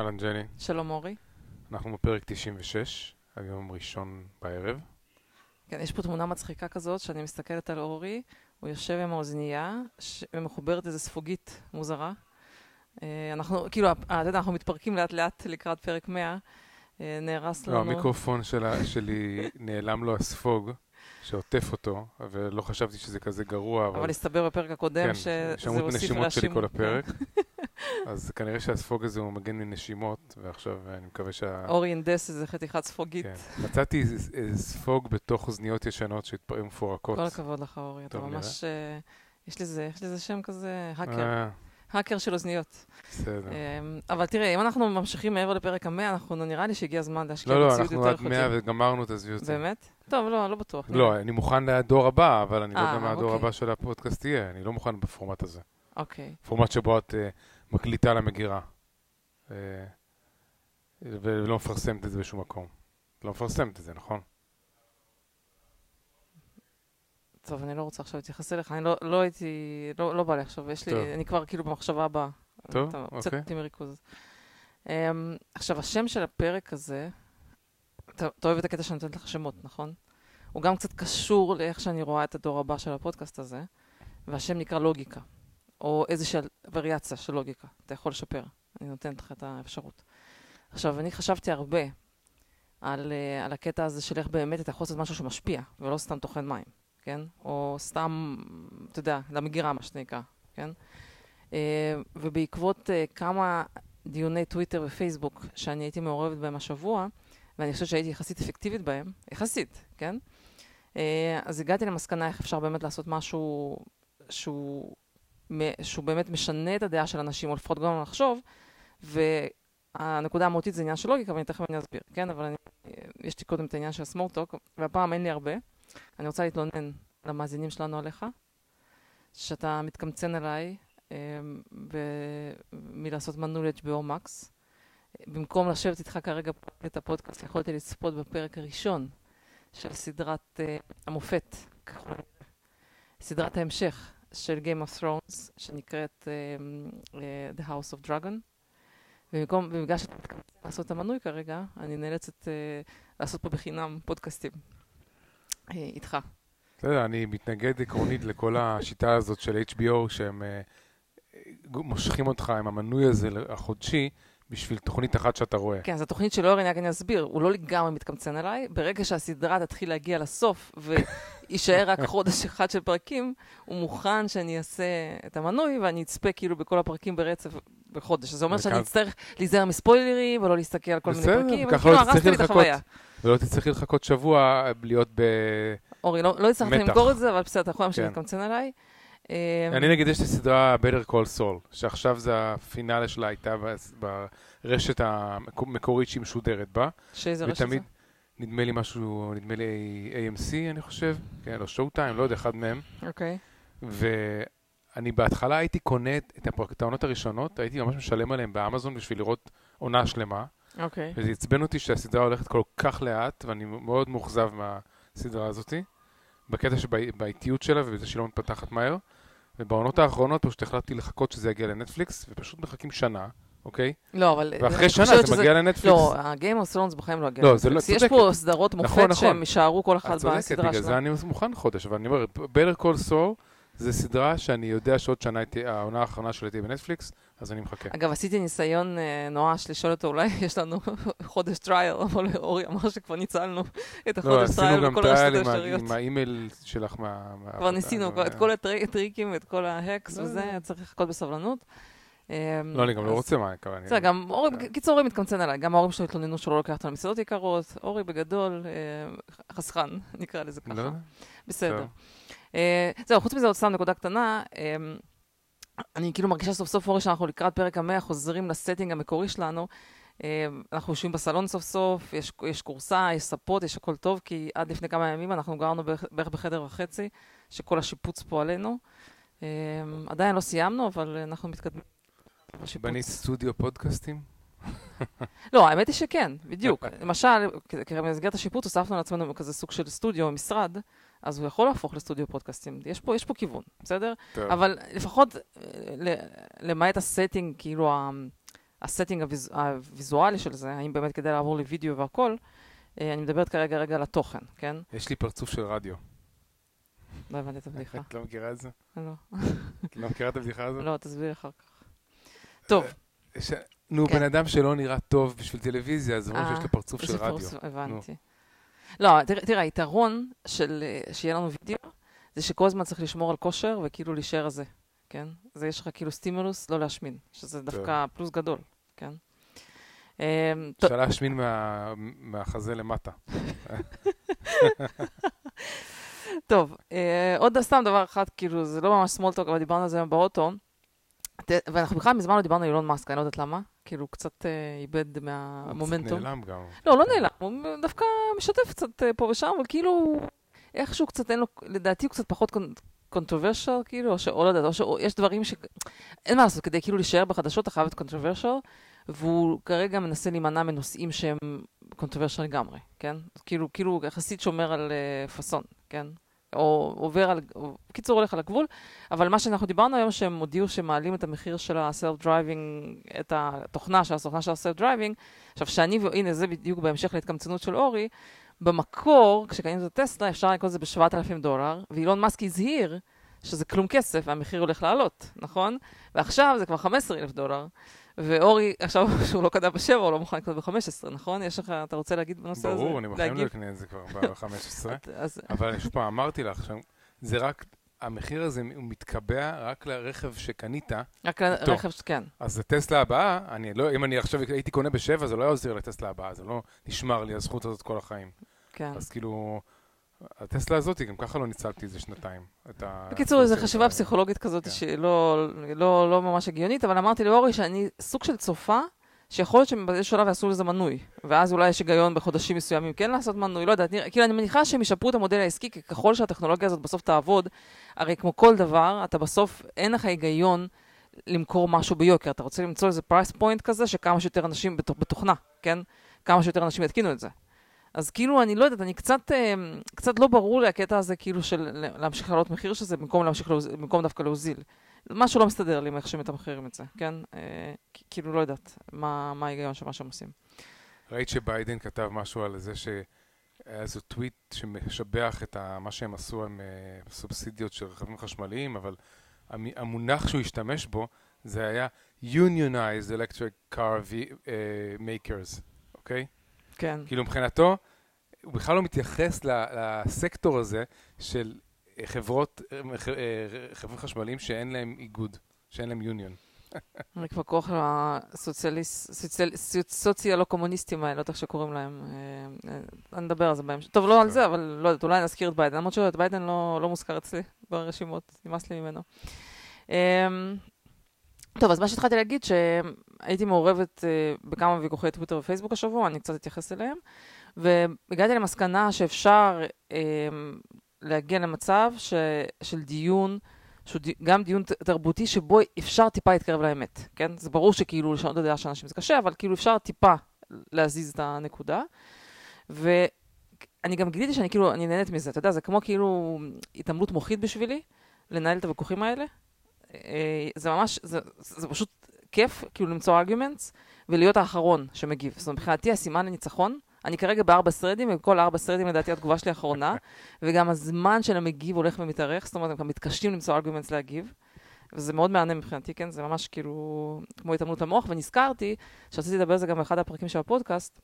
אהלן ג'ני, שלום אורי. אנחנו בפרק 96, היום ראשון בערב. כן, יש פה תמונה מצחיקה כזאת, שאני מסתכלת על אורי, הוא יושב עם האוזנייה, ש- ומחוברת איזו ספוגית מוזרה. אה, אנחנו, כאילו, אתה יודע, אנחנו מתפרקים לאט לאט לקראת פרק 100. אה, נהרס לא, לנו... המיקרופון שלה- שלי נעלם לו הספוג שעוטף אותו, ולא חשבתי שזה כזה גרוע, אבל... אבל הסתבר בפרק הקודם כן, שזה הוסיף הנשימות שלי. כל הפרק. אז כנראה שהספוג הזה הוא מגן מנשימות, ועכשיו אני מקווה שה... אורי הנדס איזה חתיכת ספוגית. כן. מצאתי ספוג בתוך אוזניות ישנות שהתפרעו מפורקות. כל הכבוד לך, אורי. אתה ממש... אה, יש לזה, יש לזה שם כזה, האקר. האקר של אוזניות. בסדר. אמ, אבל תראה, אם אנחנו ממשיכים מעבר לפרק המאה, אנחנו נראה לי שהגיע הזמן להשקיע לא, לא, בציוד אנחנו יותר עד 100 איכותי. וגמרנו, תעזבי אותי. באמת? טוב, לא, לא בטוח. לא, אני מוכן לדור הבא, אבל אני לא יודע אה, מה הדור אוקיי. הבא של הפודקאסט יהיה, אני לא מוכן בפורמט הזה. אוקיי. פורמט שבו את אה, מקליטה למגירה. אה, ולא מפרסמת את זה בשום מקום. לא מפרסמת את זה, נכון? טוב, אני לא רוצה עכשיו להתייחס אליך, אני לא, לא הייתי, לא, לא בא לי עכשיו, יש לי, טוב. אני כבר כאילו במחשבה הבאה. טוב, אתה אוקיי. הוצאת אותי מריכוז. Um, עכשיו, השם של הפרק הזה, אתה, אתה אוהב את הקטע שאני נותנת לך שמות, נכון? הוא גם קצת קשור לאיך שאני רואה את הדור הבא של הפודקאסט הזה, והשם נקרא לוגיקה, או איזושהי וריאציה של לוגיקה. אתה יכול לשפר, אני נותנת לך את האפשרות. עכשיו, אני חשבתי הרבה על, uh, על הקטע הזה של איך באמת אתה יכול לעשות משהו שמשפיע, ולא סתם טוחן מים, כן? או סתם, אתה יודע, למגירה, מה שנקרא, כן? Uh, ובעקבות uh, כמה דיוני טוויטר ופייסבוק שאני הייתי מעורבת בהם השבוע, ואני חושבת שהייתי יחסית אפקטיבית בהם, יחסית, כן? אה, אז הגעתי למסקנה איך אפשר באמת לעשות משהו שהוא, שהוא באמת משנה את הדעה של אנשים, או לפחות גורם לחשוב, והנקודה המהותית זה עניין של לוגיקה, ואני תכף אני אסביר, כן? אבל אני, אה, יש לי קודם את העניין של הסמורטוק, והפעם אין לי הרבה. אני רוצה להתלונן למאזינים שלנו עליך, שאתה מתקמצן עליי אה, ב- מלעשות מנוי ל-HBO Max. במקום לשבת איתך כרגע את הפודקאסט, יכולתי לצפות בפרק הראשון של סדרת uh, המופת. סדרת ההמשך של Game of Thrones, שנקראת uh, uh, The House of Dragon. ובמקום, ובגלל שאתה לעשות את המנוי כרגע, אני נאלצת uh, לעשות פה בחינם פודקאסטים איתך. בסדר, אני מתנגד עקרונית לכל השיטה הזאת של HBO, שהם אה, מושכים אותך עם המנוי הזה החודשי בשביל תוכנית אחת שאתה רואה. כן, זו תוכנית של אורן, רק אני אסביר, הוא לא לגמרי מתקמצן עליי. ברגע שהסדרה תתחיל להגיע לסוף ויישאר רק חודש אחד של פרקים, הוא מוכן שאני אעשה את המנוי ואני אצפה כאילו בכל הפרקים ברצף בחודש. זה אומר שאני אצטרך להיזהר מספוילרים ולא להסתכל על כל מיני בסדר, פרקים. ככה כאילו, לא תצטרכי הרסת לי את לחכות. ולא תצטרכי לחכות שבוע להיות ב... אורי, לא לא הצלחתי. למכור את זה, אבל בסדר, אתה יכול להמשיך כן. להתקמצן עליי. אמ, אני נגיד, יש לי סדרה Better Call Saul, שעכשיו זה הפינאלה שלה הייתה ברשת המקורית שהיא משודרת בה. שאיזה רשת זה? נדמה לי משהו, נדמה לי AMC, אני חושב, כן, או שואו טיים, לא יודע, אחד מהם. אוקיי. ואני בהתחלה הייתי קונה את העונות הראשונות, הייתי ממש משלם עליהן באמזון בשביל לראות עונה שלמה, אוקיי. וזה עצבן אותי שהסדרה הולכת כל כך לאט, ואני מאוד מאוכזב מהסדרה הזאתי, בקטע שבאיטיות שלה ובזה שהיא לא מתפתחת מהר. ובעונות האחרונות פשוט החלטתי לחכות שזה יגיע לנטפליקס, ופשוט מחכים שנה, אוקיי? לא, אבל... ואחרי שנה זה שזה- מגיע לנטפליקס. לא, ה-game of Thrones בחיים לא יגיע. לא, לא- לנטפליקס. יש צודקת. פה סדרות נכון, מופת נכון. שהם יישארו כל אחד את צודקת, בסדרה בגלל זה שלהם. אני מוכן חודש, אבל אני אומר, Better Call Saul זה סדרה שאני יודע שעוד שנה העונה האחרונה שלי תהיה בנטפליקס, אז אני מחכה. אגב, עשיתי ניסיון אה, נואש לשאול אותו, אולי יש לנו חודש trial, אבל אורי אמר שכבר ניצלנו את לא, החודש trial בכל הרשתות האפשריות. עם האימייל שלך מה... כבר ניסינו את כל הטרי- הטריקים ואת כל ה hacks לא, וזה, לא. צריך לחכות בסבלנות. אה, לא, אני גם לא רוצה מה, אני- בסדר, גם אורי, אה. בקיצור, אורי מתקמצן עליי. גם ההורים שלו התלוננו שהוא לא לוקח אותנו למסעדות יקרות. אורי בגדול, אה, חסכן, נקרא לזה ככה. בסדר. אה, זהו, חוץ מזה עוד סתם נקודה קטנה. אה, אני כאילו מרגישה סוף סוף, אורי, שאנחנו לקראת פרק המאה, חוזרים ל setting המקורי שלנו. אה, אנחנו יושבים בסלון סוף סוף, יש, יש קורסה, יש ספות, יש הכל טוב, כי עד לפני כמה ימים אנחנו גרנו בערך, בחדר וחצי, שכל השיפוץ פה עלינו. אה, עדיין לא סיימנו, אבל אנחנו מתקדמים. בנית סטודיו פודקאסטים? לא, האמת היא שכן, בדיוק. למשל, במסגרת השיפוט הוספנו לעצמנו כזה סוג של סטודיו, משרד, אז הוא יכול להפוך לסטודיו פודקאסטים. יש פה, יש פה כיוון, בסדר? טוב. אבל לפחות, אה, למעט ה setting, כאילו, ה setting הוויז, הוויזואלי של זה, האם באמת כדאי לעבור לוידאו והכל, אה, אני מדברת כרגע רגע על התוכן, כן? יש לי פרצוף של רדיו. לא הבנתי את הבדיחה. את לא מכירה את זה? לא. את לא מכירה את הבדיחה הזאת? לא, תסביר אחר כך. טוב. ש... נו, כן. בן אדם שלא נראה טוב בשביל טלוויזיה, אז אומרים אה, שיש לו פרצוף של רדיו. הבנתי. לא, תראה, תראה, היתרון של אה, שיהיה לנו וידאו, זה שכל הזמן צריך לשמור על כושר וכאילו להישאר הזה, כן? זה יש לך כאילו סטימולוס לא להשמין, שזה דווקא פלוס גדול, כן? אמ, טוב, אפשר להשמין מה- מהחזה למטה. טוב, אה, עוד סתם דבר אחד, כאילו, זה לא ממש small talk, אבל דיברנו על זה היום באוטו, ואנחנו בכלל מזמן לא דיברנו על אילון מאסק, אני לא יודעת למה, כאילו, הוא קצת אה, איבד מהמומנטום. קצת נעלם גם. לא, לא נעלם, הוא דווקא משתף קצת אה, פה ושם, אבל כאילו, איכשהו קצת אין לו, לדעתי הוא קצת פחות controversial, כאילו, או ש... או לא יודעת, או שיש דברים ש... אין מה לעשות, כדי כאילו להישאר בחדשות, אתה חייב להיות controversial, והוא כרגע מנסה להימנע מנושאים שהם controversial לגמרי, כן? כאילו, כאילו, יחסית שומר על uh, פאסון, כן? או עובר על, או, בקיצור הולך על הגבול, אבל מה שאנחנו דיברנו היום, שהם הודיעו שמעלים את המחיר של ה-self-driving, את התוכנה של התוכנה של ה-self-driving, עכשיו, שאני, והנה, זה בדיוק בהמשך להתקמצנות של אורי, במקור, כשקנינו את הטסלה, אפשר לקנות את זה ב-7,000 דולר, ואילון מאסק הזהיר שזה כלום כסף, והמחיר הולך לעלות, נכון? ועכשיו זה כבר 15,000 דולר, ואורי, עכשיו שהוא לא קנה ב-7, הוא לא מוכן לקנות ב-15, נכון? יש לך, אתה רוצה להגיד בנושא הזה? ברור, אני בחיים לא? אקנה את זה כבר ב-15. אז אבל אני שוב פעם אמרתי לך, זה רק, המחיר הזה הוא מתקבע רק לרכב שקנית, רק. לרכב, כן. אז הטסלה הבאה, אני לא, אם אני עכשיו הייתי קונה בשבע, זה לא היה עוזר לטסלה הבאה, זה לא נשמר לי הזכות הזאת כל החיים. כן. אז כאילו, הטסלה הזאת, גם ככה לא ניצלתי איזה שנתיים. בקיצור, זו חשיבה פסיכולוגית כזאת כן. שהיא לא, לא, ממש הגיונית, אבל אמרתי לאורי שאני סוג של צופה, שיכול להיות שבאיזשהו שלב יעשו לזה מנוי, ואז אולי יש היגיון בחודשים מסוימים כן לעשות מנוי, לא יודעת, כאילו אני מניחה שהם ישפרו את המודל העסקי, כי ככל שהטכנולוגיה הזאת בסוף תעבוד, הרי כמו כל דבר, אתה בסוף, אין לך היגיון למכור משהו ביוקר, אתה רוצה למצוא איזה price point כזה, שכמה שיותר אנשים בתוכ- בתוכנה, כן? כמה שיותר אנשים יתקינו את זה. אז כאילו, אני לא יודעת, אני קצת, אה, קצת לא ברור לי הקטע הזה, כאילו, של להמשיך לעלות מחיר של זה, במקום להמשיך. במקום דווקא להוזיל. משהו לא מסתדר לי עם איך שמתמחרים את זה, כן? אה, כאילו, לא יודעת, מה, מה ההיגיון של מה שהם עושים. ראית שביידן כתב משהו על זה שהיה איזה טוויט שמשבח את ה- מה שהם עשו עם אה, סובסידיות של רכבים חשמליים, אבל המ- המונח שהוא השתמש בו זה היה Unionized Electric Car v- אה, Makers, אוקיי? כן. כאילו מבחינתו, הוא בכלל לא מתייחס לסקטור הזה של אה, חברות, אה, אה, חברות חשמליים שאין להם איגוד, שאין להם יוניון. אני כבר כוח לסוציאליסט, סוציאל- סוציאל- סוציאלו-קומוניסטים האלה, לא יודעת איך שקוראים להם. אני נדבר על זה בהמשך. טוב, לא על טוב. זה, אבל לא יודעת, אולי נזכיר את ביידן. למרות שאת ביידן לא לא מוזכר אצלי ברשימות, נמאס לי ממנו. אמ, טוב, אז מה שהתחלתי להגיד, שהייתי מעורבת אה, בכמה ויכוחי טוויטר ופייסבוק השבוע, אני קצת אתייחס אליהם, והגעתי למסקנה שאפשר אה, להגיע למצב ש, של דיון, שהוא די, גם דיון תרבותי, שבו אפשר טיפה להתקרב לאמת, כן? זה ברור שכאילו לשנות את הדעה של אנשים זה קשה, אבל כאילו אפשר טיפה להזיז את הנקודה. ואני גם גיליתי שאני כאילו, אני נהנית מזה, אתה יודע, זה כמו כאילו התעמלות מוחית בשבילי, לנהל את הוויכוחים האלה. אה, זה ממש, זה, זה פשוט כיף, כאילו למצוא ארגומנטס, ולהיות האחרון שמגיב. זאת אומרת, מבחינתי הסימן לניצחון, אני כרגע בארבע סרדים, וכל ארבע סרדים לדעתי התגובה שלי האחרונה, וגם הזמן של המגיב הולך ומתארך, זאת אומרת, הם גם מתקשים למצוא ארגומנטס להגיב. וזה מאוד מהנה מבחינתי, כן? זה ממש כאילו כמו התעמלות המוח, ונזכרתי שרציתי לדבר על זה גם באחד הפרקים של הפודקאסט,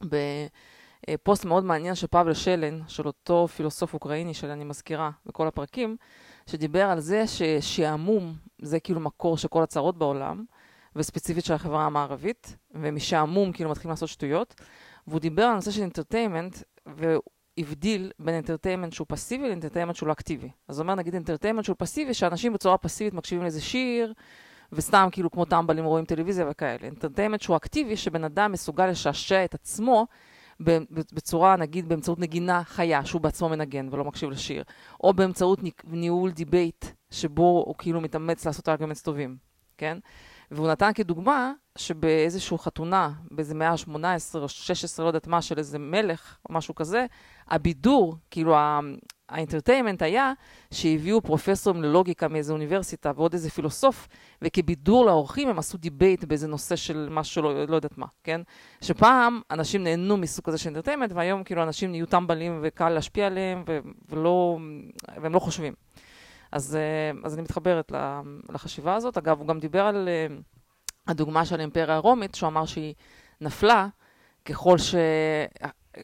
בפוסט מאוד מעניין של פאבל שלן, של אותו פילוסוף אוקראיני שאני מזכירה בכל הפרקים, שדיבר על זה ששעמום זה כאילו מקור של כל הצרות בעולם, וספציפית של החברה המערבית, ומשעמום כאילו מתחילים לעשות שטויות. והוא דיבר על הנושא של entertainment, והבדיל בין entertainment שהוא פסיבי ל entertainment שהוא לא אקטיבי. אז הוא אומר נגיד entertainment שהוא פסיבי, שאנשים בצורה פסיבית מקשיבים לאיזה שיר, וסתם כאילו כמו טמבלים רואים טלוויזיה וכאלה. entertainment שהוא אקטיבי, שבן אדם מסוגל לשעשע את עצמו בצורה, נגיד, באמצעות נגינה חיה, שהוא בעצמו מנגן ולא מקשיב לשיר, או באמצעות ניהול debate, שבו הוא כאילו מתאמץ לעשות arguments טובים, כן? והוא נתן כדוגמה שבאיזושהי חתונה, באיזה מאה ה-18 או 16, לא יודעת מה, של איזה מלך או משהו כזה, הבידור, כאילו ה entertainment היה שהביאו פרופסורים ללוגיקה מאיזה אוניברסיטה ועוד איזה פילוסוף, וכבידור לאורחים הם עשו debate באיזה נושא של משהו, לא, לא יודעת מה, כן? שפעם אנשים נהנו מסוג כזה של entertainment, והיום כאילו אנשים נהיו טמבלים וקל להשפיע עליהם, ו- ולא, והם לא חושבים. אז, אה, אז אני מתחברת לחשיבה הזאת. אגב, הוא גם דיבר על אה, הדוגמה של האימפריה הרומית, שהוא אמר שהיא נפלה ככל, ש...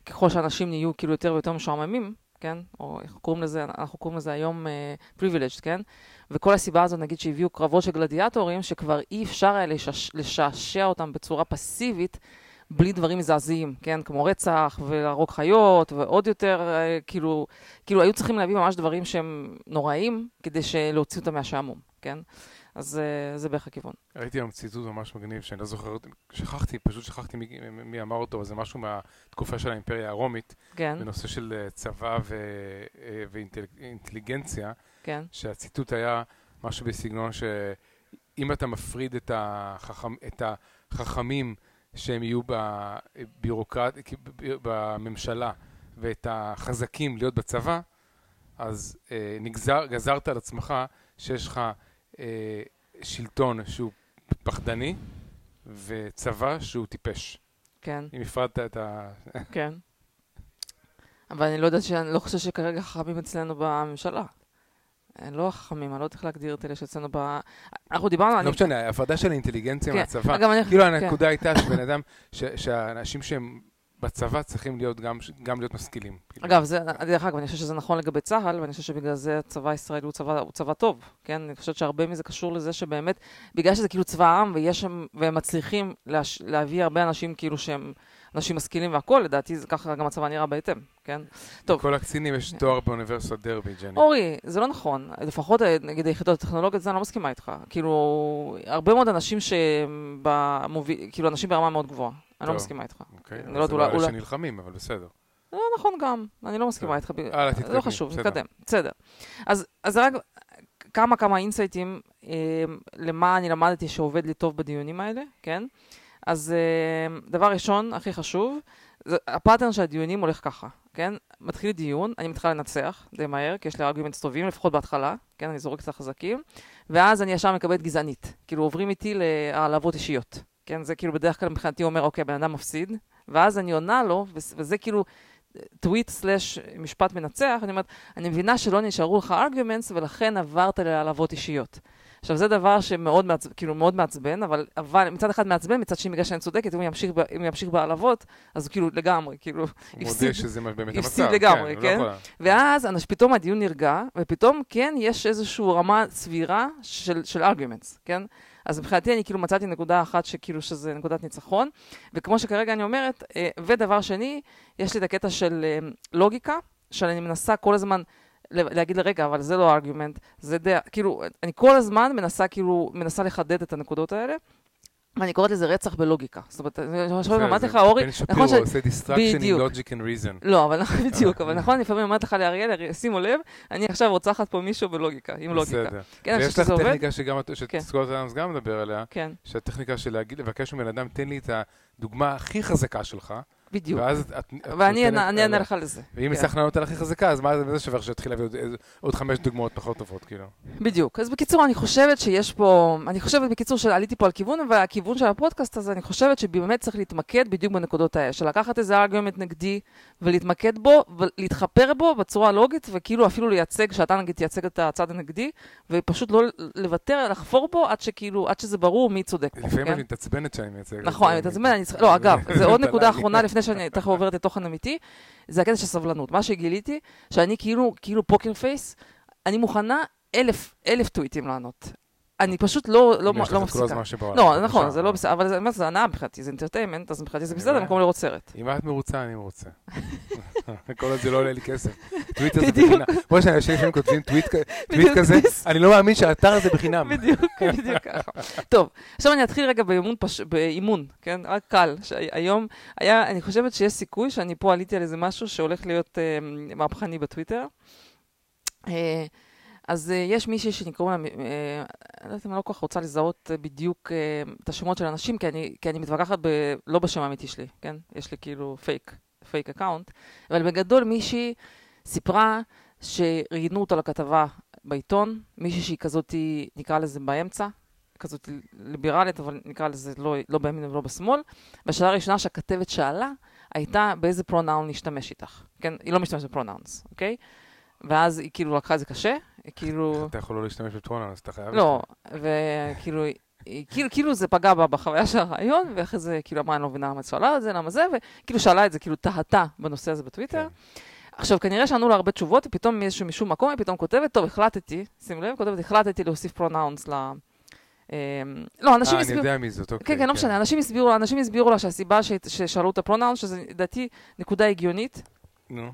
ככל שאנשים נהיו כאילו יותר ויותר משועממים, כן? או איך קוראים לזה, אנחנו קוראים לזה היום uh, privileged, כן? וכל הסיבה הזאת, נגיד שהביאו קרבות של גלדיאטורים, שכבר אי אפשר היה לשש... לשעשע אותם בצורה פסיבית, בלי דברים מזעזעים, כן? כמו רצח ולהרוג חיות, ועוד יותר, uh, כאילו, כאילו היו צריכים להביא ממש דברים שהם נוראים, כדי להוציא אותם מהשעמום, כן? אז uh, זה בערך הכיוון. ראיתי היום ציטוט ממש מגניב, שאני לא זוכר, שכחתי, פשוט שכחתי מי, מי אמר אותו, זה משהו מהתקופה של האימפריה הרומית, כן. בנושא של אה, צבא ו, אה, ואינטליגנציה, כן. שהציטוט היה משהו בסגנון שאם אתה מפריד את, החכם, את החכמים שהם יהיו בבירוקרט, בממשלה, ואת החזקים להיות בצבא, אז אה, נגזר, גזרת על עצמך שיש לך אה, שלטון שהוא פחדני וצבא שהוא טיפש. כן. אם הפרדת את ה... כן. אבל אני לא יודעת, שאני לא חושבת שכרגע חכמים אצלנו בממשלה. הם לא חכמים, אני לא יודעת איך להגדיר את אלה שאצלנו ב... אנחנו דיברנו... לא משנה, ההפרדה של האינטליגנציה כן. מהצבא. כאילו כן. הנקודה הייתה שבן אדם, שהאנשים שהם בצבא צריכים להיות גם, גם להיות משכילים. אגב, זה, דרך אגב, אני חושבת שזה נכון לגבי צה"ל, ואני חושבת שבגלל זה הצבא הישראלי הוא צבא, הוא צבא טוב, כן? אני חושבת שהרבה מזה קשור לזה שבאמת, בגלל שזה כאילו צבא העם, ויש שם, והם מצליחים להש, להביא הרבה אנשים כאילו שהם אנשים משכילים והכול, לדעתי זה ככה גם הצבא נראה בהתאם, כן? טוב. לכל הקצינים יש תואר באוניברסיטת דרבי, ג'ני. אורי, זה לא נכון. לפחות, נגיד, היחידות הטכנולוגיות, זה אני לא מסכימה איתך. כאילו, הרבה מאוד אנשים שבמוביל, כאילו, אנשים ברמה מאוד גבוהה. אני לא מסכימה איתך. אוקיי, אז זה לא אלה שנלחמים, אבל בסדר. לא נכון גם, אני לא מסכימה איתך. הלאה, תתקדמי. לא חשוב, נתקדם. בסדר. אז רק כמה כמה אינסייטים למה אני למדתי שעובד לי טוב בדיונים האלה, כן? אז דבר ראשון, הכי חשוב, הפאטרן של הדיונים הולך ככה, כן? מתחיל דיון, אני מתחילה לנצח די מהר, כי יש לי ארגומנטס טובים, לפחות בהתחלה, כן? אני זורקת את החזקים, ואז אני ישר מקבלת גזענית. כאילו עוברים איתי להעלבות אישיות. כן, זה כאילו בדרך כלל מבחינתי אומר, אוקיי, בן אדם מפסיד, ואז אני עונה לו, וזה כאילו טוויט סלאש משפט מנצח, אני אומרת, אני מבינה שלא נשארו לך ארגומנטס, ולכן עברת להעלבות אישיות. עכשיו, זה דבר שמאוד מעצבן, כאילו מאוד מעצבן, אבל, אבל מצד אחד מעצבן, מצד שני בגלל שאני צודקת, אם הוא ימשיך, אם הוא ימשיך בהעלבות, אז הוא כאילו לגמרי, כאילו, הפסיד, מודה שזה באמת המצב. הפסיד לגמרי, כן? כן? לא ואז אנש, פתאום הדיון נרגע, ופתאום, כן, יש איזושהי רמה סבירה של, של ארגומנטס, כן? אז מבחינתי אני כאילו מצאתי נקודה אחת שכאילו שזה נקודת ניצחון, וכמו שכרגע אני אומרת, ודבר שני, יש לי את הקטע של לוגיקה, שאני מנסה כל הזמן להגיד לרגע, אבל זה לא ארגומנט, זה די, כאילו, אני כל הזמן מנסה כאילו, מנסה לחדד את הנקודות האלה. ואני קוראת לזה רצח בלוגיקה. זאת אומרת, אני חושבת, אמרתי לך, אורי, נכון ש... בן שפירו עושה distraction עם logic and reason. לא, אבל בדיוק, אבל נכון, לפעמים אמרתי לך לאריאל, שימו לב, אני עכשיו רוצחת פה מישהו בלוגיקה, עם לוגיקה. בסדר. ויש לך טכניקה שגם, שסקוט אדמס גם מדבר עליה, שהטכניקה של לבקש מבן אדם, תן לי את הדוגמה הכי חזקה שלך, בדיוק. ואז את... ואני אענה לך לזה. ואם יצטרך לענות על הכי חזקה, אז מה זה שווה שיתחיל להביא עוד חמש דוגמאות פחות טובות, כאילו? בדיוק. אז בקיצור, אני חושבת שיש פה... אני חושבת, בקיצור, שעליתי פה על כיוון, והכיוון של הפודקאסט הזה, אני חושבת שבאמת צריך להתמקד בדיוק בנקודות האלה, של לקחת איזה ארגומנט נגדי, ולהתמקד בו, ולהתחפר בו בצורה לוגית, וכאילו אפילו לייצג, שאתה נגיד תייצג את הצד הנגדי, ופשוט לא לוותר, לחפור בו עד שכאילו, עד שזה ברור מי צודק פה. לפעמים אני מתעצבנת שאני מייצג. נכון, אני מתעצבנת, לא, אגב, זו עוד נקודה אחרונה לפני שאני תכף עוברת לתוכן אמיתי, זה הקטע של סבלנות. מה שגיליתי, שאני כאילו, כאילו poker face, אני מוכנה אלף, אלף טוויטים לענות. אני פשוט לא, לא, לא מפסיקה. לא, נכון, זה לא בסדר, אבל זה, זה הנאה מבחינתי, זה entertainment, אז מבחינתי זה בסדר, במקום לראות סרט. אם את מרוצה, אני מרוצה. כל עוד זה לא עולה לי כסף. טוויט הזה בחינם. כמו שאנשים לפעמים כותבים טוויט כזה, אני לא מאמין שהאתר הזה בחינם. בדיוק, בדיוק ככה. טוב, עכשיו אני אתחיל רגע באימון, כן? רק קל. היום היה, אני חושבת שיש סיכוי שאני פה עליתי על איזה משהו שהולך להיות מהפכני בטוויטר. אז uh, יש מישהי שנקראו לה, uh, אני לא יודעת אם אני לא כל כך רוצה לזהות uh, בדיוק uh, את השמות של אנשים, כי אני, כי אני מתווכחת ב, לא בשם האמיתי שלי, כן? יש לי כאילו פייק, fake account, אבל בגדול מישהי סיפרה שראיינו אותה לכתבה בעיתון, מישהי שהיא כזאת, נקרא לזה באמצע, כזאת ליברלית, אבל נקרא לזה לא, לא בימין ולא בשמאל. והשאלה הראשונה שהכתבת שאלה, הייתה באיזה pronoun להשתמש איתך. כן, היא לא משתמשת ב pronouns, אוקיי? ואז היא כאילו לקחה את זה קשה, כאילו... אתה יכול לא להשתמש ב pronouns, אתה חייב... לא, וכאילו... כאילו, כאילו זה פגע בה בחוויה של הרעיון, ואחרי זה כאילו אמרה, אני לא מבינה למה את שאלה את זה, למה זה, וכאילו שאלה את זה, כאילו תהתה בנושא הזה בטוויטר. כן. עכשיו, כנראה שענו לה הרבה תשובות, ופתאום מאיזשהו משום מקום היא פתאום כותבת, טוב, החלטתי, שים לב, כותבת, החלטתי להוסיף pronouns ל... אמ, לא, אנשים הסבירו... אה, אני יודע מי זאת, אוקיי. כן, כן, לא משנה. אנשים הסבירו, אנשים הסבירו לה שהסיבה ששאלו את הפרונאונס, שזה לדעתי נקודה הגיונית. נו.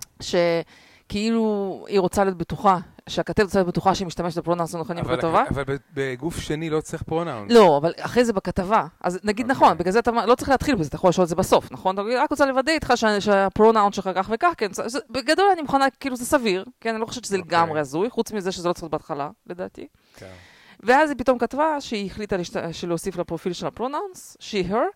שכאילו היא רוצה להיות בטוחה, שהכתבת רוצה להיות בטוחה שהיא משתמשת בפרונאונס הנכונים בכתבה. אבל בגוף שני לא צריך pronouns. לא, אבל אחרי זה בכתבה. אז נגיד אוקיי. נכון, בגלל זה אתה לא צריך להתחיל בזה, אתה יכול לשאול את זה בסוף, נכון? אתה רק רוצה לוודא איתך שהפרונאונס שלך כך וכך, כן. בגדול אני מוכנה, כאילו זה סביר, כן? אני לא חושבת שזה אוקיי. לגמרי הזוי, חוץ מזה שזה לא צריך להיות בהתחלה, לדעתי. כן. ואז היא פתאום כתבה שהיא החליטה. להוסיף לפרופיל של הפרונאונס, she, her,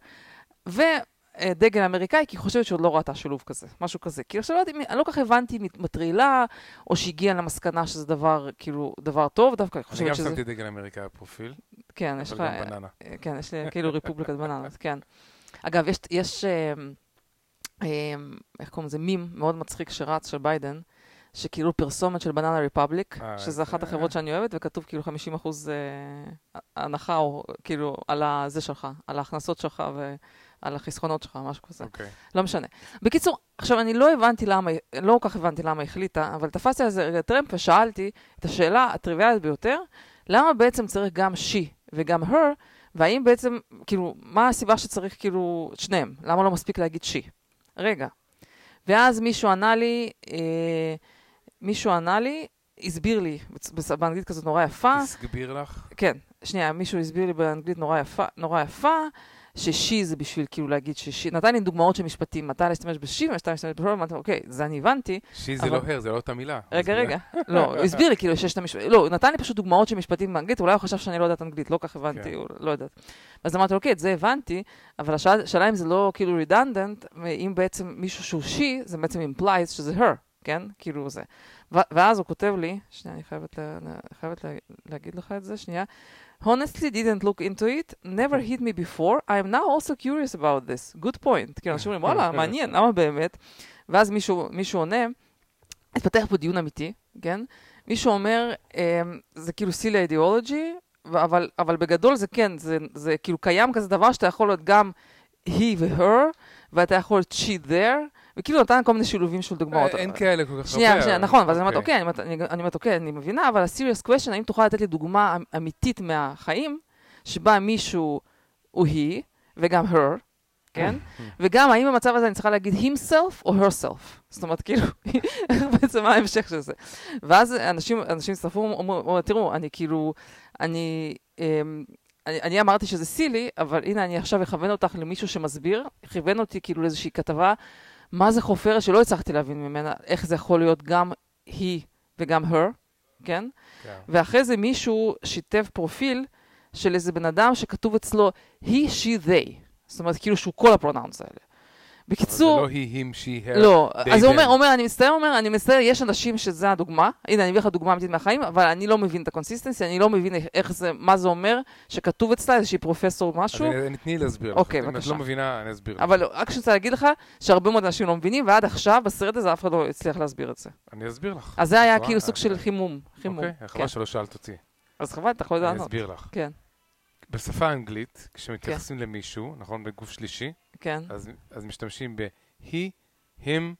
ודגל אמריקאי, כי היא חושבת שעוד לא ראתה שילוב כזה, משהו כזה. כאילו, עכשיו לא יודעת, אני לא כל כך הבנתי אם היא מטרילה, או שהגיעה למסקנה שזה דבר, כאילו, דבר טוב, דווקא אני חושבת שזה... אני גם שמתי דגל אמריקאי בפרופיל. כן, יש לך... אבל גם בננה. כן, יש לי כאילו רפובליקת בננות, כן. אגב, יש, יש אה, אה, איך קוראים לזה? מים מאוד מצחיק שרץ של ביידן. שכאילו פרסומת של בננה ריפבליק, אה, שזה אחת החברות שאני אוהבת, וכתוב כאילו 50 אחוז אה, הנחה, או כאילו על זה שלך, על ההכנסות שלך ועל החסכונות שלך, משהו כזה. אוקיי. לא משנה. בקיצור, עכשיו, אני לא הבנתי למה, לא כל כך הבנתי למה החליטה, אבל תפסתי על זה טרמפ ושאלתי את השאלה הטריוויאלית ביותר, למה בעצם צריך גם she וגם her, והאם בעצם, כאילו, מה הסיבה שצריך כאילו את שניהם? למה לא מספיק להגיד she? רגע. ואז מישהו ענה לי, אה, מישהו ענה לי, הסביר לי, באנגלית כזאת נורא יפה. הסביר לך? כן, שנייה, מישהו הסביר לי באנגלית נורא יפה, נורא יפה ששי זה בשביל כאילו להגיד ששי, נתן לי דוגמאות של משפטים, מתי להשתמש בשי ומתי להשתמש בפרול, אמרתי, אוקיי, זה אני הבנתי. שי זה לא הר, זה לא אותה מילה. רגע, רגע, לא, הוא הסביר לי כאילו שיש את המשפטים, לא, הוא נתן לי פשוט דוגמאות של משפטים באנגלית, אולי הוא חשב שאני לא יודעת אנגלית, לא כך הבנתי, כן. לא יודעת. אז אמרתי, אוקיי, את זה הבנתי, אבל השאלה אם זה לא כאילו redundant, אם בעצם מישהו שהוא שי, זה בעצם implies שזה her, כן? כאילו זה. ואז הוא כותב לי, שנייה, אני חייבת, לה, חייבת לה, להגיד לך את זה, שנייה. Honestly didn't look into it, never hit me before, I am now also curious about this. good point. כאילו, אנשים אומרים, וואלה, מעניין, למה באמת? ואז מישהו, מישהו עונה, התפתח פה דיון אמיתי, כן? מישהו אומר, um, זה כאילו סילי אידיאולוגי, אבל, אבל בגדול זה כן, זה, זה כאילו קיים כזה דבר שאתה יכול להיות גם he ו-her, ואתה יכול להיות she there, וכאילו נתן כל מיני שילובים של דוגמאות. אין כאלה כל כך הרבה. שנייה, שנייה, נכון, ואז אני אומרת, אוקיי, אני אומרת, אוקיי, אני מבינה, אבל ה-serious question, האם תוכל לתת לי דוגמה אמ- אמיתית מהחיים, שבה מישהו הוא היא, וגם her, כן? וגם האם במצב הזה אני צריכה להגיד himself או herself? זאת אומרת, כאילו, בעצם מה ההמשך של זה? ואז אנשים, אנשים הצטרפו, אומרים, תראו, אני כאילו, אני... אמ, אני, אני אמרתי שזה סילי, אבל הנה, אני עכשיו אכוון אותך למישהו שמסביר, כיוון אותי כאילו לאיזושהי כתבה מה זה חופרת שלא הצלחתי להבין ממנה, איך זה יכול להיות גם היא וגם her, כן? כן. ואחרי זה מישהו שיתף פרופיל של איזה בן אדם שכתוב אצלו he, she, they. זאת אומרת, כאילו שהוא כל הפרונאונס האלה. בקיצור... זה לא היא, him, she, her, לא, אז הוא אומר, אומר, אני מצטער, אומר, אני מצטער, יש אנשים שזה הדוגמה, הנה, אני אביא לך דוגמה אמיתית מהחיים, אבל אני לא מבין את ה-consistency, אני לא מבין איך זה, מה זה אומר, שכתוב אצלה איזושהי פרופסור משהו. אז אני תני להסביר לך. אוקיי, בבקשה. אם את לא מבינה, אני אסביר לך. אבל רק שאני רוצה להגיד לך, שהרבה מאוד אנשים לא מבינים, ועד עכשיו, בסרט הזה, אף אחד לא הצליח להסביר את זה. אני אסביר לך. אז זה היה כאילו סוג של חימום. אוקיי, חבל כן. שלא שאלת אותי. אז חבל, אתה יכול לענות. אני אסביר לך. כן. בשפה האנגלית, כשמתייחסים למישהו, נכון, בגוף שלישי, כן. אז משתמשים ב... he, him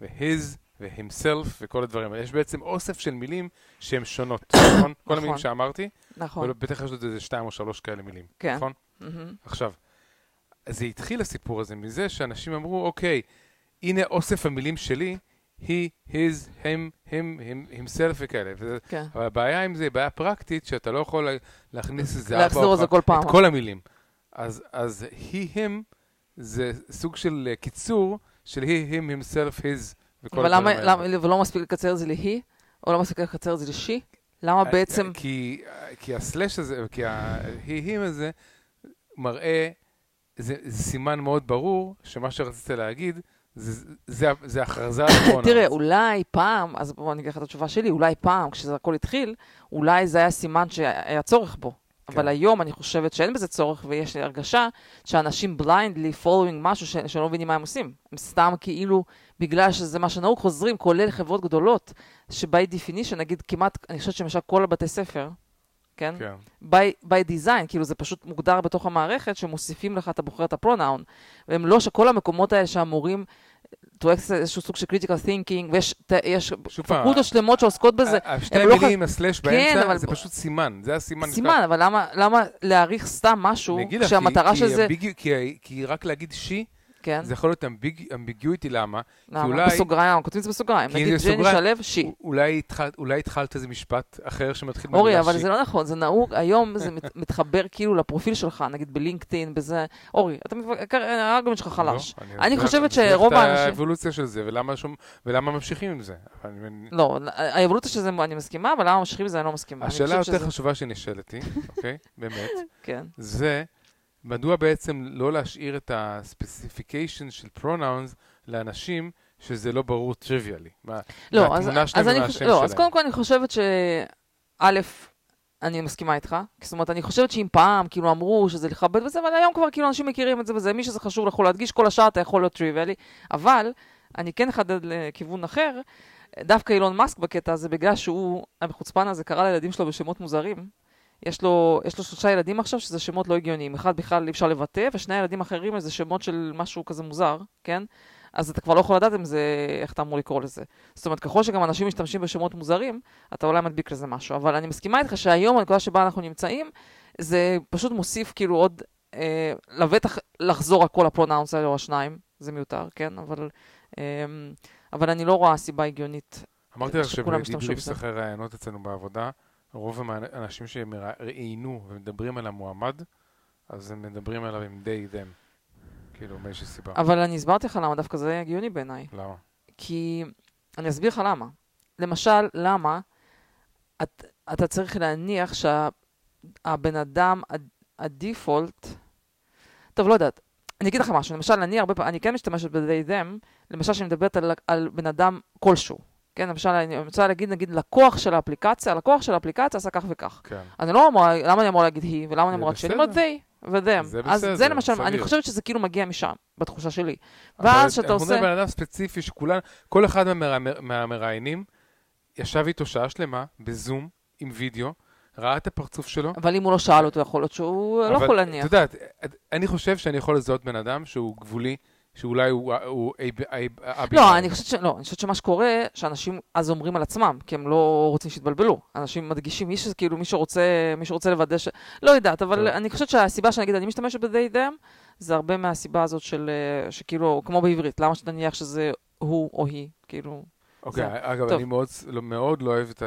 ו-his ו-himself וכל הדברים האלה. יש בעצם אוסף של מילים שהן שונות, נכון? כל המילים נכון. שאמרתי. נכון. ובטח יש עוד איזה שתיים או שלוש כאלה מילים, כן. נכון? עכשיו, זה התחיל הסיפור הזה מזה שאנשים אמרו, אוקיי, הנה אוסף המילים שלי, he, his, him, him, him himself וכאלה. כן. אבל הבעיה עם זה היא בעיה פרקטית, שאתה לא יכול להכניס איזה ארבע או את כל המילים. אז, אז he, him, זה סוג של אה, קיצור של he, him, himself, his, וכל הדברים האלה. למה, ולא מספיק לקצר את זה ל-he? או לא מספיק לקצר את זה ל-she? למה אה, בעצם... כי, כי הסלאש הזה, כי ה-he, him הזה, מראה, זה, זה סימן מאוד ברור, שמה שרצית להגיד, זה- זה- זה הכרזה על הקורונה. תראה, אולי פעם, אז בואו אני אגיד לך את התשובה שלי, אולי פעם, כשזה הכל התחיל, אולי זה היה סימן שהיה צורך בו. אבל כן. היום אני חושבת שאין בזה צורך, ויש לי הרגשה שאנשים בליינדלי following משהו ש- שלא מבינים מה הם עושים. הם סתם כאילו, בגלל שזה מה שנהוג, חוזרים, כולל חברות גדולות, ש-by definition, נגיד כמעט, אני חושבת שלמשל כל הבתי ספר, כן? כן. by, by design, כאילו זה פשוט מוגדר בתוך המערכת, שמוסיפים לך, אתה בוחר את הפרונאון. והם לא שכל המקומות האלה שהמורים, to access איזשהו סוג של critical thinking, ויש פקולטות שלמות שעוסקות בזה. שתי הם לא המילים, הסלאש כן, באמצע, זה פשוט סימן. זה הסימן. סימן, אבל למה, למה להעריך סתם משהו, כשהמטרה של זה... כי רק להגיד שי, כן, זה יכול להיות אמביגיוטי, למה? למה? אולי- בסוגריים, למה? כותבים את זה בסוגריים. נגיד זה ג'ני. שלו, שי. אולי התחלת- אולי התחלת איזה משפט אחר שמתחיל אורי, במילה אבל שי. זה לא נכון, זה נהוג, היום זה מת- מתחבר כאילו לפרופיל שלך, נגיד בלינקדאין, בזה. אורי, אתה מתווכח, הארגומנט שלך חלש. לא, אני אסביר- חושבת שרוב האנשים- האבולוציה של זה, ולמה שום- ולמה ממשיכים עם זה. אבל אני- לא, האבולוציה של זה אני מסכימה, אבל למה ממשיכים בזה אני לא מסכימה. אני השאלה היותר שזה- חשובה שנשאלת היא, אוקיי? באמת, כן. זה מדוע בעצם לא להשאיר את ה-specification של pronouns לאנשים שזה לא ברור טריוויאלי. לא, אז, והתמונה שלהם אז, אני, ומהשם חוש... לא, אז שלהם. קודם כל אני חושבת שא', אני מסכימה איתך. זאת אומרת, אני חושבת שאם פעם כאילו אמרו שזה לכבד וזה, אבל היום כבר כאילו אנשים מכירים את זה וזה, מי שזה חשוב יכול להדגיש, כל השאר אתה יכול להיות טריוויאלי. אבל אני כן אחדד לכיוון אחר, דווקא אילון מאסק בקטע הזה, בגלל שהוא, החוצפן הזה, קרא לילדים שלו בשמות מוזרים. יש לו, יש לו שלושה ילדים עכשיו שזה שמות לא הגיוניים. אחד בכלל אי אפשר לבטא, ושני ילדים אחרים זה שמות של משהו כזה מוזר, כן? אז אתה כבר לא יכול לדעת אם זה, איך אתה אמור לקרוא לזה. זאת אומרת, ככל שגם אנשים משתמשים בשמות מוזרים, אתה אולי מדביק לזה משהו. אבל אני מסכימה איתך שהיום, הנקודה שבה אנחנו נמצאים, זה פשוט מוסיף כאילו עוד, אה, לבטח לחזור על כל האלה או השניים, זה מיותר, כן? אבל, אה, אבל אני לא רואה סיבה הגיונית. אמרתי לך שכולם ישתמשו שבדיבריפס. אחרי ראיונות אצלנו בעבודה, רוב האנשים שראיינו ומדברים על המועמד, אז הם מדברים עליו עם they them. כאילו, מאיזושהי סיבה. אבל אני הסברתי לך למה דווקא זה הגיוני בעיניי. למה? כי אני אסביר לך למה. למשל, למה את, אתה צריך להניח שהבן אדם, הד- הדיפולט, טוב, לא יודעת. אני אגיד לך משהו, למשל, אני הרבה פעמים, אני כן משתמשת ב-they them, למשל, שאני מדברת על, על בן אדם כלשהו. כן, למשל, אני רוצה להגיד, נגיד, לקוח של האפליקציה, הלקוח של האפליקציה עשה כך וכך. כן. אני לא אמורה, למה אני אמורה להגיד היא, ולמה אני אמורה שאני אומרת בסדר. they ו-them. זה אז בסדר, זה למשל, אני סביר. חושבת שזה כאילו מגיע משם, בתחושה שלי. אבל ואז שאתה אנחנו מדברים עושה... על אדם ספציפי שכולן, כל אחד מהמרא- מהמראיינים ישב איתו שעה שלמה בזום עם וידאו, ראה את הפרצוף שלו. אבל אם הוא לא שאל אותו, יכול להיות שהוא לא אבל יכול להניח. את יודעת, אני חושב שאני יכול לזהות בן אדם שהוא גבולי, שאולי הוא- הוא אי- אי- אבי... לא, אני חושבת, ש... לא, אני חושבת שמה שקורה, שאנשים אז אומרים על עצמם, כי הם לא רוצים שיתבלבלו. אנשים מדגישים, מי שכאילו, מי שרוצה, מי שרוצה לוודא ש... לא יודעת, אבל טוב. אני חושבת שהסיבה שאני אגיד, אני משתמשת ב-they them, זה הרבה מהסיבה הזאת של, אה, שכאילו, כמו בעברית, למה שתניח שזה הוא או היא, כאילו... אוקיי, זה- אגב, טוב. אני מאוד, לא- מאוד לא אוהב את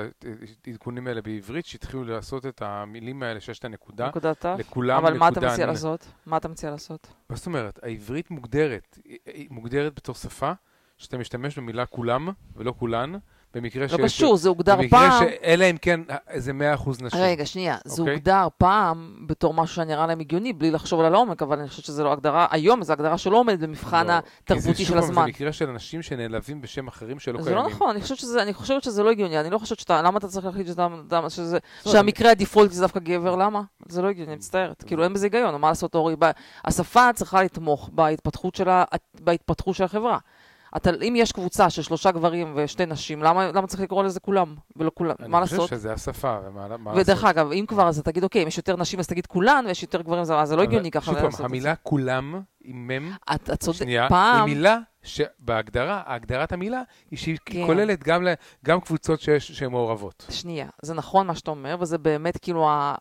העדכונים האלה בעברית, שהתחילו לעשות את המילים האלה שיש את הנקודה, נקודת ת'. לכולם אבל מה אתה נקודה. מציע אני- לעשות? מה אתה מציע לעשות? מה זאת אומרת? העברית מוגדרת, היא מוגדרת בתור שפה, שאתה משתמש במילה כולם ולא כולן, במקרה לא קשור, זה הוגדר במקרה פעם... ש... אלא אם כן איזה 100% נשים. רגע, שנייה, זה אוקיי. הוגדר פעם בתור משהו שנראה להם הגיוני, בלי לחשוב על העומק, אבל אני חושבת שזה לא הגדרה, היום זו הגדרה שלא עומדת במבחן לא, זה, התרבותי של הזמן. זה מקרה של אנשים שנעלבים בשם אחרים שלא זה קיימים. לא נכון, אני חושבת שזה, אני חושבת שזה לא הגיוני, אני לא חושבת שאתה, למה אתה צריך להחליט שאתה, אתה- שזה, לא, שהמקרה הדיפולט זה דווקא גבר, למה? זה לא הגיוני, אני מצטערת. כאילו אין בזה היגיון, מה לעשות, אורי? השפה צריכה לתמוך בהתפתחות של החברה. אתה, אם יש קבוצה של שלושה גברים ושתי נשים, למה, למה צריך לקרוא לזה כולם ולא כולם? מה אני לעשות? חושב שזה השפה, ומה מה לעשות. ודרך אגב, אם כבר, אז תגיד, אוקיי, אם יש יותר נשים, אז תגיד כולן, ויש יותר גברים, אז זה לא הגיוני ככה שוב לעשות פעם, את זה. המילה כולם עם מם, אתה צודק, שנייה, היא פעם, מילה שבהגדרה, הגדרת המילה, היא שהיא כן. כוללת גם, ל- גם קבוצות שיש- שהן מעורבות. שנייה, זה נכון מה שאתה אומר, וזה באמת כאילו ה-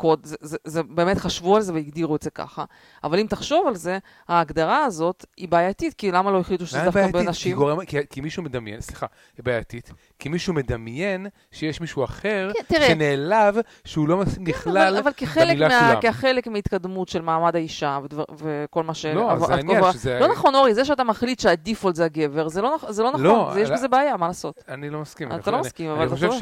הקוד, זה, זה, זה באמת חשבו על זה והגדירו את זה ככה. אבל אם תחשוב על זה, ההגדרה הזאת היא בעייתית, כי למה לא החליטו שזה דווקא בעייתית? כי, בנשים? גורם, כי, כי מישהו מדמיין, סליחה, היא בעייתית, כי מישהו מדמיין שיש מישהו אחר כן, תראה, שנעלב שהוא לא מסכים בכלל אבל, אבל כחלק, במילה מה, כולם. כחלק מהתקדמות של מעמד האישה ודבר, וכל מה ש... לא, עבר- זה העניין, שזה... לא נכון, אורי, זה שאתה מחליט שהדיפולט זה הגבר, זה לא, זה לא נכון, לא, זה, יש לא. בזה בעיה, מה לעשות? אני לא מסכים. אני אתה לא חושב- מסכים, אני אבל אתה חושב טועה.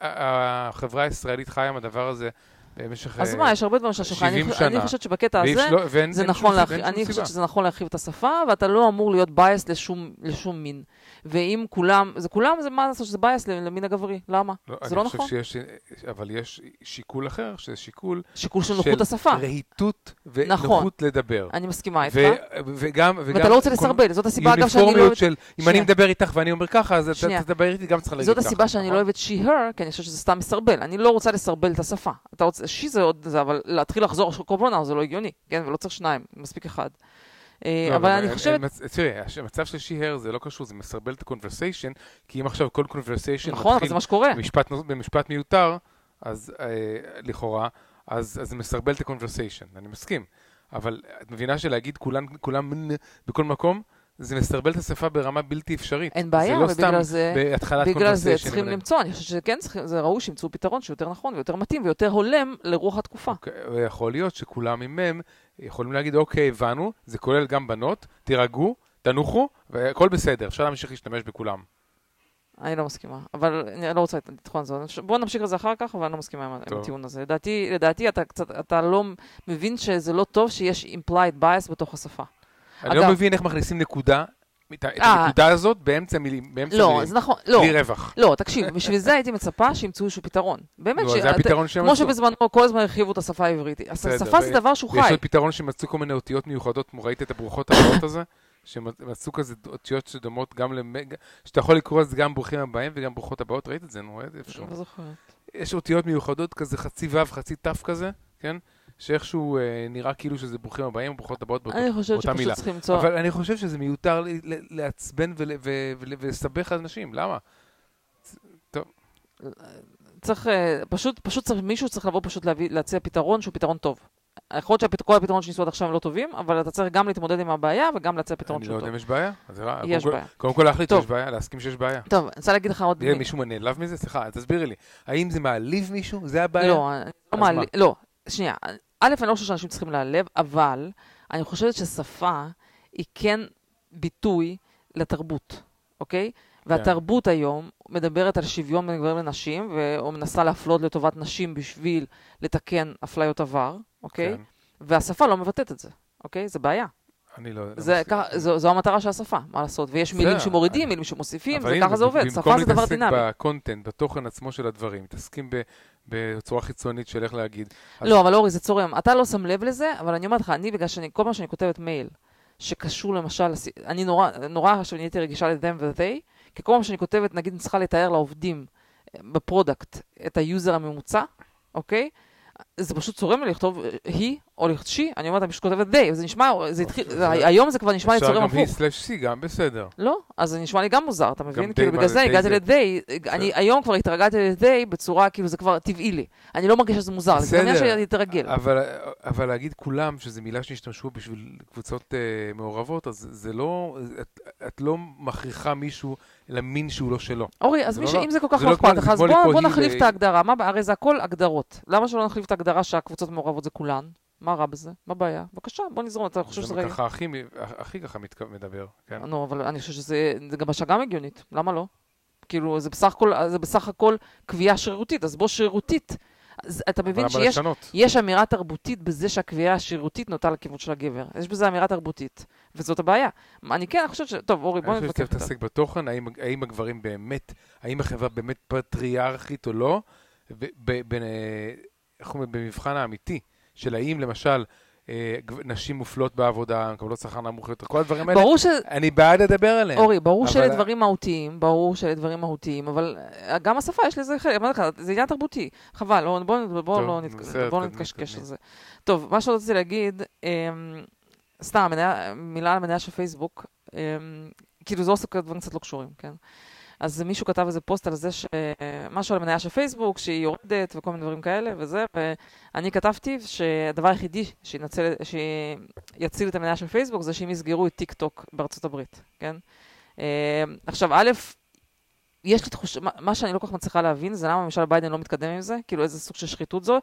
שהחברה הישראלית חיה עם הדבר הזה במשך אז אה, מה, יש הרבה דברים שהשולחן. 70 אני, שנה. אני חושבת שבקטע הזה, אפשר- ואין- זה אין נכון, שום- להרחיב, אני. חושבת שזה נכון להרחיב את השפה, ואתה לא אמור להיות bias לשום, לשום מין. ואם כולם, זה כולם, זה מה לעשות שזה bias למין הגברי, למה? זה לא אני נכון? חושב שיש, אבל יש שיקול אחר, שזה שיקול שיקול של של נוחות השפה. רהיטות נכון. ונוחות לדבר. אני מסכימה איתך. וגם, וגם... ואתה לא רוצה לסרבל, זאת הסיבה אגב שאני לא יוניפורמיות. של, אם אני. מדבר איתך ואני אומר ככה, אז אתה שנייה. תדבר איתי, גם צריכה להגיד זאת ככה. הסיבה שאני לא נכון? אוהבת she-her, כי אני חושבת שזה סתם מסרבל. אני לא רוצה לסרבל את השפה. אתה רוצה, she זה עוד זה, אבל להתחיל לחזור כל pronoun זה לא הגיוני, כן? ולא צריך שניים, מספיק אחד. אה, לא, אבל אני חושבת, תראי, המצב של she-her זה לא קשור, זה מסרבל את ה-conversation, כי אם עכשיו כל conversation נכון, מתחיל. במשפט, מיותר, אז אה, לכאורה, אז, זה מסרבל את ה-conversation, אני מסכים. אבל את מבינה שלהגיד כולם, בכל מקום, זה מסרבל את השפה ברמה בלתי אפשרית. אין בעיה, זה לא ובגלל סתם זה... בהתחלת בגלל זה צריכים למצוא, אני חושבת שכן צריכים, זה ראוי שימצאו פתרון שיותר נכון ויותר מתאים ויותר הולם לרוח התקופה. אוקיי, יכול להיות שכולם עם מם יכולים להגיד, אוקיי, הבנו, זה כולל גם בנות, תירגעו, תנוחו, והכל בסדר, אפשר להמשיך להשתמש בכולם. אני לא מסכימה, אבל אני לא רוצה לטחון את זה. בואו נמשיך את זה אחר כך, אבל אני לא מסכימה עם- עם. הטיעון הזה. לדעתי, לדעתי אתה קצת, אתה לא מבין שזה לא טוב שיש implied bias בתוך השפה. אני לא אגב- מבין איך מכניסים נקודה, את אה. הנקודה הזאת באמצע מילים, באמצע לא, מילים, זה נכון, לא. בלי רווח. לא, תקשיב, בשביל זה הייתי מצפה שימצאו איזשהו פתרון. באמת, נו, ש- זה הפתרון שהם כמו. שבזמנו כל הזמן הרחיבו את השפה העברית. השפה זה דבר שהוא חי. עוד פתרון שמצאו כל מיני אותיות מיוחדות, כמו ראית את הברוכות הבאות הזה? שמצאו כזה אותיות שדומות גם למגה, שאתה יכול לקרוא את זה גם ברוכים הבאים וגם ברוכות הבאות, ראית את זה? נו, ראית איפשהו. לא זוכרת. יש אותיות מיוחדות כזה, חצי ו', חצי ת' כזה, כן? שאיכשהו אה, נראה כאילו שזה ברוכים הבאים או ברוכות הבאות באותו. אני חושבת באותה שפשוט מילה. צריכים למצוא... אבל אני חושב שזה מיותר ל- ל- לעצבן ולסבך אנשים, למה? צריך, אה, פשוט, פשוט צריך, מישהו צריך לבוא פשוט להביא, להציע פתרון שהוא פתרון טוב. יכול להיות שכל הפתרונות שניסו עד עכשיו הם לא טובים, אבל אתה צריך גם להתמודד עם הבעיה וגם להציע פתרון אני לא שהוא יודע טוב. אם יש בעיה. יש קודם בעיה. קודם כל להחליט טוב. שיש בעיה, להסכים שיש בעיה. טוב, אני רוצה להגיד לך עוד... מישהו נעלב מזה? סליחה, תסבירי לי. האם זה מעליב מישהו? זה הבעיה? לא, אני לא. מה? לא, שנייה. א', אני לא חושבת שאנשים צריכים להיעלב, אבל אני חושבת ששפה היא כן ביטוי לתרבות, אוקיי? כן. והתרבות היום מדברת על שוויון בין גברים לנשים, ו- או מנסה להפלות לטובת נשים בשביל לתקן אפליות עבר, אוקיי? כן. והשפה לא מבטאת את זה, אוקיי? זה בעיה. אני לא... לא זה. ככה, זו, זו המטרה של השפה, מה לעשות? ויש מילים בסדר, שמורידים, אני- מילים שמוסיפים, זה ככה זה עובד. במקום שפה זה דבר להתעסק דינמי. בקונטנט, בתוכן עצמו של הדברים, מתעסקים ב- בצורה חיצונית של איך להגיד. אז- לא, אבל אורי, זה צורם. אתה לא שם לב לזה, אבל אני אומרת לך, אני, בגלל שאני, כל פעם שאני כותבת מייל, שקשור למשל, אני נורא, נורא עכשיו נהייתי רגישה ל-them ו-they, כי כל פעם שאני כותבת, נגיד, אני צריכה לתאר לעובדים אה, ב-product את ה-user הממוצע, אוקיי? זה פשוט צורם לי לכתוב אה, he או she, אני אומרת, אני פשוט כותבת they, זה נשמע, זה התחיל, זה- זה- היום זה כבר נשמע לי אפשר צורם גם הפוך. היא סלש C, גם בסדר. לא, אז זה נשמע לי גם מוזר, אתה מבין? די, כאילו, בגלל זה די הגעתי? ל-they, אני היום כבר התרגלתי ל-they בצורה, כאילו, זה כבר טבעי לי. אני לא מרגישה שזה מוזר, זה בסדר. שאני להתרגל. אבל, להגיד כולם שזו מילה שהשתמשו בשביל קבוצות uh, מעורבות, אז זה לא, את, לא מכריחה מישהו למין שהוא לא שלו. אורי, אז לא- ש... אם זה כל כך לא לא אכפת לך, אז בוא נחליף את ההגדרה. הרי זה הכל הגדרות. למה שלא נחליף את ההגדרה שהקבוצות מעורבות זה כולן? מה רע בזה? מה הבעיה? בבקשה, בוא נזרום. אתה חושב שזה זה רגע? ככה הכי, הכי ככה מתק- מדבר, כן? נו, אבל אני חושב שזה זה גם השגה הגיונית. למה לא? כאילו, זה בסך הכל, זה בסך הכל קביעה שרירותית, אז בוא שרירותית. אז אתה מבין שיש? יש אמירה תרבותית בזה שהקביעה השרירותית נוטה לכיוון של הגבר. יש בזה אמירה תרבותית, וזאת הבעיה. אני כן חושבת ש... טוב, אורי, בוא אני חושב נתווכח שצריך. להתעסק בתוכן, האם, האם הגברים באמת, האם החברה באמת פטריארכית או לא, ב- ב- ב- אומרים, במבחן האמיתי, של האם למשל אה, נשים מופלות בעבודה, מקבלות שכר נמוך יותר, כל הדברים האלה, ברור ש... אני בעד לדבר עליהם. אורי, ברור אבל- שאלה דברים מהותיים, ברור שאלה דברים מהותיים, אבל אה, גם השפה יש לזה חלק, אמרתי לך, זה עניין תרבותי. חבל, לא- בוא בוא לא בוא תקדמי, נתקשקש. על זה. טוב, מה שרציתי להגיד, אמ, סתם, מילה על מניה של פייסבוק, אמ, כאילו זה עושה דברים קצת לא קשורים, כן? אז מישהו כתב איזה פוסט על זה, ש- משהו על המניה של פייסבוק, שהיא יורדת וכל מיני דברים כאלה וזה, ואני כתבתי שהדבר היחידי שינצל, שיציל את המניה של פייסבוק זה שהם יסגרו את טיק טוק בארצות הברית, כן? אה, עכשיו, א', יש לי תחושה, מה- שאני לא כל כך מצליחה להבין זה למה ממשל ביידן לא מתקדם עם זה, כאילו איזה סוג של שחיתות זו,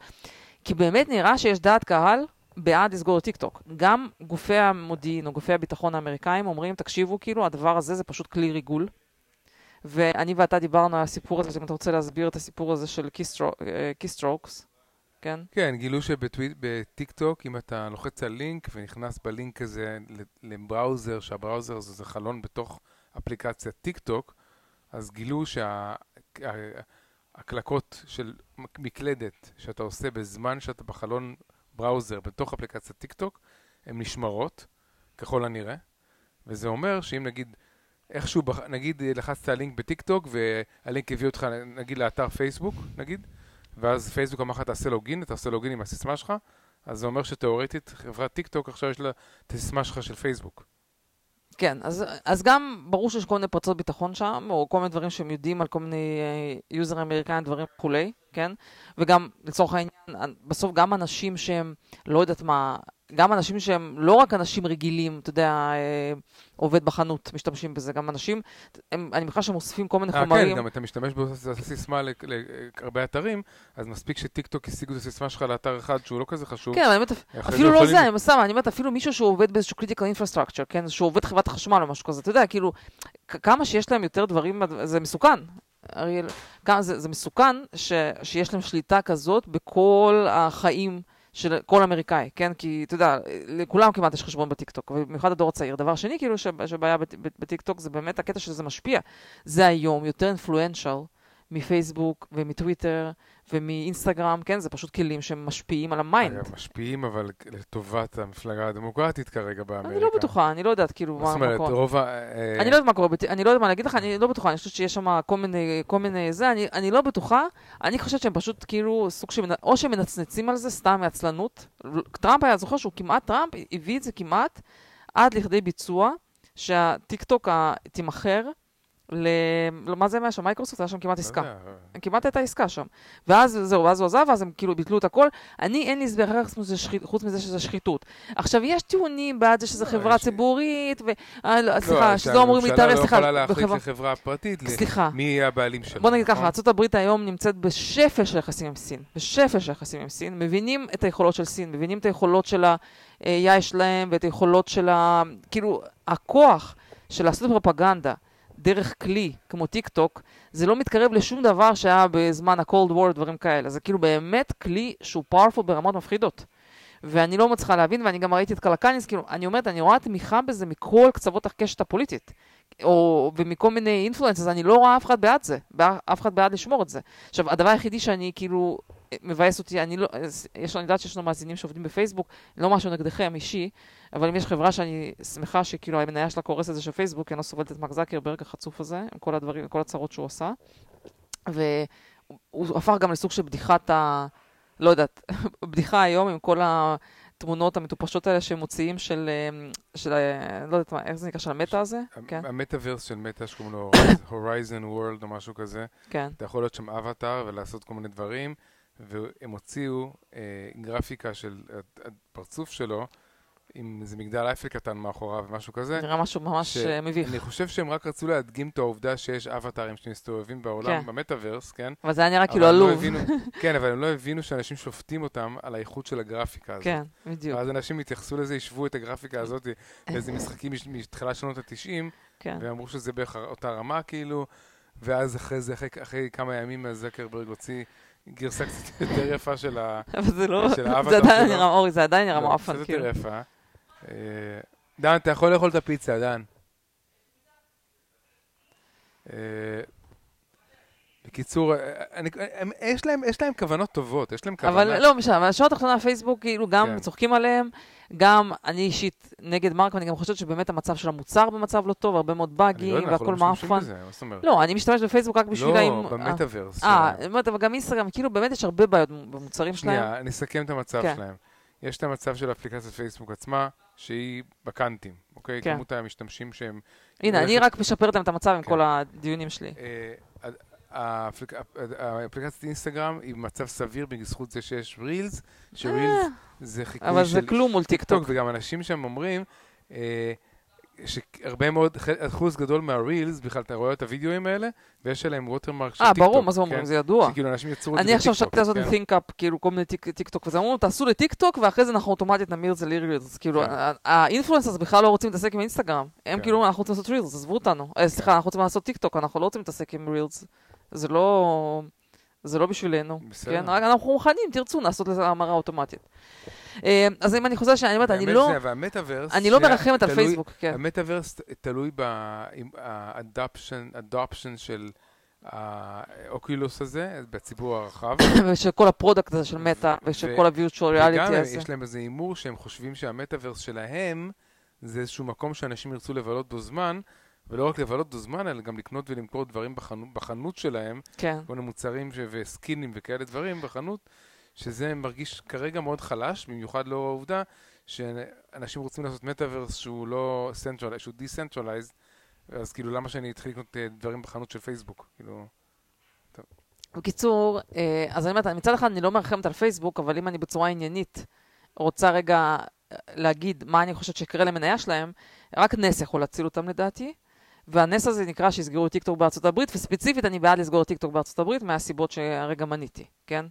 כי באמת נראה שיש דעת קהל בעד לסגור את טיק טוק. גם גופי המודיעין או גופי הביטחון האמריקאים אומרים, תקשיבו, כאילו, הדבר הזה זה פשוט כלי ריגול. ואני ואתה דיברנו על הסיפור הזה, אם אתה רוצה להסביר את הסיפור הזה של keystrokes. כן? כן, גילו שבטיק טוק, אם אתה לוחץ על לינק ונכנס בלינק הזה ל-browser, שה-browser הזה זה חלון בתוך אפליקציית טיק טוק, אז גילו שהקלקות של מקלדת שאתה עושה בזמן שאתה בחלון browser בתוך אפליקציית טיק טוק, הן נשמרות, ככל הנראה, וזה אומר שאם נגיד איכשהו, בח- נגיד לחצת על לינק בטיק טוק והלינק הביא אותך נגיד לאתר פייסבוק, נגיד, ואז פייסבוק אמר לך תעשה login, אתה עושה login עם הסיסמה שלך, אז זה אומר שתאורטית חברת טיק טוק עכשיו יש לה את הסיסמה שלך של פייסבוק. כן, אז, אז גם ברור שיש כל מיני פרצות ביטחון שם, או כל מיני דברים שהם יודעים על כל מיני אה, יוזרים אמריקאים, דברים וכולי, כן? וגם, לצורך העניין, בסוף גם אנשים שהם, לא יודעת מה, גם אנשים שהם לא רק אנשים רגילים, אתה יודע, אה, עובד בחנות, משתמשים בזה, גם אנשים, הם, אני מניחה שהם אוספים כל מיני אה, חומרים. כן, גם אתה משתמש באותה סיסמה ל- להרבה אתרים, אז מספיק שטיק טוק השיגו את הסיסמה שלך לאתר אחד שהוא לא כזה חשוב. כן, באמת, אחרי אפילו לא יכולים- זה, אני סתם, אני אומרת, אפילו מישהו שהוא עובד באיזשהו critical infrastructure, כן, שהוא עובד חברת החשמל או משהו כזה, אתה יודע, כאילו, כמה שיש להם יותר דברים, זה מסוכן. אריאל, זה, זה מסוכן ש, שיש להם שליטה כזאת בכל החיים של כל אמריקאי, כן? כי, אתה יודע, לכולם כמעט יש חשבון בטיקטוק, ובמיוחד הדור הצעיר. דבר שני, כאילו, שבעיה בט- בט- בטיקטוק זה באמת הקטע שזה משפיע. זה היום יותר influential מפייסבוק ומטוויטר ומאינסטגרם, כן? זה פשוט כלים שמשפיעים על ה-mind. אגב, משפיעים, אבל לטובת המפלגה הדמוקרטית כרגע באמריקה. אני לא בטוחה, אני לא יודעת כאילו מה מה זאת מה אומרת, קורה. רוב ה... אני לא יודעת מה קורה, אני לא יודעת מה להגיד לך, אני לא בטוחה, אני חושבת שיש שם כל מיני, כל מיני זה, אני, אני לא בטוחה, אני חושבת שהם פשוט כאילו סוג של, או שהם מנצנצים על זה סתם מעצלנות. טראמפ היה זוכר שהוא כמעט, טראמפ הביא את זה כמעט עד לכדי ביצוע, שהטיקטוק תימכר ל... לא, מה זה היה שם? מייקרוסופט היה שם כמעט לא עסקה. יודע, כמעט הייתה עסקה שם. ואז זהו, ואז הוא עזב, ואז הם כאילו ביטלו את הכל. אני, אין לי הסבר אחר חוץ מזה שזה שחיתות. עכשיו, יש טיעונים בעד זה שזה לא, חברה ציבורית, ו... אה, לא, לא, סליחה, שלא אמורים להתערב, שהממשלה לא סליחה, יכולה להחליט לחברה פרטית סליחה. מי יהיה הבעלים שלה. בוא נגיד ככה, נכון? ארה"ב היום נמצאת בשפל של יחסים עם סין. בשפל של יחסים עם סין. מבינים את היכולות של סין, מבינים את היכולות של ה-AI שלהם ואת היכולות של ה... כאילו, הכוח של לעשות פרופגנדה דרך כלי כמו טיק טוק, זה לא מתקרב לשום דבר שהיה בזמן ה-cold war, דברים כאלה. זה כאילו באמת כלי שהוא powerful ברמות מפחידות. ואני לא מצליחה להבין, ואני גם ראיתי את קלקניס, כאילו, אני אומרת, אני רואה תמיכה בזה מכל קצוות הקשת הפוליטית. או, ומכל מיני influencers, אני לא רואה אף אחד בעד זה, אף אחד בעד לשמור את זה. עכשיו, הדבר היחידי שאני כאילו, מבאס אותי, אני לא, יש, אני יודעת שיש לנו מאזינים שעובדים בפייסבוק, לא משהו נגדכם אישי, אבל אם יש חברה שאני שמחה שכאילו המניה שלה קורסת זה של פייסבוק, כי אני לא סובלת את מרק זקרברג החצוף הזה, עם כל הדברים, עם כל הצרות שהוא עשה. והוא הפך גם לסוג של בדיחת ה... לא יודעת, בדיחה היום עם כל התמונות המטופשות האלה שהם מוציאים של, אה, של, אה, לא יודעת מה, איך זה נקרא, של המטה הזה? כן, המטאוורס של מטא שקוראים לו Horizon World או משהו כזה, כן. אתה יכול להיות שם אבטאר ולעשות כל מיני דברים, והם הוציאו אה, גרפיקה של הפרצוף שלו, עם איזה מגדל אייפל קטן מאחוריו ומשהו כזה. נראה משהו ממש ש- אה, מביך. אני חושב שהם רק רצו להדגים את העובדה שיש אבטארים שמסתובבים בעולם כן. במטאוורס, כן? אבל זה היה נראה כאילו לא עלוב. הבינו- כן, אבל הם לא הבינו שאנשים שופטים אותם על האיכות של הגרפיקה הזאת. כן, בדיוק. ואז אנשים התייחסו לזה, השוו את הגרפיקה הזאת לאיזה משחקים מש- מתחילת שנות ה-90, כן. ואמרו שזה בערך אותה רמה כאילו, ואז אחרי זה, אחרי, אחרי כמה ימים, זקרברג הוציא גרסה קצת יותר יפה של ה... אבל זה לא, האבטר זה עדיין. נראה, אורי, זה עדיין נראה לא, מעפן, קצת כאילו. יותר יפה. אה, דן, אתה יכול לאכול את הפיצה, דן. אה, בקיצור, אה, אני, הם, יש, להם, יש להם כוונות טובות, יש להם כוונה. אבל לא משנה, אבל השורה התחתונה פייסבוק, כאילו גם כן. צוחקים עליהם, גם אני אישית נגד מרק, ואני גם חושבת שבאמת המצב של המוצר במצב לא טוב, הרבה מאוד אני לא באגים, והכל לא מעפן. אומרת? לא, אני משתמשת בפייסבוק רק בשביל לא. במטאוורס. אה, שלהם. באמת, אבל גם אינסטגרם, כאילו באמת יש הרבה בעיות במוצרים שלהם. שנייה, נסכם את המצב כן. שלהם. יש את המצב של אפליקציית פייסבוק עצמה, שהיא בקאנטים, אוקיי? כן. כמות המשתמשים שהם... הנה, אני רק משפרת להם את המצב עם כן. כל הדיונים שלי. אה, האפליק- האפליקציית אינסטגרם היא במצב סביר בזכות זה שיש רילס, שרילס אה, זה חיקוי אבל של זה כלום מול טיק טוק. וגם אנשים שם אומרים אה, שהרבה מאוד, אחוז גדול מה reels, בכלל אתה רואה את הוידאוים האלה, ויש עליהם watermark של אה, טיק טוק. ברור, מה זה אומרים? זה ידוע. שכאילו אנשים יצרו את זה אני עכשיו שתתי לעשות כן? think up, כאילו כל מיני טיק טיק טוק וזה, אמרו, תעשו לטיק טוק, ואחרי זה אנחנו אוטומטית נמיר את זה ל reels. כאילו, כן. ה influencers בכלל לא רוצים להתעסק עם אינסטגרם. הם כן. כאילו, אנחנו רוצים לעשות reels, עזבו אותנו. אה, סליחה, אנחנו רוצים לעשות טיק טוק, אנחנו לא רוצים להתעסק עם reels. זה לא... זה לא בשבילנו. בסדר. כן? רק אנחנו מוכנים, תרצו, לעשות לזה המרה אוטומטית. אה, אז אם אני חוזרת, שאני אומרת, אני לא, והמטאוורס... אני לא מרחמת על פייסבוק, כן. המטאוורס תלוי ב adoption של ה Oculus הזה, בציבור הרחב. ושל כל ה product הזה של מטא, ושל כל וגם reality הזה. יש להם איזה הימור שהם חושבים שהמטאוורס שלהם זה איזשהו מקום שאנשים ירצו לבלות בו זמן, ולא רק לבלות בו זמן, אלא גם לקנות ולמכור דברים בחנות, בחנות שלהם, כן. כל מיני מוצרים ש- וסקינים וכאלה דברים בחנות, שזה מרגיש כרגע מאוד חלש, במיוחד לאור העובדה שאנשים רוצים לעשות מטאוורס שהוא לא centralized, שהוא decentralized, אז כאילו למה שאני אתחיל לקנות אה, דברים בחנות של פייסבוק? כאילו, בקיצור, אה, אז אני אומרת, מצד אחד אני לא מרחמת על פייסבוק, אבל אם אני בצורה עניינית רוצה רגע אה, להגיד מה אני חושבת שיקרה למניה שלהם, רק נס יכול להציל אותם לדעתי. והנס הזה נקרא שיסגרו את טיקטוק בארצות הברית, וספציפית אני בעד לסגור את טיקטוק בארצות הברית מהסיבות שהרגע מניתי, כן?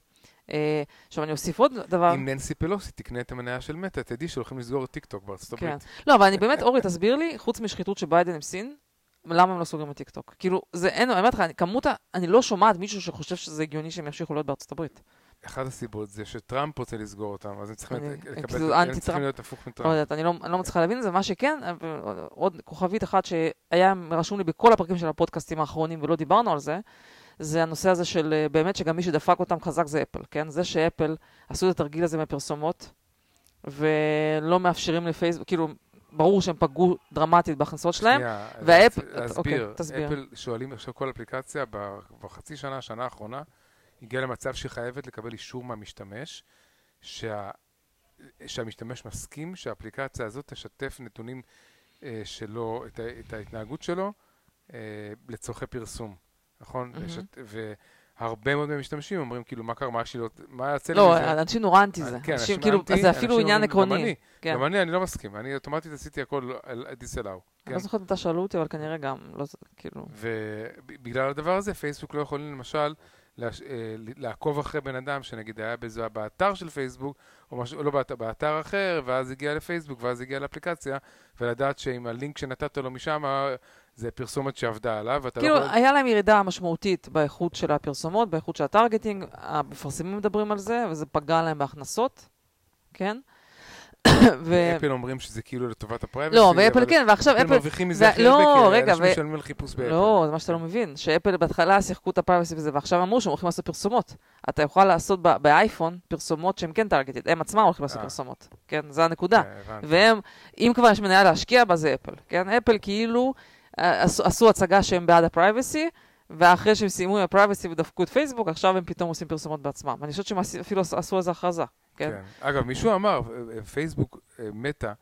אה, עכשיו אני אוסיף עוד דבר. אם ננסי פלוסי תקנה את המניה של מטא, תדעי שהולכים לסגור את טיקטוק בארצות כן. הברית. לא, אבל אני באמת, אורי, תסביר לי, חוץ משחיתות של ביידן עם סין, למה הם לא סוגרים את טיקטוק? כאילו, זה אין, אני אומרת לך, כמות ה... אני לא שומעת מישהו שחושב שזה הגיוני שהם ימשיכו להיות בארצות הברית. אחת הסיבות זה שטראמפ רוצה לסגור אותם, אז הם צריכים לקבל, הם צריכים. להיות הפוך לא מטראמפ. אני לא, אני לא מצליחה להבין את זה, מה שכן, עוד כוכבית אחת שהיה רשום לי בכל הפרקים של הפודקאסטים האחרונים ולא דיברנו על זה, זה הנושא הזה של אה, באמת שגם מי שדפק אותם חזק זה אפל, כן? זה שאפל עשו את התרגיל הזה מהפרסומות, ולא מאפשרים לפייסבוק, כאילו, ברור שהם פגעו דרמטית בהכנסות שלהם, והאפל- אוקיי, להסביר. תסביר. אפל שואלים עכשיו כל אפליקציה, בחצי שנה, שנה האחרונה, הגיעה למצב שהיא חייבת לקבל אישור מהמשתמש, שה- שהמשתמש מסכים שהאפליקציה הזאת תשתף נתונים אה, שלו, את, ה- את ההתנהגות שלו, אה, לצורכי פרסום, נכון? מהמם. לשת- והרבה מאוד מהמשתמשים אומרים, כאילו, מה קרה, מה יש לי, לא- מה יוצא לי לא, מזה? אנשים נורא אנטי זה. כן, אנשים, כאילו, זה אפילו עניין אומרים, גם עקרוני. אני, כן. גם אני, אני לא מסכים, אני אוטומטית עשיתי הכל על דיסלאו. אני כן? לא זוכרת מתי שאלו אותי, אבל כנראה גם, לא, כאילו... ובגלל הדבר הזה, פייסבוק לא יכולים למשל להש... אה, לעקוב אחרי בן אדם שנגיד היה בזה באתר של פייסבוק, או משהו, לא באתר, באתר אחר, ואז הגיע לפייסבוק, ואז הגיע לאפליקציה, ולדעת שעם הלינק שנתת לו משם, זה פרסומת שעבדה עליו, ואתה כאילו, לא. היה להם ירידה משמעותית באיכות של הפרסומות, באיכות של ה targeting, המפרסמים מדברים על זה, וזה פגע להם בהכנסות, כן? ו... אפל אומרים שזה כאילו לטובת ה privacy, לא, ואפל כן, ועכשיו אפל אפל... מרוויחים מזה הכי לא, הרבה, כי אנשים משלמים על חיפוש באפל. לא, זה מה שאתה לא מבין, שאפל בהתחלה שיחקו את ה privacy וזה, ועכשיו אמרו שהם הולכים לעשות פרסומות. אתה יכול לעשות באייפון פרסומות שהן כן targeted, הם עצמם הולכים לעשות אה. פרסומות, כן? זה הנקודה. כן. והם, אם כבר יש מניה להשקיע בה, זה אפל, כן? אפל כאילו אה, עשו הצגה שהם בעד ה privacy, ואחרי שהם סיימו עם ה privacy ודפקו את פייסבוק, עכשיו הם פתאום עושים פרסומות בעצמם. אני חושבת שהם אפילו עשו- איזו הכרזה, כן? כן. אגב, מישהו אמר, אה, אה, פייסבוק, אה, מטא,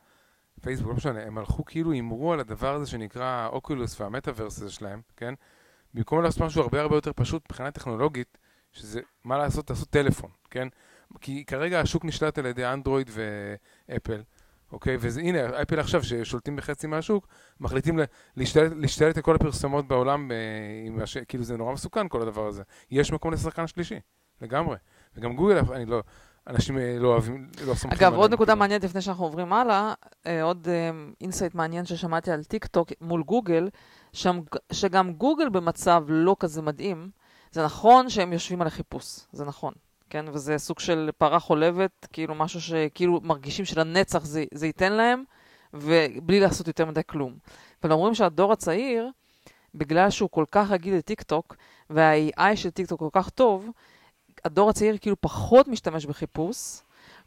פייסבוק, לא משנה, הם הלכו כאילו הימרו על הדבר הזה שנקרא Oculus והמטאוורס הזה שלהם, כן? במקום לעשות משהו הרבה הרבה יותר פשוט מבחינה טכנולוגית, שזה, מה לעשות, לעשות טלפון, כן? כי כרגע השוק נשלט על ידי אנדרואיד ואפל, אוקיי? והנה, אפל עכשיו, ששולטים בחצי מהשוק, מחליטים להשתלט, להשתלט על כל הפרסומות בעולם, אה, הש... כאילו זה נורא מסוכן כל הדבר הזה. יש מקום לשחקן שלישי, לגמרי. וגם גוגל, אני לא, אנשים אה, לא אוהבים, לא סומכים אגב, עוד עליהם, נקודה כאילו. מעניינת לפני שאנחנו עוברים הלאה, אה, עוד insight מעניין ששמעתי על טיק טוק מול גוגל, שם, שגם גוגל במצב לא כזה מדהים. זה נכון שהם יושבים על החיפוש, זה נכון, כן? וזה סוג של פרה חולבת, כאילו משהו שכאילו מרגישים שלנצח זה, זה ייתן להם, ובלי לעשות יותר מדי כלום. אבל אומרים שהדור הצעיר, בגלל שהוא כל כך רגיל לטיק טוק, וה-AI של טיק טוק כל כך טוב, הדור הצעיר כאילו פחות משתמש בחיפוש,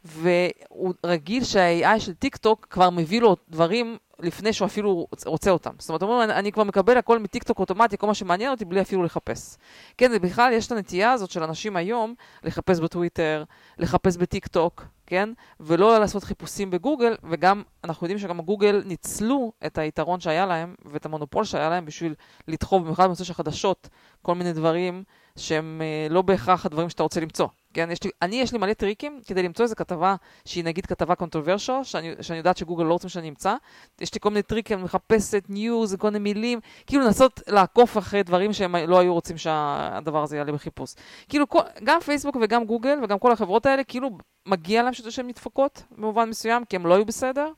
והוא רגיל שה-AI של טיק טוק כבר מביא לו דברים לפני שהוא אפילו רוצה אותם. זאת אומרת, אומרים, אני, אני כבר מקבל הכל מטיק טוק אוטומטי, כל מה שמעניין אותי, בלי אפילו לחפש. כן, ובכלל יש את הנטייה הזאת של אנשים היום לחפש בטוויטר, לחפש בטיק טוק, כן? ולא לעשות חיפושים בגוגל, וגם, אנחנו יודעים שגם גוגל ניצלו את היתרון שהיה להם, ואת המונופול שהיה להם בשביל לדחוף, במיוחד בנושא של חדשות, כל מיני דברים שהם אה, לא בהכרח הדברים שאתה רוצה למצוא. כן, יש לי, אני, יש לי מלא טריקים כדי למצוא איזו כתבה שהיא נגיד כתבה controversial, שאני, שאני יודעת שגוגל לא רוצים שאני אמצא. יש לי כל מיני טריקים, אני מחפשת news, כל מיני מילים, כאילו לנסות לעקוף אחרי דברים שהם לא היו רוצים שהדבר הזה יעלה בחיפוש. כאילו, כל, גם פייסבוק וגם גוגל וגם כל החברות האלה, כאילו מגיע להם שהן נדפקות במובן מסוים, כי הם לא היו בסדר.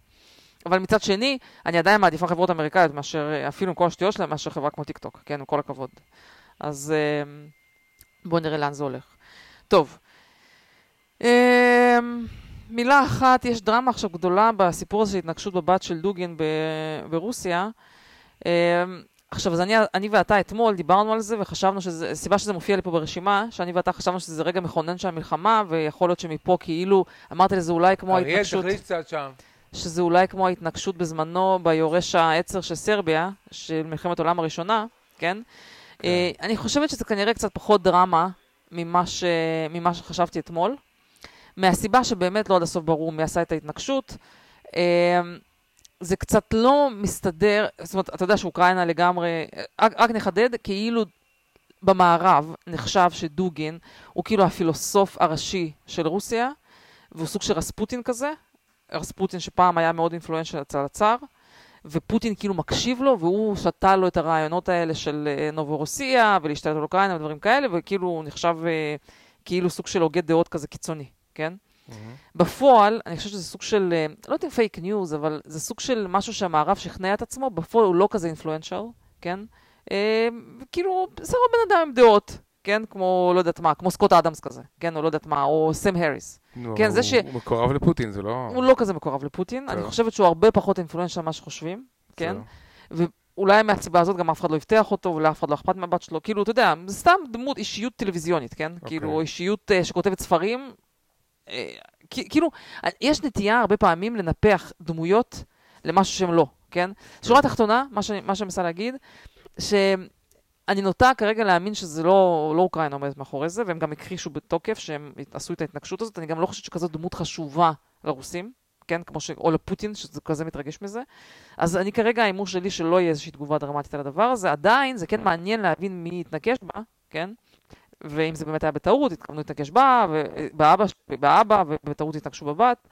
אבל מצד שני, אני עדיין מעדיפה חברות אמריקאיות מאשר, אפילו עם כל השטויות שלהם, מאשר חברה כמו טיק טוק, כן, עם כל הכבוד. אז... אה, בואו נראה לאן זה הולך. טוב, מילה אחת, יש דרמה עכשיו גדולה בסיפור הזה של התנגשות בבת של דוגין ברוסיה. אמ, עכשיו, אז אני, אני ואתה אתמול דיברנו על זה וחשבנו שזה, הסיבה שזה מופיע לי פה ברשימה, שאני ואתה חשבנו שזה רגע מכונן של המלחמה, ויכול להיות שמפה כאילו, אמרתי לזה אולי כמו אריאל, ההתנגשות, תחליט קצת שם. שזה אולי כמו ההתנגשות בזמנו ביורש העצר של סרביה, של מלחמת העולם הראשונה, כן? כן. אה, אני חושבת שזה כנראה קצת פחות דרמה ממה, ש... ממה שחשבתי אתמול, מהסיבה שבאמת לא עד הסוף ברור מי עשה את ההתנגשות. אה, זה קצת לא מסתדר, זאת אומרת, אתה יודע שאוקראינה לגמרי, רק, רק נחדד, כאילו במערב נחשב שדוגין הוא כאילו הפילוסוף הראשי של רוסיה, והוא סוג של רספוטין כזה, רספוטין שפעם היה מאוד אינפלואנשל אצל הצאר, ופוטין כאילו מקשיב לו, והוא שתה לו את הרעיונות האלה של אה, נובורוסיה, ולהשתלט על אוקראינה ודברים כאלה, וכאילו הוא נחשב אה, כאילו סוג של הוגה דעות כזה קיצוני, כן? מהמם. בפועל, אני חושבת שזה סוג של, אה, לא יודעת אם פייק ניוז, אבל זה סוג של משהו שהמערב שכנע את עצמו, בפועל הוא לא כזה influential, כן? אה, כאילו, בסדר בן אדם עם דעות, כן? כמו, לא יודעת מה, כמו סקוט אדמס כזה, כן? או לא יודעת מה, או סם האריס. נו, כן, זה הוא- ש- הוא מקורב לפוטין, זה לא... הוא לא כזה מקורב לפוטין, אני. חושבת שהוא הרבה פחות influential ממה שחושבים, כן? בסדר. אולי מהסיבה הזאת גם אף אחד לא אבטח אותו, ולאף אחד לא אכפת מהבת שלו, כאילו, אתה יודע, זה סתם דמות, אישיות טלוויזיונית, כן? אוקיי. כאילו, אישיות אה, שכותבת ספרים. אה, כאילו, אה, יש נטייה הרבה פעמים לנפח דמויות למשהו שהם לא, כן? שורה תחתונה, מה שאני מנסה להגיד, שאני נוטה כרגע להאמין שזה לא, לא אוקראינה עומדת מאחורי זה, והם גם הכחישו בתוקף שהם עשו את ההתנגשות הזאת. אני גם לא חושבת שכזאת דמות חשובה לרוסים, כן? כמו ש... או לפוטין, שזה כזה מתרגש מזה. אז אני כרגע, ההימור שלי שלא יהיה איזושהי תגובה דרמטית על הדבר הזה. עדיין, זה כן מעניין להבין מי התנגש בה, כן? ואם זה באמת היה בטעות, התכוונו להתנגש בה, ובאבא, באבא ובטעות התנגשו בבת.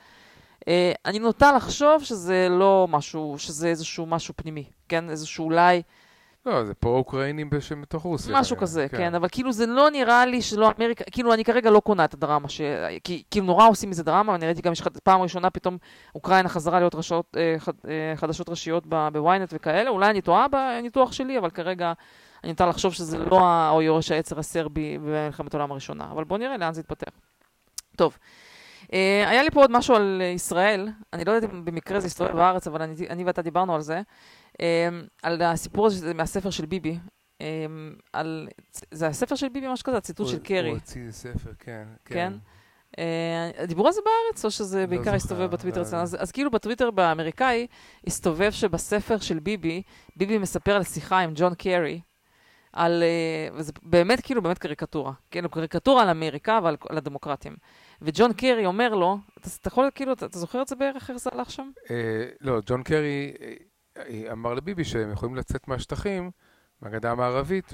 אה, אני נוטה לחשוב שזה לא משהו, שזה איזשהו משהו פנימי, כן? איזשהו אולי לא, זה פרו-אוקראינים בשם בתוך רוסיה. משהו כזה, כן, אבל כאילו זה לא נראה לי שלא אמריקה, כאילו אני כרגע לא קונה את הדרמה, ש... כי כאילו נורא עושים מזה דרמה, ואני ראיתי גם פעם ראשונה פתאום אוקראינה חזרה להיות רשאות, אה, אה, חדשות ראשיות בוויינט וכאלה, אולי אני טועה בניתוח שלי, אבל כרגע אני נוטה לחשוב שזה לא ה- או יורש העצר הסרבי במלחמת העולם הראשונה, אבל בואו נראה לאן זה יתפתח. טוב, אה, היה לי פה עוד משהו על ישראל, אני לא יודעת אם במקרה זה הסתובב בארץ, אבל אני, אני ואתה דיברנו על זה, אה, על הסיפור הזה מהספר של ביבי, אה, על, זה הספר של ביבי, משהו כזה, הציטוט של קרי. הוא הוציא ספר, כן. כן? אה, דיברו על זה בארץ, או שזה לא בעיקר הסתובב בטוויטר לא- אצלנו? אז, אז כאילו בטוויטר באמריקאי, הסתובב שבספר של ביבי, ביבי מספר על שיחה עם ג'ון קרי, על, אה, וזה באמת כאילו באמת קריקטורה, הוא קריקטורה על אמריקה ועל על הדמוקרטים. וג'ון קרי אומר לו, אתה, אתה יכול, כאילו, אתה, אתה זוכר את זה בערך, איך זה הלך שם? אה, לא, ג'ון קרי אה, אמר לביבי שהם יכולים לצאת מהשטחים, מהגדה המערבית,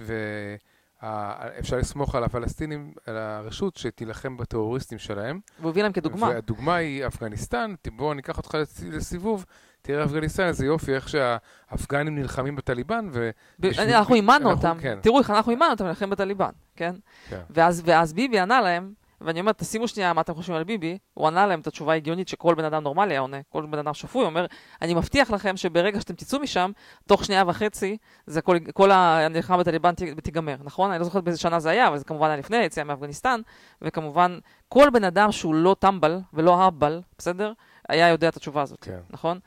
ואפשר לסמוך על הפלסטינים, על הרשות שתילחם בטרוריסטים שלהם. והוא הביא להם כדוגמה. והדוגמה היא אפגניסטן, ת- בוא ניקח אותך לס- לסיבוב, תראה אפגניסטן, איזה יופי, איך שהאפגנים נלחמים בטליבן, ו... ב- בשביל- אנחנו אימנו אותם, כן. תראו איך אנחנו אימנו אותם להילחם בטליבן, כן? כן. ואז, ואז ביבי ענה להם, ואני אומרת, תשימו שנייה מה אתם חושבים על ביבי, הוא ענה להם את התשובה ההגיונית שכל בן אדם נורמלי היה עונה, כל בן אדם שפוי אומר, אני מבטיח לכם שברגע שאתם תצאו משם, תוך שנייה וחצי, זה כל, כל המלחמה בטליבן תיגמר, נכון? אני לא זוכרת באיזה שנה זה היה, אבל זה כמובן היה לפני היציאה מאפגניסטן, וכמובן, כל בן אדם שהוא לא טמבל ולא אהבל, בסדר? היה יודע את התשובה הזאת, כן. נכון?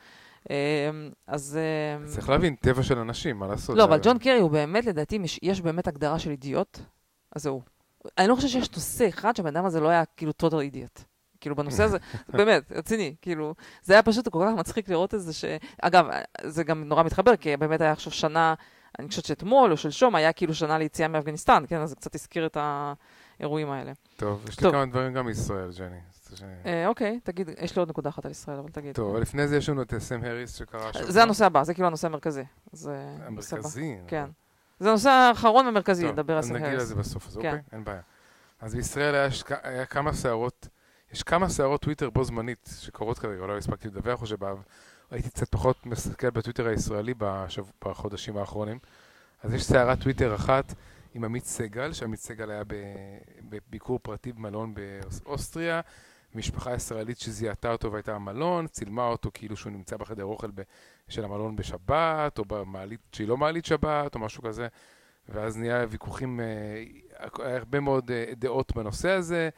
אמ, אז... אמ, צריך להבין, טבע של אנשים, מה לעשות? לא, אבל ג'ון קרי הוא באמת, לדעתי, יש באמת הגדרה של אידיוט, אז זהו. אני לא חושבת שיש נושא אחד שהבן אדם הזה לא היה כאילו total אידיוט. כאילו בנושא הזה, באמת, רציני, כאילו, זה היה פשוט כל כך מצחיק לראות את זה ש... אגב, זה גם נורא מתחבר, כי באמת היה עכשיו שנה, אני חושבת שאתמול או שלשום היה כאילו שנה ליציאה מאפגניסטן, כן? אז זה קצת הזכיר את האירועים האלה. טוב, יש לי. כמה דברים גם מישראל, ג'ני. ש- אה, אוקיי, תגיד, יש לי עוד נקודה אחת על ישראל, אבל תגיד. טוב, אבל לפני זה יש לנו את סם האריס שקרה השבוע. זה הנושא הבא, זה כאילו הנושא המרכזי. זה. המרכזי. כן. זה הנושא האחרון והמרכזי, לדבר על סם נגיע לזה האריס. בסוף, אז כן. אוקיי? אין בעיה. אז בישראל היה שק- היה כמה סערות, יש כמה סערות טוויטר בו זמנית שקורות כרגע, לא הספקתי לדווח או שבא, הייתי קצת פחות מסתכל בטוויטר הישראלי בשב- בחודשים האחרונים. אז יש סערת טוויטר אחת עם עמית סגל, שעמית סגל היה בביקור פרטי במלון באוסטריה, משפחה ישראלית שזיהתה אותו והייתה במלון, צילמה אותו כאילו שהוא נמצא בחדר אוכל ב- של המלון בשבת, או במעלית שהיא לא מעלית שבת, או משהו כזה. ואז נהיה ויכוחים, אה, היה הרבה מאוד אה, דעות בנושא הזה,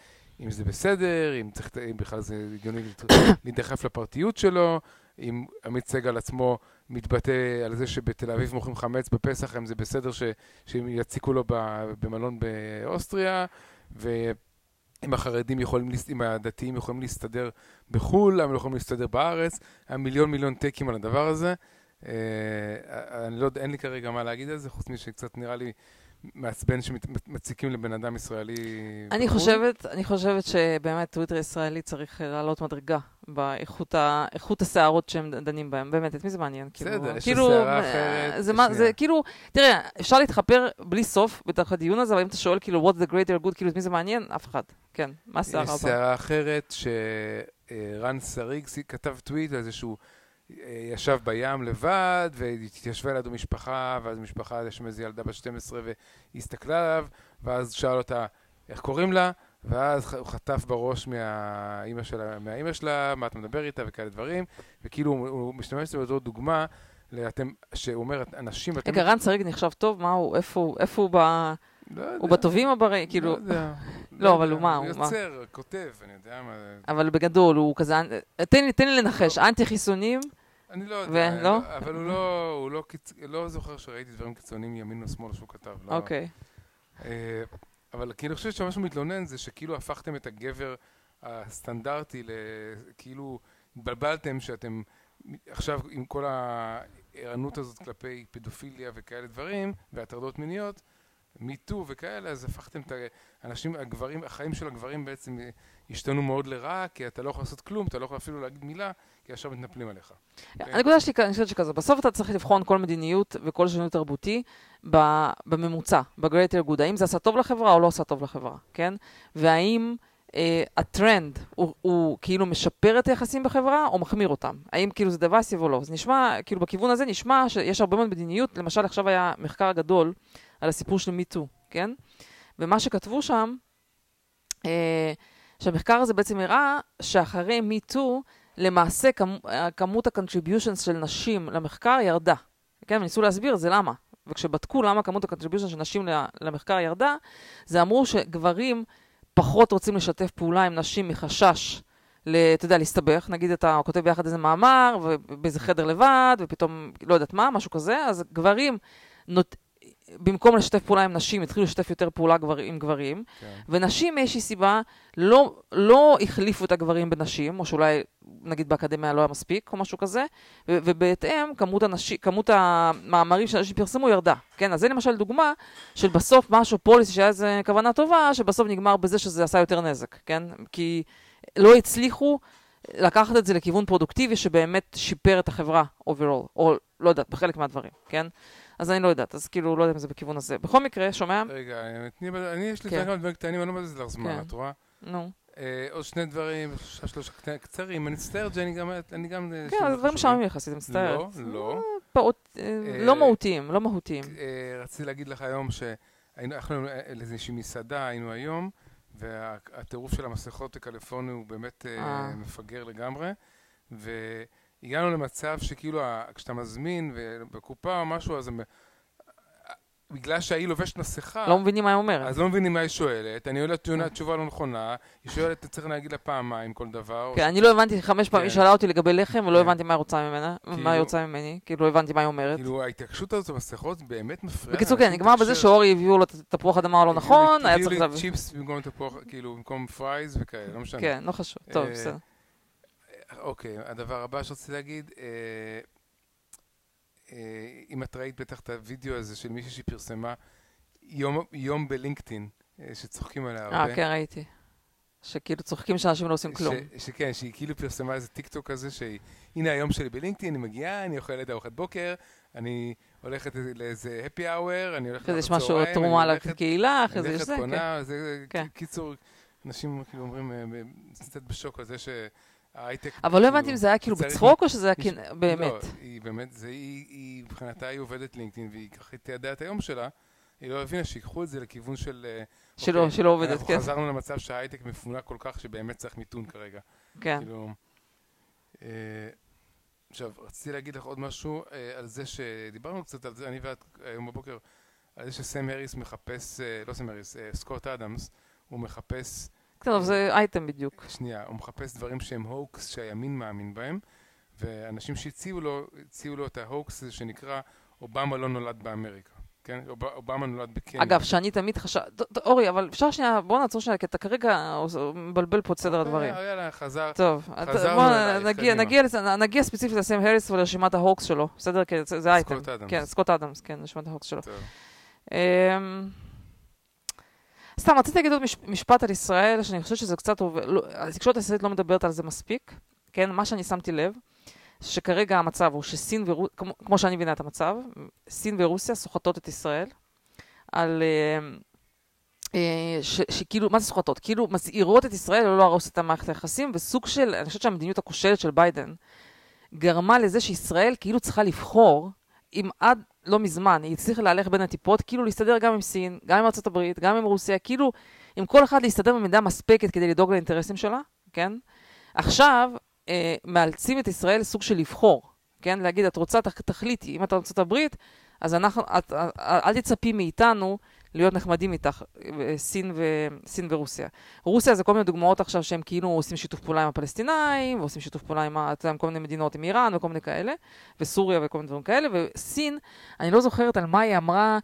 אם זה בסדר, אם, צריך, אם בכלל זה הגיוני להידחף לפרטיות שלו, אם עמית סגל עצמו מתבטא על זה שבתל אביב מוכרים חמץ בפסח, אם זה בסדר שהם יציקו לו במלון באוסטריה, ואם החרדים יכולים, אם הדתיים יכולים להסתדר בחו"ל, למה לא יכולים להסתדר בארץ, היה מיליון מיליון טקים על הדבר הזה. אה, אני לא יודע, אין לי כרגע מה להגיד על זה, חוץ משקצת נראה לי מעצבן שמציקים לבן אדם ישראלי. אני חושבת, אני חושבת שבאמת טוויטר ישראלי צריך לעלות מדרגה באיכות השערות שהם דנים בהם. באמת, את מי זה מעניין? כאילו, בסדר, יש כאילו, שערה אחרת. זה, מה, זה כאילו, תראה, אפשר להתחפר בלי סוף בתוך הדיון הזה, אבל אם אתה שואל כאילו, what's the greater good, כאילו, את מי זה מעניין? אף אחד. כן, מה השערה הבאה? יש שערה אחרת שרן שריג כתב טוויט על איזשהו... ישב בים לבד, והתיישבה לידו משפחה, ואז משפחה, יש שם איזו ילדה בת 12, והיא הסתכלה עליו, ואז שאל אותה איך קוראים לה, ואז הוא חטף בראש מהאימא שלה, מהאימא שלה, מה אתה מדבר איתה וכאלה דברים, וכאילו הוא, הוא משתמש בזה דוגמה, לאתם, שהוא אומר, אנשים... רגע, רן שריג נחשב טוב? מה הוא, איפה, איפה הוא ב... לא. הוא בטובים או ברעים? כאילו... לא יודע. לא, אבל הוא מה? הוא יוצר, כותב, אני יודע מה... אבל בגדול, הוא כזה... תן לי לנחש, אנטי חיסונים? אני לא יודע, לא? אבל הוא לא, הוא לא, קיצ... לא זוכר שראיתי דברים קיצוניים ימין או שמאל שהוא כתב. לא. אוקיי. אה, אבל כאילו, אני חושב שמה שהוא מתלונן זה שכאילו הפכתם את הגבר הסטנדרטי לכאילו התבלבלתם שאתם עכשיו עם כל הערנות הזאת כלפי פדופיליה וכאלה דברים והטרדות מיניות מיטו וכאלה, אז הפכתם את האנשים, הגברים, החיים של הגברים בעצם השתנו מאוד לרע, כי אתה לא יכול לעשות כלום, אתה לא יכול אפילו להגיד מילה, כי עכשיו מתנפלים עליך. הנקודה שלי, אני חושבת שכזה, בסוף אתה צריך לבחון כל מדיניות וכל שינוי תרבותי בממוצע, ב-greater good, האם זה עשה טוב לחברה או לא עשה טוב לחברה, כן? והאם... Uh, הטרנד הוא, הוא כאילו משפר את היחסים בחברה או מחמיר אותם? האם כאילו זה דווייסיב או לא? זה נשמע, כאילו בכיוון הזה נשמע שיש הרבה מאוד מדיניות, למשל עכשיו היה מחקר גדול על הסיפור של מיטו, כן? ומה שכתבו שם, אה, שהמחקר הזה בעצם הראה שאחרי מיטו, למעשה כמ, כמות ה-contributions של נשים למחקר ירדה. כן, וניסו להסביר את זה למה. וכשבדקו למה כמות ה-contributions של נשים למחקר ירדה, זה אמרו שגברים פחות רוצים לשתף פעולה עם נשים מחשש. אתה יודע, להסתבך, נגיד אתה כותב ביחד איזה מאמר, ובאיזה חדר לבד, ופתאום, לא יודעת מה, משהו כזה, אז גברים נות... במקום לשתף פעולה עם נשים, התחילו לשתף יותר פעולה גבר, עם גברים, כן. ונשים מאיזושהי סיבה לא, לא החליפו את הגברים בנשים, או שאולי נגיד באקדמיה לא היה מספיק, או משהו כזה, ו- ובהתאם כמות, הנשי, כמות המאמרים שאנשים פרסמו ירדה. כן, אז זה למשל דוגמה של בסוף משהו פוליסי שהיה איזה כוונה טובה, שבסוף נגמר בזה שזה עשה יותר נזק, כן? כי לא הצליחו לקחת את זה לכיוון פרודוקטיבי שבאמת שיפר את החברה overall, או לא יודעת, בחלק מהדברים, כן? אז אני לא יודעת, אז כאילו, לא יודע אם זה בכיוון הזה. בכל מקרה, שומע? רגע, אני יש לי כן. כמה דברים קטנים, אני לא מבזבז לך זמן, כן. את רואה? נו. אה, עוד שני דברים, שלושה שלושה קצרים, אני מצטער, ג'ני, גם... אני גם... אה, כן, זה דברים משעממים יחסית, אני מצטערת. לא, לא. אה, לא מהותיים, לא מהותיים. רציתי להגיד לך היום שהלכנו לאיזושהי מסעדה, היינו היום, והטירוף של המסכות הקליפורני הוא באמת מפגר לגמרי, הגענו למצב שכאילו כשאתה מזמין בקופה או משהו, אז הם... בגלל שהיא לובשת מסכה... לא מבינים מה היא אומרת. אז לא מבינים מה היא שואלת, אני עונה, אתה עונה תשובה לא נכונה, היא שואלת, צריך להגיד לה פעמיים כל דבר. כן, אני לא הבנתי, חמש פעמים היא כן. שאלה אותי לגבי לחם, ולא כן. הבנתי מה היא רוצה ממנה, מה היא כאילו- רוצה ממני, כאילו לא הבנתי מה היא אומרת. כאילו ההתעקשות הזאת במסכות באמת מפריעה. בקיצור, כן, נגמר בזה שאורי הביאו לו תפוח אדמה הלא נכון, היה צריך להביא. צ'יפס במקום תפוח, כאילו, במקום fries וכאלה, לא משנה. כן, לא חשוב, טוב, אה, בסדר. אוקיי, הדבר הבא שרציתי להגיד, אה, אה, אם את ראית בטח את הוידאו הזה של מישהי שפרסמה יום, יום בלינקדאין, אה, שצוחקים עליה הרבה. אה, כן, ראיתי. שכאילו צוחקים שאנשים לא עושים כלום. ש, שכן, שהיא כאילו פרסמה איזה טיק טוק כזה, שהיא, הנה היום שלי בלינקדאין, אני מגיעה, אני אוכלת ארוחת בוקר, אני הולכת לאיזה happy hour, אני הולכת לארוחת צהריים. יש משהו, תרומה לקהילה, אחרי זה יש זה, כן. זה, כן. קיצור, אנשים כאילו אומרים, קצת בשוק על זה ש... ההייטק... אבל לא הבנתי אם זה היה כאילו בצחוק או שזה היה כאילו באמת. לא, היא באמת, זה, היא, מבחינתה היא עובדת לינקדאין והיא ככה תיעדה את היום שלה. היא לא הבינה שיקחו את זה לכיוון של... אה, שלא, אוקיי, שלא עובדת, כן. אנחנו חזרנו למצב שההייטק מפונה כל כך שבאמת צריך מיתון כרגע. כן. כאילו... אה, עכשיו, רציתי להגיד לך עוד משהו אה, על זה שדיברנו קצת על זה, אני ואת היום בבוקר, על זה שסם האריס מחפש, אה, לא סם האריס, אה, סקוט אדמס, הוא מחפש, טוב, זה אייטם בדיוק. שנייה, הוא מחפש דברים שהם הוקס שהימין מאמין בהם, ואנשים שהציעו לו, הציעו לו את ההוקס הזה שנקרא אובמה לא נולד באמריקה. כן? אוב- אובמה נולד בקניה. אגב, שאני תמיד חשבתי... אורי, אבל אפשר שנייה, בוא נעצור שנייה, כי אתה כרגע מבלבל פה את סדר הדברים. אה, יאללה, חזר. טוב, חזרנו אלייך, נגיע. נגיע, נגיע ספציפית לסם הריס ולרשימת ההוקס שלו, בסדר? כי זה- זה אייטם. סקוט אדמס. כן, סקוט אדמס, כן, רשימת ההוקס שלו. טוב. סתם, רציתי להגיד עוד מש- משפט על ישראל, שאני חושבת שזה קצת עובר, לא- התקשורת הישראלית לא מדברת על זה מספיק, כן? מה שאני שמתי לב, שכרגע המצב הוא שסין ורוסיה, כמו, כמו שאני מבינה את המצב, סין ורוסיה סוחטות את ישראל על... אה, אה, ש- שכאילו, מה זה סוחטות? כאילו מזהירות את ישראל לא להרוס את המערכת היחסים, וסוג של, אני חושבת שהמדיניות הכושלת של ביידן גרמה לזה שישראל כאילו צריכה לבחור, אם עד לא מזמן היא הצליחה להלך בין הטיפות, כאילו להסתדר גם עם סין, גם עם הברית, גם עם רוסיה, כאילו עם כל אחד להסתדר במידה מספקת כדי לדאוג לאינטרסים שלה, כן? עכשיו אה, מאלצים את ישראל לסוג של לבחור, כן? להגיד, את רוצה, תח- תחליטי, אם את הברית, אז אנחנו, את, את, אל תצפי מאיתנו להיות נחמדים איתך, אה, סין, ו, סין ורוסיה. רוסיה זה כל מיני דוגמאות עכשיו שהם כאילו עושים שיתוף פעולה עם הפלסטינאים, ועושים שיתוף פעולה עם, אתה יודע, כל מיני מדינות, עם איראן וכל מיני כאלה, וסוריה וכל מיני דברים כאלה, וסין, אני לא זוכרת על מה היא אמרה,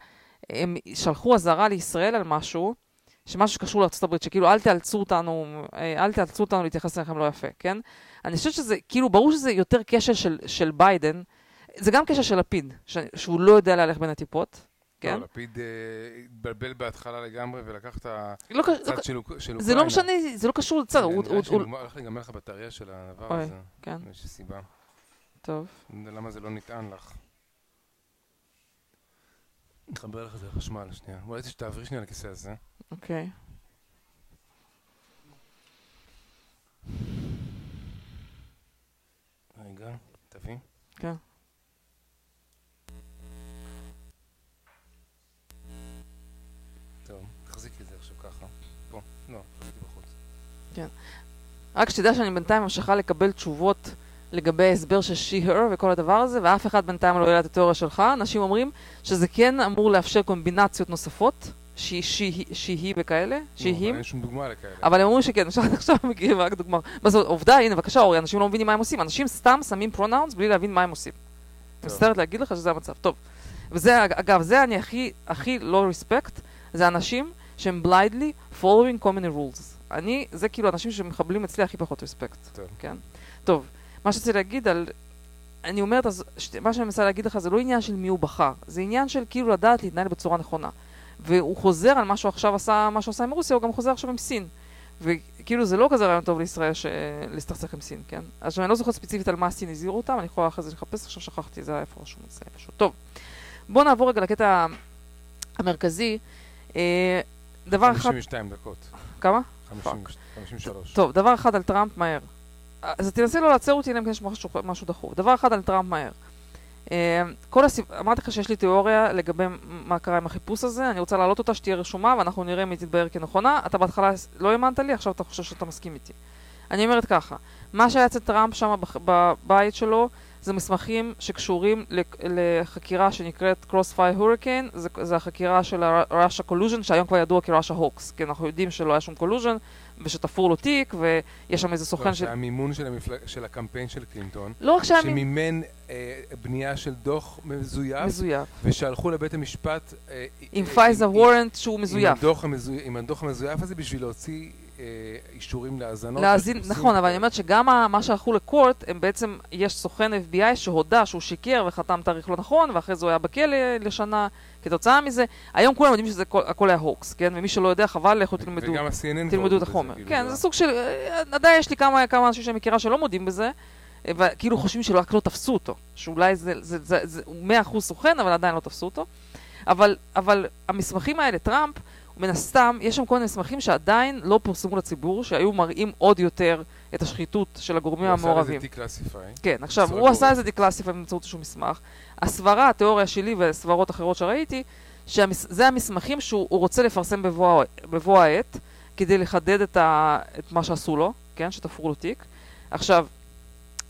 הם שלחו אזהרה לישראל על משהו, שמשהו שקשור הברית, שכאילו אל תאלצו אותנו, אה, אל תאלצו אותנו להתייחס אליכם לא יפה, כן? אני חושבת שזה, כאילו, ברור שזה יותר כשל של, של ביידן, זה גם כשל של לפיד, שהוא לא יודע להלך בין הטיפות, כן? לא, לפיד אה, התבלבל בהתחלה לגמרי ולקח את לא, הצד של אוק- של אוקראינה. זה לא משנה, זה לא קשור לצד, הוא, נראה הולך להיגמר לך בטריה של הדבר אוי. הזה. כן, יש סיבה. טוב. למה זה לא נטען לך. נחבר לך את זה לחשמל, שנייה. אולי תעברי שנייה לכיסא הזה. אוקיי. רגע, תביא. כן. טוב, תחזיקי את זה עכשיו ככה. פה. לא, תחזיקי בחוץ. רק שתדע שאני בינתיים ממשיכה לקבל תשובות לגבי ההסבר של she-her וכל הדבר הזה, ואף אחד בינתיים לא העלה את התיאוריה שלך. אנשים אומרים שזה כן אמור לאפשר קומבינציות נוספות, שהיא וכאלה, לא, שהיא. אין שום דוגמה לכאלה. אבל הם אומרים שכן, עכשיו עכשיו מגיעים רק דוגמה. מה זאת עובדה, הנה בבקשה אורי, אנשים לא מבינים מה הם עושים. אנשים סתם שמים פרונאונס בלי להבין מה הם עושים. מצטערת להגיד לך שזה המצב. טוב. וזה, אגב, זה אני הכי, הכי לא רספקט, זה אנשים שהם blindly following common rules. אני, זה כאילו אנשים שמחבלים אצלי הכי פחות רספקט. טוב. כן? טוב, מה שרציתי להגיד על... אני אומרת, אז, ש... מה שאני מנסה להגיד לך זה לא עניין של מי הוא בחר, זה עניין של כאילו לדעת להתנהל בצורה נכונה. והוא חוזר על מה שהוא עכשיו עשה, מה שהוא עשה עם רוסיה, הוא גם חוזר עכשיו עם סין. וכאילו זה לא כזה רעיון טוב לישראל ש... להסתכסך עם סין, כן? אז אני לא זוכרת ספציפית על מה הסין הזהירו אותם, אני יכולה אחרי זה לחפש, עכשיו שכחתי, זה היה איפה רשום את זה פשוט. טוב, בואו נעבור רגע לקטע המרכזי. אה, דבר אחד, 52 דקות. כמה? 50 53. טוב, דבר אחד על טראמפ מהר. אז תנסה לא לעצר אותי, אלא אם כן יש משהו, משהו דחוף. דבר אחד על טראמפ מהר. אה, כל הסיב... אמרתי לך שיש לי תיאוריה לגבי מה קרה עם החיפוש הזה, אני רוצה להעלות אותה שתהיה רשומה ואנחנו נראה אם היא תתבהר כנכונה. אתה בהתחלה לא האמנת לי, עכשיו אתה חושב שאתה מסכים איתי. אני אומרת ככה, מה שהיה אצל טראמפ שם בבית שלו זה מסמכים שקשורים לחקירה שנקראת Crossfire Hurricane, זה, זה החקירה של ה-Russia Collusion, שהיום כבר ידוע כ-Russia Hoax, כי אנחנו יודעים שלא היה שום collusion ושתפור לו תיק ויש שם איזה סוכן של... שהמימון של המפלג- של הקמפיין של קלינטון, לא רק מ- שמימן אה, בנייה של דוח מזויף, מזויף. ושהלכו לבית המשפט אה, עם אה, עם- וורנט שהוא עם מזויף. הדוח המזויף- עם הדוח המזויף הזה בשביל להוציא אה, אישורים להאזנות. להאזין. נכון, אבל אני אומרת שגם מה שהלכו לקורט, הם בעצם, יש סוכן FBI שהודה שהוא שיקר וחתם תאריך לא נכון, ואחרי זה הוא היה בכלא לשנה כתוצאה מזה. היום כולם יודעים שזה הכל- היה הוקס, כן? ומי שלא יודע, חבל, לכו תלמדו. תלמדו את החומר. כן, זה סוג של... אה, עדיין יש לי כמה, כמה אנשים שאני מכירה שלא מודים בזה, אה, וכאילו חושבים שרק לא תפסו אותו. שאולי זה, זה, זה, זה, הוא מאה אחוז סוכן, אבל עדיין לא תפסו אותו. אבל, אבל המסמכים האלה, טראמפ, מן הסתם, יש שם כל מיני מסמכים שעדיין לא פורסמו לציבור, שהיו מראים עוד יותר את השחיתות של הגורמים המעורבים. הוא עשה לזה Declassify. כן, עכשיו, הוא עשה. איזה דקלאסיפה באמצעות איזשהו מסמך. הסברה, התיאוריה שלי וסברות אחרות שראיתי, שזה המסמכים שהוא הוא רוצה לפרסם בבוא, העת, כדי לחדד את, ה, את מה שעשו לו, כן, שתפרו לו תיק. עכשיו,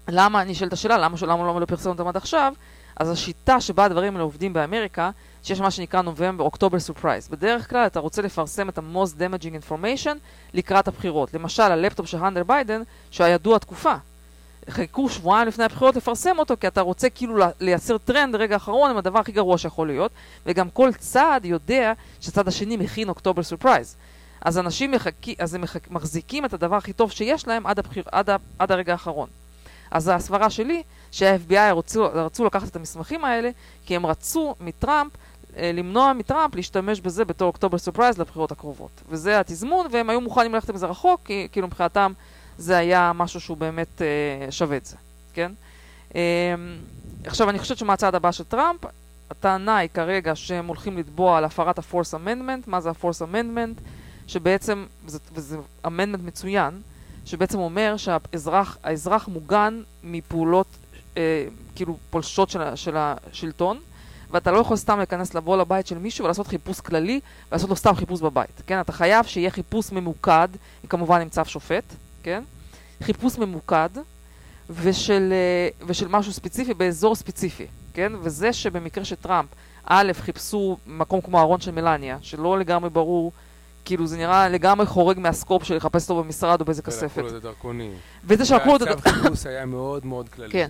למה, אני שואלת את השאלה, למה, למה הוא לא פרסם אותם עד עכשיו? אז השיטה שבה הדברים האלה עובדים באמריקה, שיש מה שנקרא נובמבר, אוקטובר surprise. בדרך כלל אתה רוצה לפרסם את ה-most damaging information לקראת הבחירות. למשל, הלפטופ של הנטר ביידן, שהיה ידוע תקופה. חיכו שבועיים לפני הבחירות לפרסם אותו, כי אתה רוצה כאילו לייצר טרנד רגע האחרון עם הדבר הכי גרוע שיכול להיות, וגם כל צד יודע שהצד השני מכין אוקטובר surprise. אז אנשים מחכי, אז הם מחכ, מחזיקים את הדבר הכי טוב שיש להם עד, הבחיר, עד, עד הרגע האחרון. אז הסברה שלי, שה-FBI רצו, רצו לקחת את המסמכים האלה, כי הם רצו מטראמפ, למנוע מטראמפ להשתמש בזה בתור אוקטובר surprise לבחירות הקרובות. וזה התזמון, והם היו מוכנים ללכת עם זה רחוק, כי כאילו מבחינתם זה היה משהו שהוא באמת אה, שווה את זה, כן? אה, עכשיו, אני חושבת שמהצעד הבא של טראמפ, הטענה היא כרגע שהם הולכים לתבוע על הפרת ה-Force Amendment. מה זה ה-Force Amendment? שבעצם, וזה, וזה אמנדמנט מצוין, שבעצם אומר שהאזרח מוגן מפעולות אה, כאילו פולשות של, של השלטון, ואתה לא יכול סתם להיכנס לבוא לבית של מישהו ולעשות חיפוש כללי ולעשות לו סתם חיפוש בבית, כן? אתה חייב שיהיה חיפוש ממוקד, כמובן עם צו שופט, כן? חיפוש ממוקד ושל, אה, ושל משהו ספציפי באזור ספציפי, כן? וזה שבמקרה של טראמפ, א', חיפשו מקום כמו הארון של מלניה, שלא לגמרי ברור כאילו זה נראה לגמרי חורג מהסקופ של לחפש אותו במשרד או באיזה כספת. ולקחו לו את הדרכונים. וזה שלקחו לו את הדרכונים. והצו חיפוש היה מאוד מאוד כללי. כן.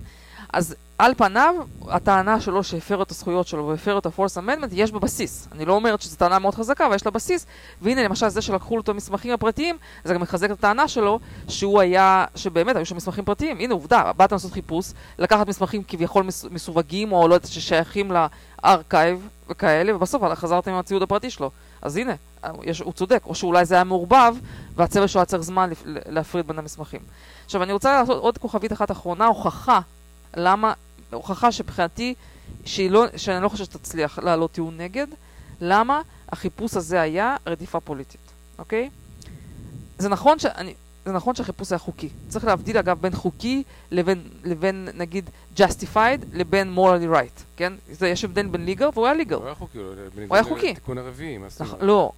אז על פניו, הטענה שלו שהפר את הזכויות שלו והפר את ה-Force Amendment, יש בבסיס. אני לא אומרת שזו טענה מאוד חזקה, אבל יש לה בסיס. והנה, למשל, זה שלקחו לו את המסמכים הפרטיים, זה גם מחזק את הטענה שלו, שהוא היה, שבאמת היו שם מסמכים פרטיים. הנה, עובדה, באת לעשות חיפוש, לקחת מסמכים כביכול מסווגים, או לא יודעת, ששייכים לארכייב וכאלה, ובסוף חזרתם עם הציוד הפרטי שלו. אז הנה, יש, הוא צודק, או שאולי זה היה מעורבב, והצוות שלו היה צריך זמן להפריד בין המסמכים. עכשיו, אני רוצה לעשות עוד כוכבית אחת אחרונה, הוכחה למה, הוכחה שמבחינתי, לא, שאני לא חושבת שתצליח להעלות טיעון נגד, למה החיפוש הזה היה רדיפה פוליטית, אוקיי? זה נכון שאני... זה נכון שהחיפוש היה חוקי. צריך להבדיל אגב בין חוקי לבין, לבין נגיד justified לבין morally right, כן? זה, יש הבדל בין ליגר והוא היה ליגר. הוא היה חוקי, הוא היה חוקי. תיקון הרביעי, מה זאת אומרת? לא,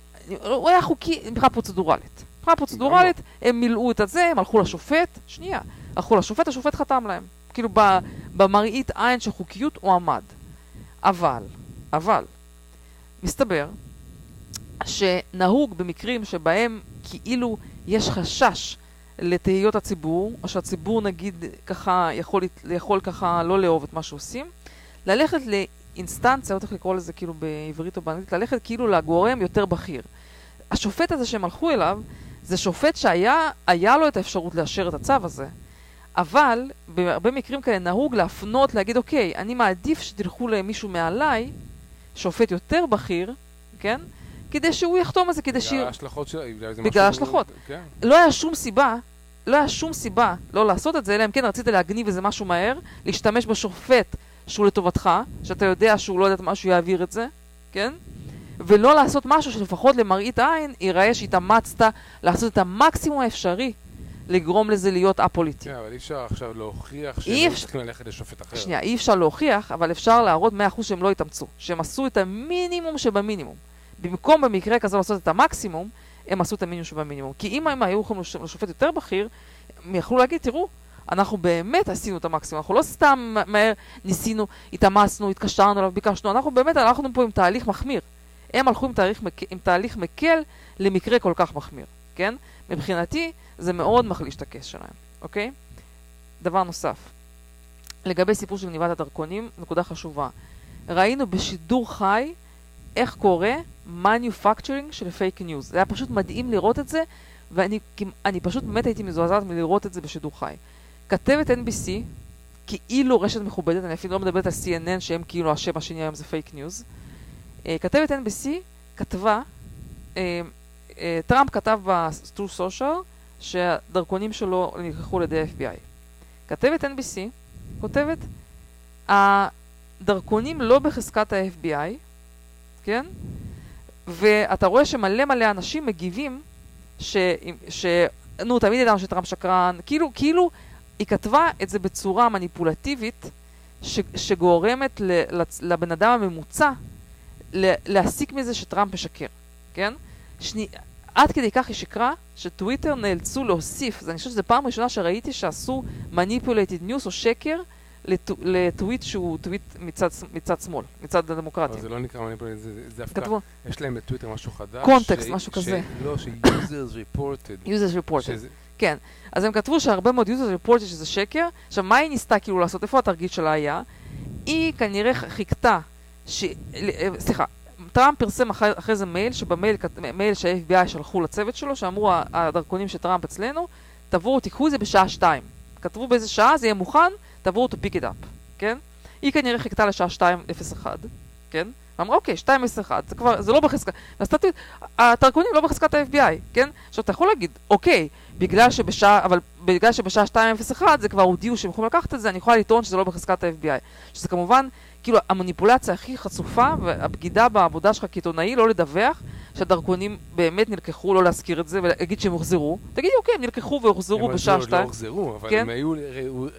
הוא היה חוקי מבחינה פרוצדורלית. מבחינה פרוצדורלית, הם מילאו את הזה, הם הלכו לשופט, שנייה, הלכו לשופט, השופט חתם להם. כאילו במראית עין של חוקיות הוא עמד. אבל, אבל, מסתבר שנהוג במקרים שבהם כאילו יש חשש לתהיות הציבור, או שהציבור נגיד ככה יכול, יכול ככה לא לאהוב את מה שעושים, ללכת לאינסטנציה, לא צריך לקרוא לזה כאילו בעברית או באנגלית, ללכת כאילו לגורם יותר בכיר. השופט הזה שהם הלכו אליו, זה שופט שהיה לו את האפשרות לאשר את הצו הזה, אבל בהרבה מקרים כאלה נהוג להפנות, להגיד, אוקיי, אני מעדיף שתלכו למישהו מעליי, שופט יותר בכיר, כן? כדי שהוא יחתום על זה, כדי שיהיה... בגלל ההשלכות של... בגלל ההשלכות. כן. לא היה שום סיבה, לא היה שום סיבה לא לעשות את זה, אלא אם כן רצית להגניב איזה משהו מהר, להשתמש בשופט שהוא לטובתך, שאתה יודע שהוא לא יודעת מה שהוא יעביר את זה, כן? ולא לעשות משהו שלפחות למראית עין ייראה שהתאמצת לעשות את המקסימום האפשרי לגרום לזה להיות א-פוליטי. כן, אבל אי אפשר עכשיו להוכיח שהם לא צריכים ללכת לשופט אחר. שנייה, אי אפשר להוכיח, אבל אפשר להראות 100% שהם לא התאמצו. שהם עשו את המינימום שבמינימום. במקום במקרה כזה לעשות את המקסימום, הם עשו את המינימום שבמינימום. כי אם הם היו יכולים לשופט יותר בכיר, הם יכלו להגיד, תראו, אנחנו באמת עשינו את המקסימום, אנחנו לא סתם מהר ניסינו, התאמצנו, התקשרנו אליו, ביקשנו, אנחנו באמת הלכנו פה עם תהליך מחמיר. הם הלכו עם תהליך, עם תהליך מקל למקרה כל כך מחמיר, כן? מבחינתי, זה מאוד מחליש את ה case שלהם, אוקיי? דבר נוסף, לגבי סיפור של גניבת הדרכונים, נקודה חשובה. ראינו בשידור חי איך קורה manufacturing של fake news. זה היה פשוט מדהים לראות את זה, ואני פשוט באמת הייתי מזועזעת מלראות את זה בשידור חי. כתבת NBC, כאילו רשת מכובדת, אני אפילו לא מדברת על CNN שהם כאילו השם השני היום זה fake news. כתבת NBC כתבה, uh, uh, טראמפ כתב ב- Truth Social שהדרכונים שלו נלקחו על ידי FBI. כתבת NBC כותבת, הדרכונים לא בחזקת ה-FBI, כן? ואתה רואה שמלא מלא אנשים מגיבים ש... ש... נו, תמיד ידענו שטראמפ שקרן, כאילו, כאילו היא כתבה את זה בצורה מניפולטיבית ש... שגורמת ל... לבן אדם הממוצע. להסיק מזה שטראמפ משקר, כן? שני... עד כדי כך היא שקרה, שטוויטר נאלצו להוסיף, אני חושבת שזו פעם ראשונה שראיתי שעשו manipulated news או שקר לטו- לטוויט שהוא טוויט מצד, מצד שמאל, מצד אבל הדמוקרטים. זה לא נקרא מניפולציה, זה- זה דווקא, כתבו יש להם בטוויטר משהו חדש. context, ש- משהו ש- כזה. לא, ש-users reported. users reported. שזה- אז הם כתבו שהרבה מאוד users reported שזה שקר. עכשיו, מה היא ניסתה כאילו לעשות? איפה התרגיל שלה היה? היא כנראה חיכתה, ש... אה, סליחה, טראמפ פרסם אחרי, אחרי זה מייל, שבמייל, מייל שה-FBI שלחו לצוות שלו, שאמרו "ה- הדרכונים של טראמפ אצלנו, תבואו, תיקחו את זה בשעה שתיים. כתבו באיזה שעה, זה יהיה מוכן, תבואו to pick it up, כן? היא כנראה חיכתה לשעה 2.01, כן? ואמרה, אוקיי, 2.01, זה כבר, זה לא בחזקת, טוויט, הדרכונים לא בחזקת ה-FBI, כן? עכשיו, אתה יכול להגיד, אוקיי, בגלל שבשעה, אבל בגלל שבשעה 2.01 זה כבר הודיעו שהם יכולים לקחת את זה, אני יכולה לטעון שזה לא בחזקת ה-FBI. שזה כמובן, כאילו, המניפולציה הכי חשופה והבגידה בעבודה שלך כעיתונאי, לא לדווח שהדרכונים באמת נלקחו, לא להזכיר את זה, ולהגיד שהם הוחזרו. תגידי, אוקיי, הם נלקחו והוחזרו הם בשעה עוד לא 2. הוחזרו, אבל כן. הם היו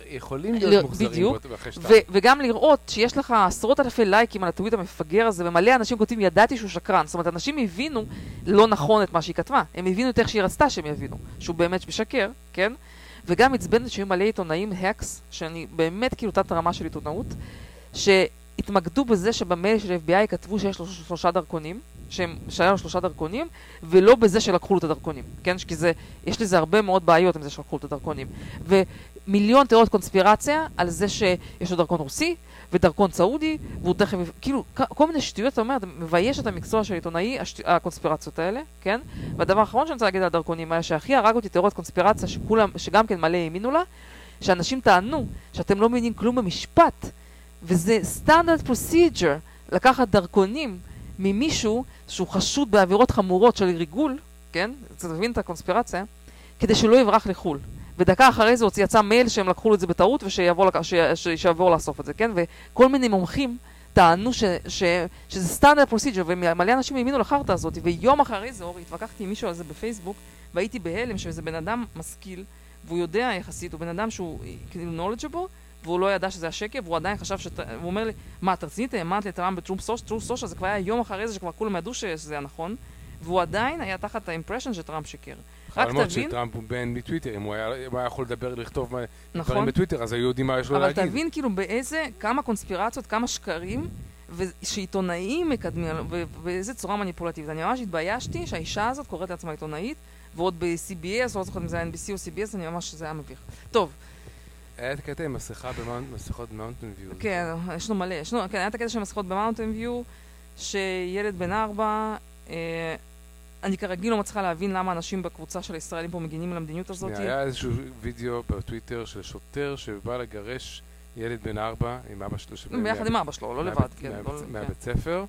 יכולים לא, להיות מוחזרים בדיוק. אחרי שתיים. וגם לראות שיש לך עשרות אלפי לייקים על הטוויט המפגר הזה, ומלא אנשים כותבים, ידעתי שהוא שקרן. זאת אומרת, אנשים הבינו לא נכון את מה שהיא כתבה. הם הבינו את איך שהיא רצתה שהם יבינו, שהוא באמת משקר, כן? וגם עצבנת שהיו מלא עיתונאים, הקס, שאני באמת כאילו תת רמה של עיתונאות, שהתמקדו בזה שבמייל של FBI כתבו שיש לו שלושה דרכונים, שהם, שהיה לו שלושה דרכונים, ולא בזה שלקחו לו את הדרכונים, כן? כי זה, יש לזה הרבה מאוד בעיות עם זה שלקחו לו את הדרכונים. ומיליון תיאוריות קונספירציה על זה שיש לו דרכון רוסי, ודרכון סעודי, והוא תכף, כאילו, כל מיני שטויות, אתה אומר, אתה מבייש את המקצוע של עיתונאי, השט... הקונספירציות האלה, כן? והדבר האחרון שאני רוצה להגיד על הדרכונים היה שהכי הרג אותי תיאוריות קונספירציה, שכולם, שגם כן מלא האמינו לה, שאנשים טענו שאתם לא מבינים כלום במשפט, וזה סטנדרט פרוסיג'ר לקחת דרכונים ממישהו שהוא חשוד בעבירות חמורות של ריגול, כן? אתה מבין את הקונספירציה? כדי שלא יברח לחו"ל. ודקה אחרי זה יצא מייל שהם לקחו לו את זה בטעות ושיעבור לק... לאסוף את זה, כן? וכל מיני מומחים טענו ש... ש... שזה standard procedure, ומלא אנשים האמינו לחרטא הזאת, ויום אחרי זה, אורי, התווכחתי עם מישהו על זה בפייסבוק, והייתי בהלם שזה בן אדם משכיל, והוא יודע יחסית, הוא בן אדם שהוא כאילו knowledgeable, והוא לא ידע שזה השקר, והוא עדיין חשב ש... הוא אומר לי, מה, אתה רצינית האמנת לטראמפ ב Truth Social? Truth Social, זה כבר היה יום אחרי זה שכבר כולם ידעו שזה נכון, והוא עדיין היה תחת ה impression שטראמפ שיקר. רק תבין, שטראמפ הוא בן מטוויטר, אם הוא היה הוא היה יכול לדבר, לכתוב מה- דברים נכון, בטוויטר, אז היו יודעים מה יש לו אבל להגיד. תבין כאילו באיזה, כמה קונספירציות, כמה שקרים, ושעיתונאים מקדמים, ובאיזה צורה מניפולטיבית. אני ממש התביישתי שהאישה הזאת קוראת לעצמה עיתונאית, ועוד ב-CBS, לא זוכרת אם זה היה NBC או CBS, אני ממש, זה היה מביך. טוב, היה את הקטע עם מסכה במסכות מאונטן ויו. כן, יש לנו מלא, יש לנו, כן, היה את הקטע של מסכות במאונטן ויו, שילד בן ארבע, אה, אני כרגיל לא מצליחה להבין למה אנשים בקבוצה של הישראלים פה מגינים על המדיניות הזאת. היה איזשהו וידאו בטוויטר של שוטר שבא לגרש ילד בן ארבע עם אבא שלו. ביחד מה- עם אבא שלו, לא לבד, כן. מהבית- לא- כן. מהבית ספר,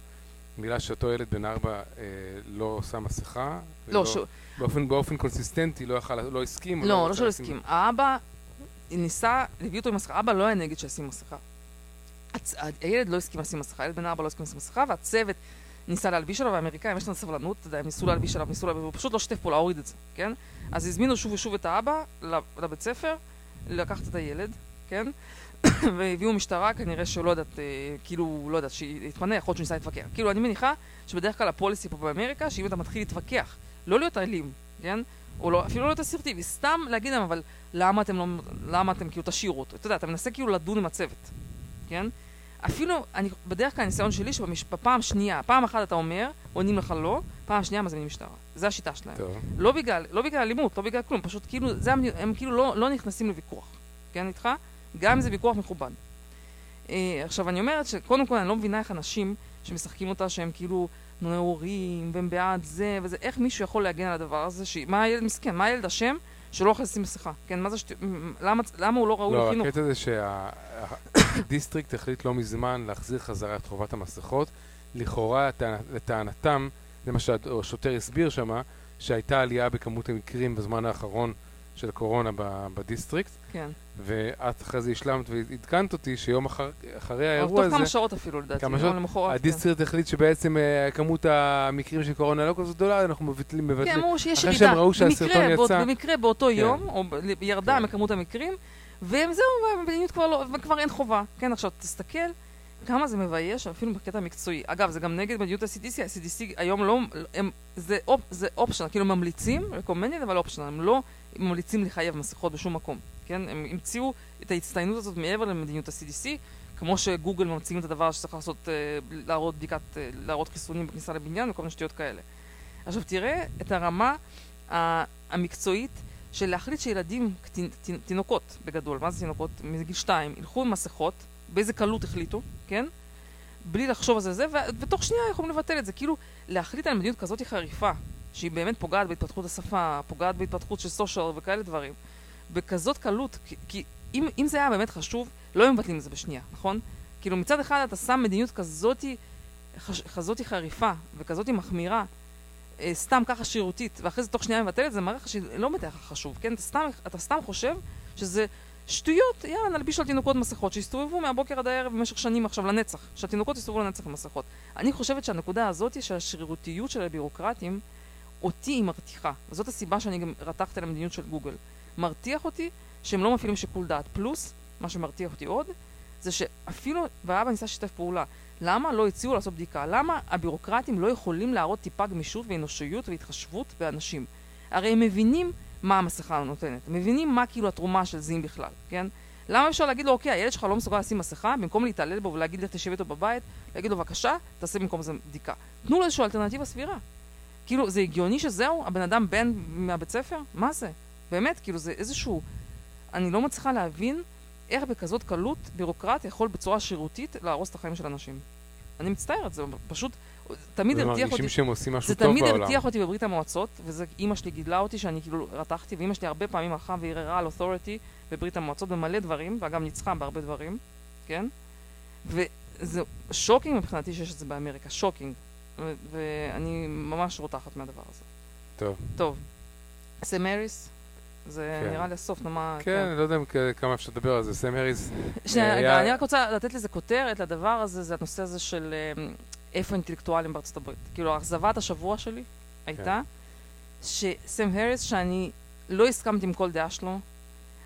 בגלל שאותו ילד בן ארבע אה, לא שם מסכה. לא, שהוא- באופן- באופן קונסיסטנטי לא יכל, לא הסכים. לא, לא שלא לשים- הסכים. האבא ניסה, הביא אותו עם מסכה, אבא לא היה נגד שישים מסכה. הצ- הילד לא הסכים לשים מסכה, הילד בן ארבע לא הסכים לשים מסכה, והצוות ניסה להלביש עליו, והאמריקאים יש להם סבלנות, אתה יודע, הם ניסו להלביש עליו, ניסו להלביש, והוא פשוט לא שיתף פעולה, הוריד את זה, כן? אז הזמינו שוב ושוב את האבא לב- לבית ספר, לקחת את הילד, כן? והביאו משטרה, כנראה שלא יודעת, אה, כאילו, לא יודעת, שיתפנה, יכול להיות שהוא להתווכח. כאילו, אני מניחה שבדרך כלל הפוליסי פה באמריקה, שאם אתה מתחיל להתווכח, לא להיות אלים, כן? או לא, אפילו לא אסרטיבי, סתם להגיד להם, אבל למה אתם לא, למה אתם כאילו תשאירו אותו? אתה יודע, אתה מנסה כאילו לדון עם הצוות, כן? אפילו, אני, בדרך כלל הניסיון שלי, שבפעם שנייה, פעם אחת אתה אומר, עונים לך לא, פעם שנייה מזמינים משטרה. זה השיטה שלהם. טוב. לא בגלל, לא בגלל אלימות, לא בגלל כלום, פשוט כאילו, זה, המד- הם כאילו לא, לא נכנסים לוויכוח, כן איתך? גם אם זה ויכוח מכובד. אה, עכשיו, אני אומרת שקודם כל אני לא מבינה איך אנשים שמשחקים אותה שהם כאילו נאורים, והם בעד זה וזה, איך מישהו יכול להגן על הדבר הזה, ש... מה הילד מסכן, מה הילד אשם שלא יכול לשים מסכה, כן, מה זה שט... למה, למה הוא לא ראוי לא, לחינוך? הקטע זה שה district החליט לא מזמן להחזיר חזרה את חובת המסכות. לכאורה, לטענ- לטענתם, זה מה שהשוטר הסביר שמה, שהייתה עלייה בכמות המקרים בזמן האחרון של הקורונה ב- ב district, כן. ואת אחרי זה השלמת ועדכנת אותי שיום אחר, אחרי האירוע הזה, כמה שעות אפילו לדעתי, כמה שעות? למחרת, כן. ה district החליט שבעצם אה, כמות המקרים של קורונה לא כזאת גדולה, אנחנו מבטלים, כן, מבטלים. אמרו שיש אחרי ירידה. שהם ראו שהסרטון במקרה, באות- יצא. במקרה באותו כן. יום, או ירדה כן. מכמות המקרים, והם זהו, והמדיניות כבר לא, וכבר אין חובה. כן, עכשיו, תסתכל כמה זה מבייש, אפילו בקטע המקצועי. אגב, זה גם נגד מדיניות ה-CDC, ה-CDC היום לא, הם, זה, אופ, זה אופשנל, כאילו ממליצים, recommended, אבל אופשנל, הם לא ממליצים לחייב מסכות בשום מקום, כן? הם המציאו את ההצטיינות הזאת מעבר למדיניות ה-CDC, כמו שגוגל ממציאים את הדבר שצריך לעשות, אה, להראות בדיקת, אה, להראות חיסונים בכניסה לבניין וכל מיני שטויות כאלה. עכשיו תראה את הרמה המקצועית של להחליט שילדים, תינוקות בגדול, מה זה תינוקות? מגיל שתיים, ילכו עם מסכות, באיזה קלות החליטו, כן? בלי לחשוב על זה זה, ותוך שנייה יכולים לבטל את זה. כאילו, להחליט על מדיניות כזאת חריפה, שהיא באמת פוגעת בהתפתחות השפה, פוגעת בהתפתחות של סושיאל וכאלה דברים, בכזאת קלות, כי, כי אם, אם זה היה באמת חשוב, לא היו מבטלים את זה בשנייה, נכון? כאילו מצד אחד אתה שם מדיניות כזאתי, חש- כזאתי חריפה וכזאתי מחמירה, אה, סתם ככה שרירותית, ואחרי זה תוך שנייה מבטל את זה, מראה לך שלא לך חשוב, כן? אתה סתם, אתה סתם חושב שזה שטויות, יאללה, נלביש על תינוקות מסכות, שיסתובבו מהבוקר עד הערב במשך שנים עכשיו לנצח, שהתינוקות יסתובבו לנצח עם מסכות. אני חושבת שהנקודה הזאת של השרירותיות של הבירוקרטים, אותי היא מרתיחה. וזאת הסיבה שאני גם רתחתי על המדיניות של גוגל. מרתיח אותי שהם לא מפעילים שיקול דעת. פלוס, מה שמרתיח אותי עוד, זה שאפילו, והאבא ניסה לשתף פעולה, למה לא הציעו לעשות בדיקה? למה הבירוקרטים לא יכולים להראות טיפה גמישות ואנושיות והתחשבות באנשים? הרי הם מבינים מה המסכה נותנת, הם מבינים מה כאילו התרומה של זים בכלל, כן? למה אפשר להגיד לו, אוקיי, הילד שלך לא מסוגל לשים מסכה, במקום להתעלל בו ולהגיד לך תשב איתו בבית, להגיד לו, בבקשה, תעשה במקום זה בדיקה. תנו לו איזושהי אלטרנטיבה סבירה. כאילו, זה הגיוני שזהו, הבן אדם בן מהבית ספר? מה זה? באמת, כאילו, זה איזשהו... אני לא מצליחה להבין איך בכזאת קלות בירוקרט יכול בצורה שירותית להרוס את החיים של אנשים. אני מצטערת, זה פשוט... תמיד הרתיח אותי... ומרגישים שהם עושים משהו זה טוב תמיד בעולם. הרתיח אותי בברית המועצות, וזה אימא שלי גידלה אותי, שאני כאילו רתחתי, ואימא שלי הרבה פעמים הלכה וערערה על authority בברית המועצות במלא דברים, ואגב ניצחה בהרבה דברים, כן? וזה shocking מבחינתי שיש את זה באמריקה, shocking. ואני ממש רותחת מהדבר הזה. טוב. טוב, סם האריס, זה כן. נראה לי הסוף, נו מה... כן, אני לא יודע כמה אפשר לדבר על זה. סם האריס, רגע, היה- אני רק רוצה לתת לזה כותרת לדבר הזה, זה הנושא הזה של אה, איפה אינטלקטואלים בארצות הברית. כאילו, אכזבת השבוע שלי הייתה שסם האריס, שאני לא הסכמתי עם כל דעה שלו,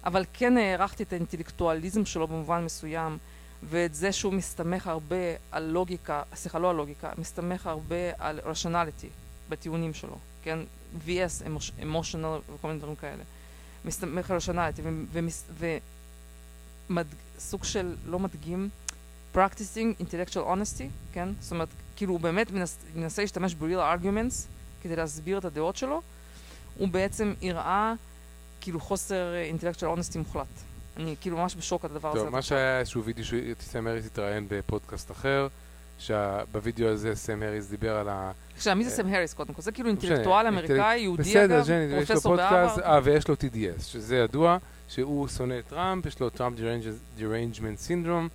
אבל כן הערכתי את האינטלקטואליזם שלו במובן מסוים, ואת זה שהוא מסתמך הרבה על לוגיקה, סליחה, לא על לוגיקה, מסתמך הרבה על רשנליטי בטיעונים שלו, כן? VS, emotional וכל מיני דברים כאלה. מסתמך על רשנליטי, וסוג של, לא מדגים, practicing intellectual honesty, כן? זאת אומרת, כאילו הוא באמת מנס, מנסה להשתמש ב-real arguments כדי להסביר את הדעות שלו, הוא בעצם הראה כאילו חוסר אה, intellectual honesty מוחלט. אני כאילו ממש בשוק על הדבר הזה. טוב, מה שהיה איזשהו וידאו שסם האריס התראיין בפודקאסט אחר, שבווידאו הזה סם האריס דיבר על ה... עכשיו, מי זה אה, סם האריס קודם כל? זה כאילו לא אינטלקטואל אינטל- אמריקאי, יהודי בסדר, אגב, ג'ני, יש לו פרופסור פודקאסט, בהרווארד. אה, ויש לו TDS, שזה ידוע, שהוא שונא את טראמפ, יש לו Trump derangement syndrome,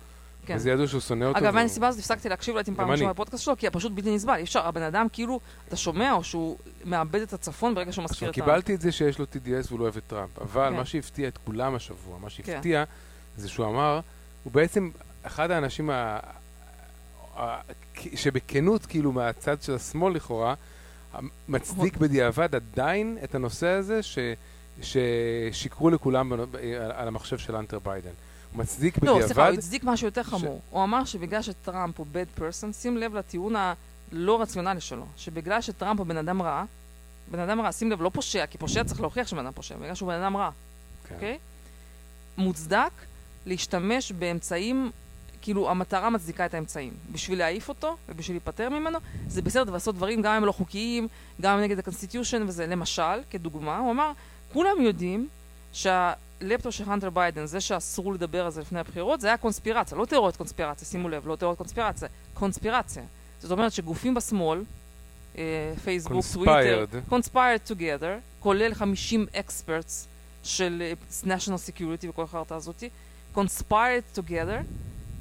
כן. וזה ידוע שהוא שונא אותו. אגב, והוא- מהסיבה הזאת הפסקתי להקשיב לעתים פעם גם ראשונה. בפודקאסט שלו, כי פשוט בלתי נסבל. אי אפשר, הבן אדם כאילו, אתה שומע או שהוא מאבד את הצפון ברגע שהוא מזכיר את טראמפ. קיבלתי את זה שיש לו TDS והוא לא אוהב את טראמפ, אבל כן. מה שהפתיע את כולם השבוע, מה כן. שהפתיע, זה שהוא אמר, הוא בעצם אחד האנשים ה- ה- שבכנות, כאילו, מהצד של השמאל לכאורה, מצדיק בדיעבד עדיין את הנושא הזה ש... ששיקרו לכולם על המחשב של אנטר ביידן. מצדיק לא, סליחה, בדיעבד, הוא הצדיק משהו יותר חמור. הוא אמר שבגלל שטראמפ הוא bad person, שים לב לטיעון הלא רציונלי שלו, שבגלל שטראמפ הוא בן אדם רע, בן אדם רע, שים לב, לא פושע, כי פושע צריך להוכיח שבן אדם פושע, בגלל שהוא בן אדם רע, כן. אוקיי? מוצדק להשתמש באמצעים, כאילו המטרה מצדיקה את האמצעים. בשביל להעיף אותו ובשביל להיפטר ממנו, זה בסדר לעשות דברים גם אם לא חוקיים, גם נגד ה constitution וזה. למשל, כדוגמה, הוא אמר, כולם יודעים שהלפטופ של הנטר ביידן, זה שאסור לדבר על זה לפני הבחירות, זה היה קונספירציה, לא תיאוריית קונספירציה, שימו לב, לא תיאוריית קונספירציה, קונספירציה. זאת אומרת שגופים בשמאל, אה, פייסבוק, טוויטר, Conspired. together, כולל 50 experts של אה, national security וכל החרטה הזאתי, conspired together,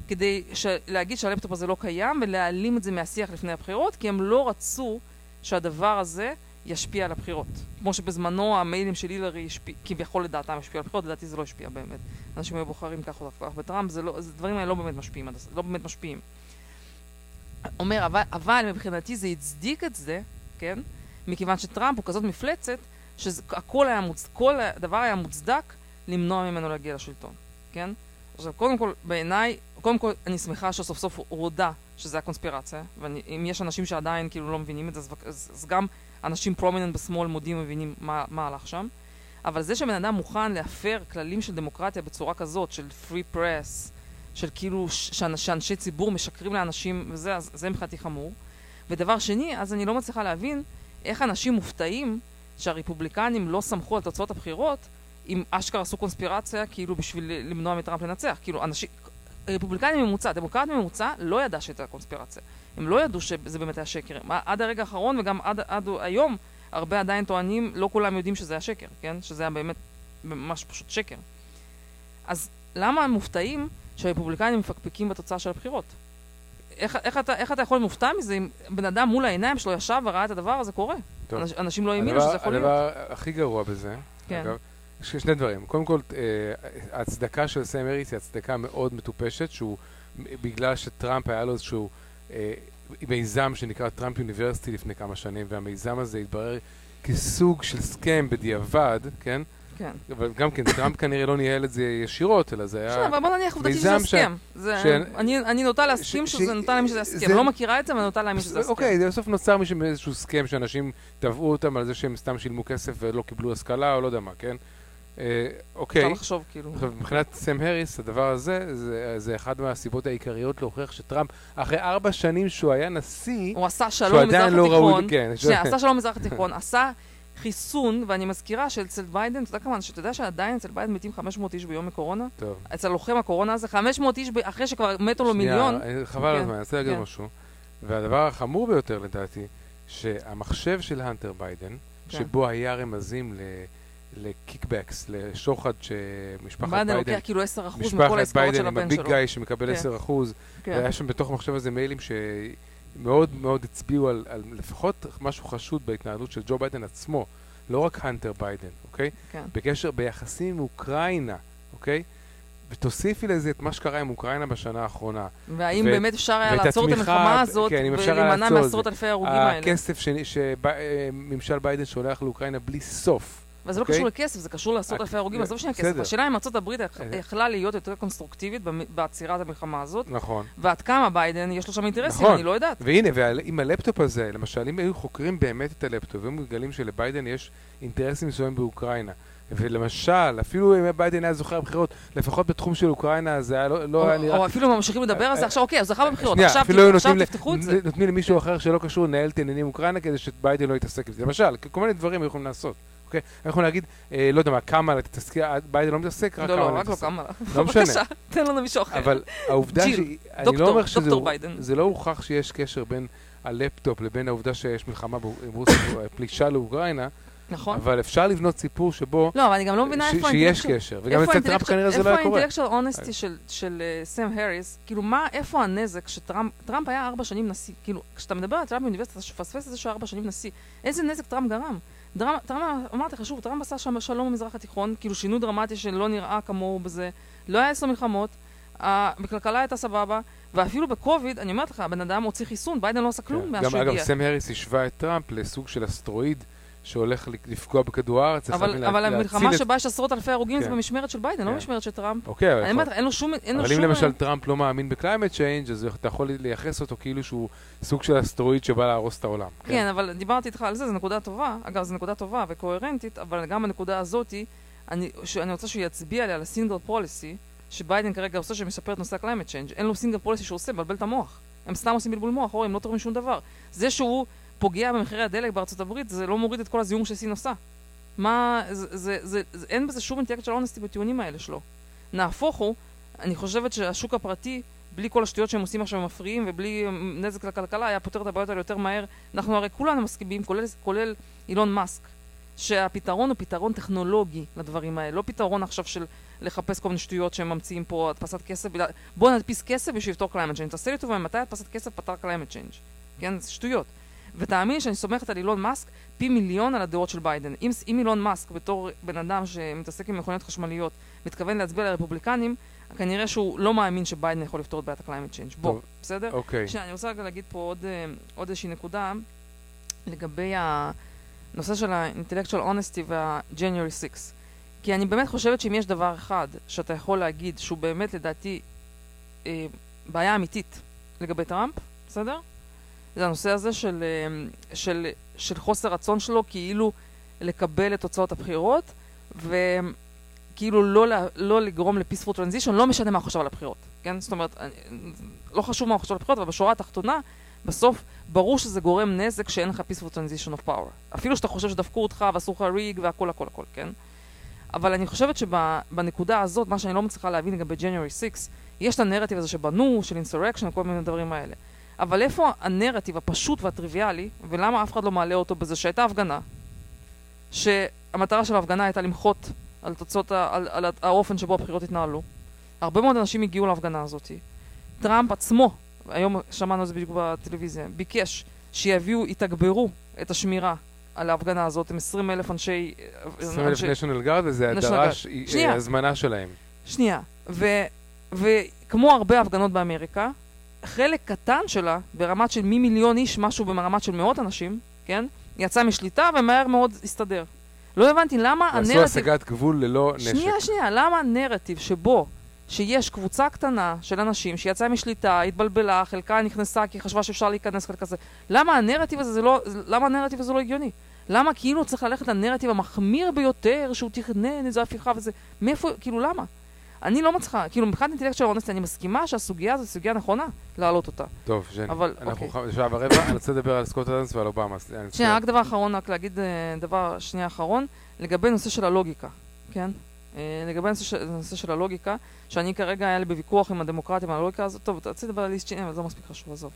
כדי ש- להגיד שהלפטופ הזה לא קיים ולהעלים את זה מהשיח לפני הבחירות, כי הם לא רצו שהדבר הזה ישפיע על הבחירות. כמו שבזמנו המיילים של הילרי השפיע, כביכול לדעתם השפיעו על הבחירות, לדעתי זה לא השפיע באמת. אנשים היו בוחרים כך או כך בטראמפ, זה לא, זה, הדברים האלה לא באמת משפיעים, לא באמת משפיעים. אומר, אבל, אבל מבחינתי זה הצדיק את זה, כן? מכיוון שטראמפ הוא כזאת מפלצת, היה מוצ... הדבר היה מוצדק למנוע ממנו להגיע לשלטון, כן? עכשיו, קודם כל, בעיניי, קודם כל, אני שמחה שסוף סוף הוא הודה שזה הקונספירציה, ואם יש אנשים שעדיין כאילו לא מבינים את זה, אז, אז, אז גם אנשים פרומיננט בשמאל מודים ומבינים מה, מה הלך שם. אבל זה שבן אדם מוכן להפר כללים של דמוקרטיה בצורה כזאת, של free press, של כאילו שאנש, שאנשי ציבור משקרים לאנשים, וזה אז, זה מבחינתי חמור. ודבר שני, אז אני לא מצליחה להבין איך אנשים מופתעים שהרפובליקנים לא סמכו על תוצאות הבחירות, אם אשכרה עשו קונספירציה, כאילו בשביל למנוע מטראמפ לנצח. כאילו, אנשים, רפובליקני ממוצע, דמוקרט ממוצע, לא ידע שהייתה קונספירציה. הם לא ידעו שזה באמת היה שקר. עד הרגע האחרון וגם עד, עד היום, הרבה עדיין טוענים, לא כולם יודעים שזה היה שקר, כן? שזה היה באמת ממש פשוט שקר. אז למה הם מופתעים שהרפובליקנים מפקפקים בתוצאה של הבחירות? איך, איך, אתה, איך אתה יכול להיות מופתע מזה אם בן אדם מול העיניים שלו ישב וראה את הדבר הזה קורה? טוב. אנש, אנשים לא האמינו שזה יכול להיות. הדבר הכי גרוע בזה, כן. אגב, יש שני דברים. קודם כל, אה, ההצדקה של סם אריס היא הצדקה מאוד מטופשת, שהוא, בגלל שטראמפ היה לו איזשהו אה, מיזם שנקרא טראמפ יוניברסיטי לפני כמה שנים, והמיזם הזה התברר כסוג של סכם בדיעבד, כן? כן. אבל גם כן, טראמפ כנראה לא ניהל את זה ישירות, אלא זה היה... בסדר, אבל בוא נניח עובדתי שזה הסכם. אני נוטה להסכים שזה נוטה להאמין שזה הסכם. לא מכירה את זה, אבל אני נוטה להאמין שזה הסכם. אוקיי, בסוף נוצר מאיזשהו סכם שאנשים תבעו אותם על זה שהם סתם שילמו כסף ולא קיבלו השכלה, או לא יודע מה, כן? אה, אוקיי. אפשר לחשוב כאילו. מבחינת סם הריס, הדבר הזה, זה, זה אחד מהסיבות העיקריות להוכיח שטראמפ, אחרי ארבע שנים שהוא היה נשיא, הוא עשה שלום במזרח לא התיכון, ראוי, כן, שנייה, עשה שלום במזרח התיכון, עשה חיסון, ואני מזכירה שאצל ביידן, אתה יודע כמה, שאתה יודע שעדיין אצל ביידן מתים 500 איש ביום מקורונה? טוב. אצל לוחם הקורונה הזה 500 איש אחרי שכבר מתו לו מיליון. שנייה, חבל על הזמן, אני רוצה להגיד כן. משהו. והדבר החמור ביותר לדעתי, שהמחשב של האנטר ביידן, כן. שבו היה רמזים ל... ל-kickbacks, לשוחד שמשפחת ביידן... ביידן לוקח כאילו 10% מכל העסקאות של הבן שלו. משפחת ביידן עם ה-big guy שמקבל כן. 10%, כן. והיה שם בתוך המחשב הזה מיילים שמאוד מאוד הצביעו על, על לפחות משהו חשוד בהתנהלות של ג'ו ביידן עצמו, לא רק הנטר ביידן, אוקיי? כן. בקשר, ביחסים עם אוקראינה, אוקיי? ותוסיפי לזה את מה שקרה עם אוקראינה בשנה האחרונה. והאם ו- באמת אפשר היה לעצור את המלחמה הזאת כן, ולהימנע מעשרות אלפי ההרוגים האלה. הכסף שממשל ביידן שולח לאוקראינה בלי סוף. אבל זה לא אוקיי? קשור לכסף, זה קשור לעשרות אלפי הרוגים, עזוב שנייה כסף. השאלה אם ארצות הברית יכלה להיות יותר קונסטרוקטיבית בעצירת המלחמה הזאת. נכון. ועד כמה ביידן, יש לו שם אינטרסים, אני לא יודעת. והנה, עם הלפטופ הזה, למשל, אם היו חוקרים באמת את הלפטופ, והיו מגלים שלביידן יש אינטרסים מסוימים באוקראינה, ולמשל, אפילו אם ביידן היה זוכר בבחירות, לפחות בתחום של אוקראינה, זה היה לא, לא היה נראה... או אפילו ממשיכים לדבר על זה, עכשיו אוקיי, הוא זכה בבחירות, עכשיו תפתחו את זה. נותנים למישהו אחר שלא קשור לנהל את העניינים אוקראינה כדי שביידן לא יתעסק בזה. למשל, כל מיני דברים היו יכולים לעשות. אוקיי? אנחנו יכולים להגיד, אה, לא יודע מה, כמה תתעסקי, ביידן לא מתעסק, רק לא, כמה לא, רק לא כמה. לא משנה. בבקשה, תן לנו מישהו אחר. אבל העובדה שהיא, אני לא אומר שזה לא הוכח שיש קשר בין הלפטופ לבין העובדה שיש מלחמה ברוסיה, פלישה לאוקראינה, נכון. אבל אפשר לבנות סיפור שבו... לא, אבל אני גם לא מבינה איפה ה-intellectual... שיש קשר, וגם אצל טראמפ כנראה זה לא היה קורה. איפה האינטלקטואל אונסטי של סם האריס, כאילו, מה, איפה הנזק שטראמפ היה ארבע שנים נשיא? כאילו, כשאתה מדבר על טראמפ באוניברסיטה, אתה מפספס את זה שהוא ארבע שנים נשיא. איזה נזק טראמפ גרם? טראמפ, אמרתי לך שוב, טראמפ עשה שם שלום במזרח התיכון, כאילו שינוי דרמטי שלא נראה כמוהו בזה, לא היה עשר מלחמות, בכלכלה הייתה סבבה, ואפילו בקוביד, אני אומרת לך, הבן אדם הוציא חיסון, ביידן לא עשה כלום כן. מאז שהוא הגיע. אגב, סם האריס השווה את טראמפ לסוג של אסטרואיד שהולך לפגוע בכדור הארץ. אבל, אבל המלחמה שבה יש עשרות אלפי הרוגים כן. זה במשמרת של ביידן, לא כן. לא במשמרת של טראמפ. אוקיי, אומרת, אין לו שום... אין אבל לו אם שום... למשל טראמפ לא מאמין ב-climate change, אז אתה יכול לייחס אותו כאילו שהוא סוג של אסטרואיד שבא להרוס את העולם. כן, כן אבל דיברתי איתך על זה, זו נקודה טובה. אגב, זו נקודה טובה וקוהרנטית, אבל גם הנקודה הזאתי, אני, אני רוצה שהוא יצביע לי על ה-single policy, שביידן כרגע עושה שמשפר את נושא ה-climate change. אין לו single policy שהוא עושה, מבלבל את המוח. הם סתם עושים בלבול מוח, אורי, הם לא תורמים שום דבר. זה שהוא פוגע במחירי הדלק בארצות הברית, זה לא מוריד את כל הזיהום שסין עושה. מה, זה, זה, זה, זה, אין בזה שום intellectual honesty בטיעונים האלה שלו. נהפוך הוא, אני חושבת שהשוק הפרטי, בלי כל השטויות שהם עושים עכשיו מפריעים, ובלי נזק לכלכלה, היה פותר את הבעיות האלה יותר מהר. אנחנו הרי כולנו מסכימים, כולל, כולל אילון מאסק, שהפתרון הוא פתרון טכנולוגי לדברים האלה, לא פתרון עכשיו של לחפש כל מיני שטויות שהם ממציאים פה, הדפסת כסף, בוא נדפיס כסף בשביל לפתור climate change. תעשה לי טובה, מתי הדפסת כסף פתר climate change? כן, זה שטויות. ותאמין שאני סומכת על אילון מאסק פי מיליון על הדעות של ביידן. אם, אם אילון מאסק, בתור בן אדם שמתעסק עם מכוניות חשמליות, מתכוון להצביע לרפובליקנים, כנראה שהוא לא מאמין שביידן יכול לפתור את בעיית ה-climate change. בוא, בסדר? אוקיי. שנייה, אני רוצה רגע להגיד פה עוד, אה, עוד איזושהי נקודה לגבי הנושא של ה-intellectual honesty וה-January 6. כי אני באמת חושבת שאם יש דבר אחד שאתה יכול להגיד שהוא באמת לדעתי אה, בעיה אמיתית לגבי טראמפ, בסדר? זה הנושא הזה של, אה, של, של חוסר רצון שלו כאילו לקבל את תוצאות הבחירות, וכאילו לא, לא לגרום ל-peaceful transition, לא משנה מה הוא חושב על הבחירות, כן? זאת אומרת, לא חשוב מה הוא חושב על הבחירות, אבל בשורה התחתונה, בסוף ברור שזה גורם נזק שאין לך peaceful transition of power. אפילו שאתה חושב שדפקו אותך ואסור לך ריג והכל הכל הכל, כן? אבל אני חושבת שבנקודה הזאת, מה שאני לא מצליחה להבין לגבי January 6, יש את הנרטיב הזה שבנו, של אינסורקשן וכל מיני דברים האלה. אבל איפה הנרטיב הפשוט והטריוויאלי, ולמה אף אחד לא מעלה אותו בזה שהייתה הפגנה, שהמטרה של ההפגנה הייתה למחות על תוצאות, ה- על, על האופן שבו הבחירות התנהלו. הרבה מאוד אנשים הגיעו להפגנה הזאת. טראמפ עצמו, היום שמענו את זה בדיוק בטלוויזיה, ביקש שיביאו, יתגברו את השמירה על ההפגנה הזאת עם 20 אלף אנשי... 20 אלף אנשי- national guard, וזה דרש. אה. הזמנה שלהם. שנייה, ו, וכמו הרבה הפגנות באמריקה, חלק קטן שלה, ברמת של ממיליון איש, משהו ברמת של מאות אנשים, כן? יצא משליטה ומהר מאוד הסתדר. לא הבנתי למה הנרטיב... השגת גבול ללא נשק. שנייה, שנייה, למה הנרטיב שבו שיש קבוצה קטנה של אנשים שיצאה משליטה, התבלבלה, חלקה נכנסה כי חשבה שאפשר להיכנס חלק כזה, למה הנרטיב הזה זה לא, למה הנרטיב הזה לא הגיוני? למה כאילו צריך ללכת לנרטיב המחמיר ביותר, שהוא תכנן איזו הפיכה וזה, מאיפה, כאילו למה? אני לא מצליחה, כאילו מבחינת אינטלקט של האונסטי, אני מסכימה שהסוגיה הזו סוגיה נכונה להעלות אותה. טוב, ז'ני, אבל, אנחנו אוקיי. שעה ורבע, אני רוצה לדבר על סקוט אדמס ועל אובמה. אני שנייה, רוצה- רק דבר אחרון, רק להגיד אה, דבר שנייה אחרון, לגבי נושא של הלוגיקה, כן? אה, לגבי נושא של, הלוגיקה, שאני כרגע היה לי בוויכוח עם הדמוקרטים על הלוגיקה הזאת, טוב, רציתי לדבר על ליסט צ'יני, אבל זה לא מספיק חשוב, עזוב.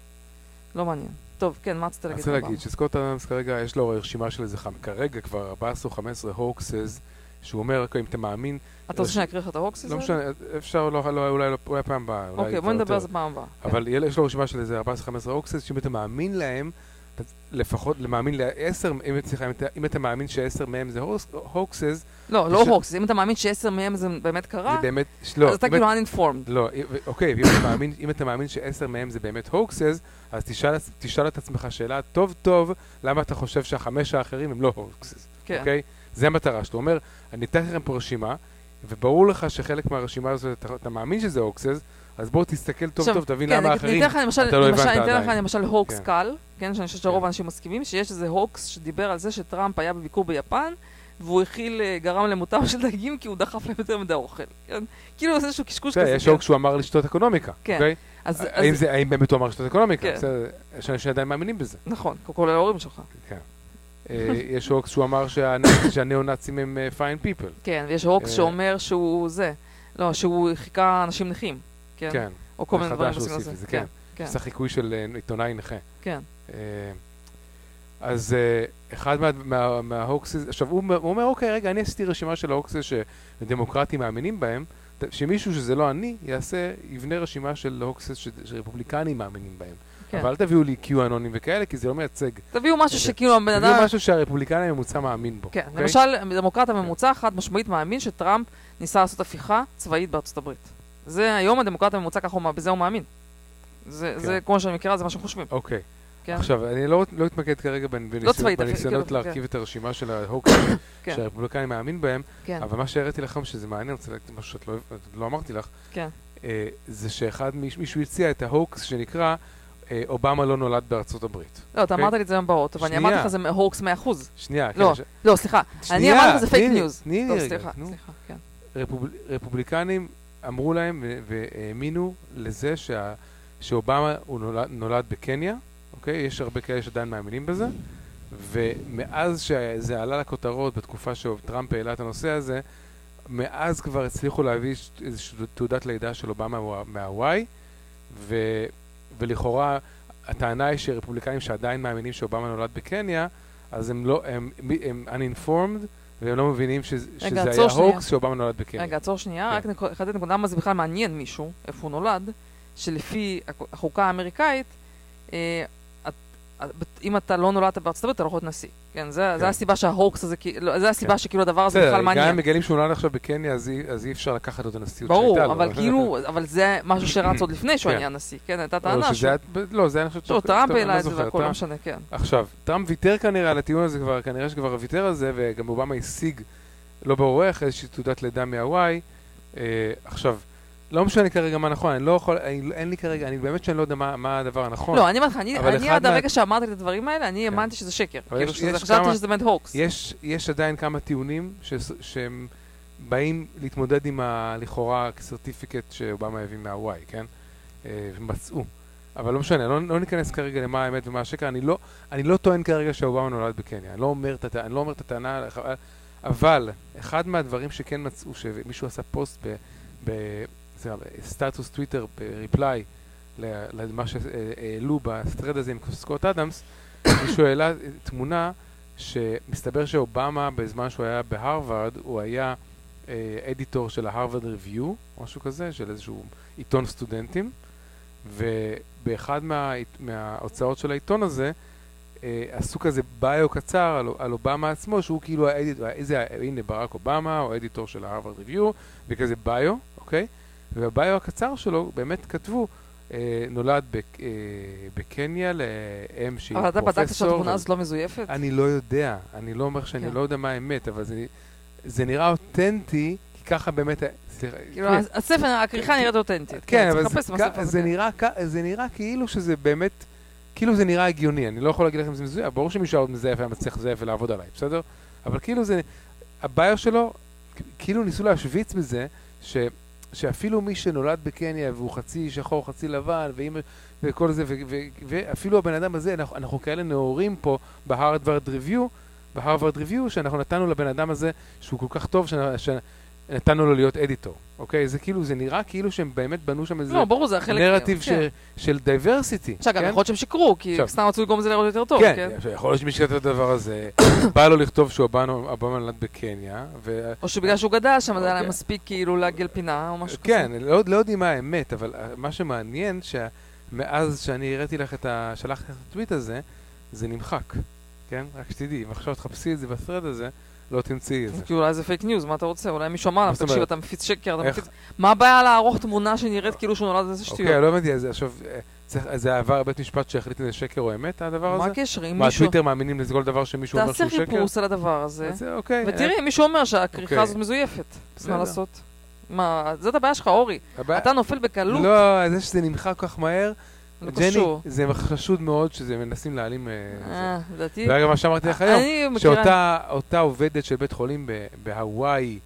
לא מעניין. טוב, כן, מה רצית אני להגיד? רוצה אובמה? להגיד שסקוט אדמס כרגע יש לו רשימה של איזה. כרגע כבר 14 או 15 הוקסס, שהוא אומר, "אוקיי, אם אתה מאמין, אתה רוצה שאני אקריא לך את ההוקס הזה? לא משנה, אפשר, לא, לא, אולי לא- אולי פעם הבאה. אוקיי, בוא נדבר. על זה פעם הבאה. אבל יש לו רשימה של איזה 14-15 הוקסס, שאם אתה מאמין להם, לפחות, מאמין לעשר, אם, סליחה, אם, אתה- מאמין שעשר מהם זה הוקס- הוקסס, לא, לא יש- הוקס, אם אתה מאמין שעשר מהם זה באמת קרה, זה באמת, לא, אז אתה כאילו uninformed. לא, אוקיי, ואם אתה מאמין, אם אתה מאמין שעשר מהם זה באמת הוקסס, אז תשאל, את עצמך שאלה טוב טוב, למה אתה חושב שהחמש האחרים הם לא הוקסס, כן. אוקיי? זה המטרה שלו. הוא אומר, אני אתן לכם פה רשימה, וברור לך שחלק מהרשימה הזאת, אתה, אתה מאמין שזה הוקסס, אז בוא תסתכל טוב עכשיו, טוב, תבין כן, למה האחרים, למשל, אתה לא למשל, הבנת אני אתן לך עדיין. למשל הוקס כן. קל, כן, שאני חושבת שרוב כן. האנשים מסכימים, שיש איזה הוקס שדיבר על זה שטראמפ היה בביקור ביפן, והוא הכיל, אה, גרם למותם של דגים כי הוא דחף להם יותר מדי אוכל. כן? כאילו זה איזשהו קשקוש בסדר, כזה. יש כן. הוקס שהוא אמר לשתות אקונומיקה, כן. אוקיי? האם באמת הוא אמר לשתות אקונומיקה? כן. יש אנשים שעדיין מאמינים בזה. נכון, כולל ההורים שלך. כן. אה, יש הוקס שהוא אמר שהניאו-נאצים הם אה, fine people. כן, ויש הוקס אה. שאומר שהוא זה, לא, שהוא חיקה אנשים נכים. כן. כן. או כל מיני דברים בסגנון הזה. כן. כן. זה חיקוי של אה, עיתונאי נכה. כן. אה, אז אה, אחד מה- מה- מה-hoaxes, עכשיו הוא אומר, אוקיי, רגע, אני עשיתי רשימה של ההוקסס שדמוקרטים מאמינים בהם, שמישהו שזה לא אני, יעשה, יבנה רשימה של הוקסס שרפובליקנים מאמינים בהם. כן. אבל אל תביאו לי קיואנונים וכאלה, כי זה לא מייצג. תביאו משהו. שכאילו הבן תביאו אדם... משהו שהרפובליקני הממוצע מאמין בו. כן, אוקיי? למשל, דמוקרט הממוצע חד משמעית מאמין שטראמפ ניסה לעשות הפיכה צבאית בארצות הברית. זה היום הדמוקרט הממוצע, ככה הוא, בזה הוא מאמין. זה, כן. זה כמו שאני מכירה, זה מה שהם חושבים. אוקיי. כן? עכשיו, אני לא לא אתמקד כרגע בנ- בניסיונות- צבאית, בניסיונות כאילו, להרכיב את הרשימה של ההוקסס כן. שהרפובליקנים מאמין בהם, כן, אבל מה שהראיתי לכם שזה מעניין, אני רוצה להגיד משהו שאת לא- לא אמרתי לך, כן. אה, זה שאחד, מיש- מישהו הציע את ההוקס שנקרא אובמה לא נולד בארצות הברית. לא, אתה אוקיי. אמרת לי את זה היום באוטו, ואני. אמרתי לך זה הוקס 100%. שנייה, לא, כן, לא, סליחה. אני אמרתי לך זה fake news. תני לי רגע, סליחה, נו. כן. רפוב... רפובליקנים אמרו להם והאמינו לזה. שאובמה הוא נולד, בקניה, אוקיי? יש הרבה כאלה שעדיין מאמינים בזה, ומאז שזה עלה לכותרות בתקופה שטראמפ העלה את הנושא הזה, מאז כבר הצליחו להביא איזושהי תעודת לידה של אובמה מה- מהוואי, ו... ולכאורה הטענה היא שרפובליקנים שעדיין מאמינים שאובמה נולד בקניה, אז הם לא, הם, הם uninformed, והם לא מבינים שזה, שזה היה. הוקס שאובמה נולד בקניה. רגע, עצור שנייה, כן. רק אחדד נקודה, למה זה בכלל מעניין מישהו, איפה הוא נולד, שלפי הח- החוקה האמריקאית, אה, אם אתה לא נולדת בארצות הברית, אתה לא יכול להיות נשיא. כן, זה כן. זה הסיבה שההוקס הזה, לא, זה הסיבה כן. שכאילו הדבר הזה בכלל גם אם מעניין. מגלים שהוא נולד עכשיו בקניה, אז אז אי אפשר לקחת לו את הנשיאות ברור. אבל כאילו, אבל זה משהו שרץ עוד לפני שהוא כן. נהיה נשיא, כן, הייתה טענה. היה- ב- לא, זה היה, אני חושב... טוב, טוב, טראמפ העלה לא את זה והכל, לא משנה, כן. עכשיו, טראמפ ויתר כנראה על הטיעון הזה כבר, כנראה שכבר ויתר על זה, וגם אובמה השיג, לא ברור איך, איזושהי תעודת לידה מהוואי. אה, עכשיו, לא משנה כרגע מה נכון, אני לא יכול, אני, אין לי כרגע, אני באמת שאני לא יודע מה, מה הדבר הנכון. לא, אני אומרת לך, אני אני עד מה- הרגע שאמרתי את הדברים האלה, אני כן. האמנתי שזה שקר. כאילו, חשבתי כמה- שזה באמת הוקס. יש, יש עדיין כמה טיעונים ש, שהם באים להתמודד עם הלכאורה סרטיפיקט שאובמה הביא מהוואי, כן? אה, ומצאו. אבל לא משנה, לא, לא ניכנס כרגע למה האמת ומה השקר. אני לא, אני לא טוען כרגע שאובמה נולד בקניה. אני לא אומר את, הט- אני לא אומר את הטענה, אבל אחד מהדברים שכן מצאו, שמישהו עשה פוסט ב... ב סטטוס טוויטר בריפליי למה שהעלו בסטרד הזה עם סקוט אדמס, מישהו העלה תמונה שמסתבר שאובמה בזמן שהוא היה בהרווארד, הוא היה אה, אדיטור של ההרווארד ריוויו, משהו כזה, של איזשהו עיתון סטודנטים, ובאחד מה, מההוצאות של העיתון הזה, אה, עשו כזה ביו קצר על, על אובמה עצמו, שהוא כאילו האדיטור, איזה, הנה ברק אובמה, הוא אדיטור של ההרווארד ריוויו, וכזה ביו, אוקיי? ובביו הקצר שלו באמת כתבו, אה, נולד בק, אה, בקניה לאם שהיא אבל אתה פרופסור. בדקת שהתמונה הזאת לא מזויפת? אני לא יודע, אני לא אומר שאני כן. לא יודע מה האמת, אבל זה, זה נראה אותנטי, כי ככה באמת, סליחה, כאילו, כן, הספר, הכריכה נראית אותנטית. כן, אבל זה, כ- זה, כן. נראה, כ- זה נראה כאילו שזה באמת, כאילו זה נראה הגיוני, אני לא יכול להגיד לכם שזה מזויף, ברור שמישהו עוד מזייף היה מצליח לזייף ולעבוד עליי, בסדר? אבל כאילו זה, הביו שלו, כאילו ניסו להשוויץ בזה, ש, שאפילו מי שנולד בקניה והוא חצי שחור, חצי לבן, ואמא, וכל זה, ו, ו, ואפילו הבן אדם הזה, אנחנו, אנחנו כאלה נאורים פה בהרווארד ריוויו, בהרווארד ריוויו, שאנחנו נתנו לבן אדם הזה, שהוא כל כך טוב, שנ- שנתנו לו להיות אדיטור, אוקיי? זה כאילו, זה נראה כאילו שהם באמת בנו שם איזה לא, ברור, זה החלק... נרטיב כן. ש- של דייברסיטי. עכשיו, גם כן? יכול להיות שהם שיקרו, כי סתם רצו לגרום לזה לראות יותר טוב, כן, כן? עכשיו, יכול להיות שמי שכתב את הדבר הזה, בא לו לכתוב שאובמה אובמה נולד בקניה, ו... או שבגלל שהוא גדל שם, זה היה להם אוקיי. מספיק כאילו לעגל פינה, או משהו כזה. כן, לא, לא יודעים מה האמת, אבל אה, מה שמעניין, שמאז שאני הראיתי לך את ה... שלחתי לך את הטוויט הזה, זה נמחק, כן? רק שתדעי, אם עכשיו תחפשי את זה בסרט הזה, לא תמצאי את זה. כי אולי זה פייק ניוז, מה אתה רוצה? אולי מישהו אמר מה זאת תקשיב? אתה מפיץ שקר, אתה? מפיץ... מה הבעיה לערוך תמונה שנראית כאילו שהוא נולד איזה אוקיי, שטויות? לא הבנתי, אז עכשיו, אה, צריך- זה עבר בית משפט שהחליט אם זה שקר או אמת, הדבר מה הזה? הקשר? אם מה, מישהו... טוויטר מאמינים לזה כל דבר שמישהו אומר תעשה שהוא שקר? חיפוש על הדבר הזה, זה אוקיי. ותראי, מישהו אומר שהכריכה אוקיי. הזאת מזויפת. מה לעשות? מה, זאת הבעיה שלך, אורי. אתה נופל בקלות, לא, זה שזה נמחק כל כך מהר, לא ג'ני. זה חשוד מאוד שזה מנסים להעלים... אה, זה. אה, לדעתי... ואגב, מה שאמרתי לך היום. שאותה אותה עובדת של בית חולים בהוואי,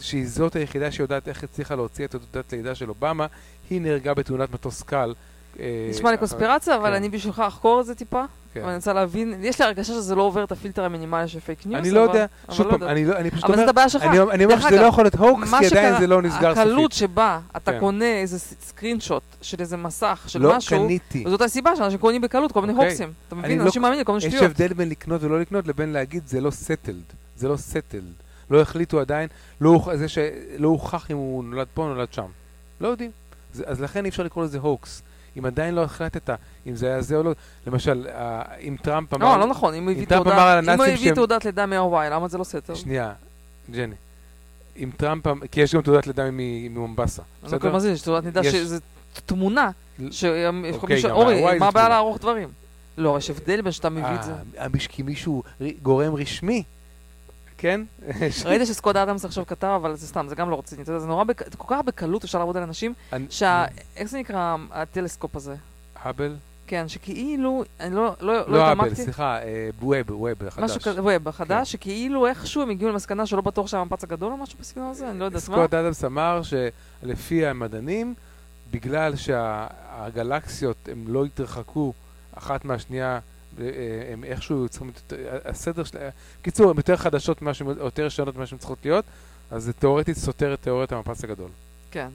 שהיא זאת היחידה שיודעת איך הצליחה להוציא את תעודת לידה של אובמה, היא נהרגה בתאונת מטוס קל. אה, נשמע לי קונספירציה, אבל כן. אני בשבילך אחקור את זה טיפה, כן. ואני רוצה להבין, יש לי הרגשה שזה לא עובר את הפילטר המינימלי של פייק ניוז, אני לא יודע, אבל שוב לא פעם. אני לא- אני פשוט אבל זאת אומר, הבעיה שלך. אני אני אומר שזה לא יכול להיות הוקס, כי עדיין זה לא נסגר הקלות סופית. שבה אתה כן. קונה איזה סקרין שוט של איזה מסך של לא משהו, קניתי. וזאת הסיבה שאנשים קונים בקלות כל מיני אוקיי. הוקסים. אתה אני מבין? לא- אנשים מאמינים לכל מיני יש שטויות. הבדל בין לקנות ולא לקנות לבין להגיד זה לא settled. זה לא settled. לא החליטו עדיין, לא הוכ- זה שלא הוכח אם הוא נולד פה או נולד שם. לא יודעים. אז לכן אי אפשר לקרוא לזה הוקס. אם עדיין לא החלטת אם זה היה זה או לא, למשל, אה, אם טראמפ אמר... לא, לא נכון, אם הוא הביא תעודת לידה מהוואי, למה זה לא סתר? שנייה, ג'ני. אם טראמפ, אמ- כי יש גם תעודת לידה ממומבסה, לא בסדר? לזה, יש תעודת לידה שזה תמונה, שיכול אוקיי, אורי, מה זה הבעיה. לערוך דברים? לא, יש הבדל בין שאתה מביא את זה. אה, כי מישהו, גורם רשמי, כן? ראית שסקוט אדמס עכשיו כתב, אבל זה סתם, זה גם לא רציני. אתה יודע, זה נורא, כל כך בקלות אפשר לעבוד על אנשים, אני- שה... איך זה נקרא הטלסקופ הזה? האבל? כן, שכאילו, אני לא לא- לא לא האבל, התעמקתי. סליחה, אה, ווב, ווב החדש. משהו כזה, ווב, כן. החדש, שכאילו איכשהו הם הגיעו למסקנה שלא בטוח שהמפץ הגדול או משהו בסגנון הזה, אני לא יודעת מה. סקוט אדמס אמר שלפי המדענים, בגלל שהגלקסיות הם לא התרחקו אחת מהשנייה, הם איכשהו צריכים, להיות- הסדר שלהם, בקיצור, הן יותר חדשות, ממה או יותר שונות ממה שהן צריכות להיות, אז זה תאורטית סותר את תיאוריית המפץ הגדול. כן.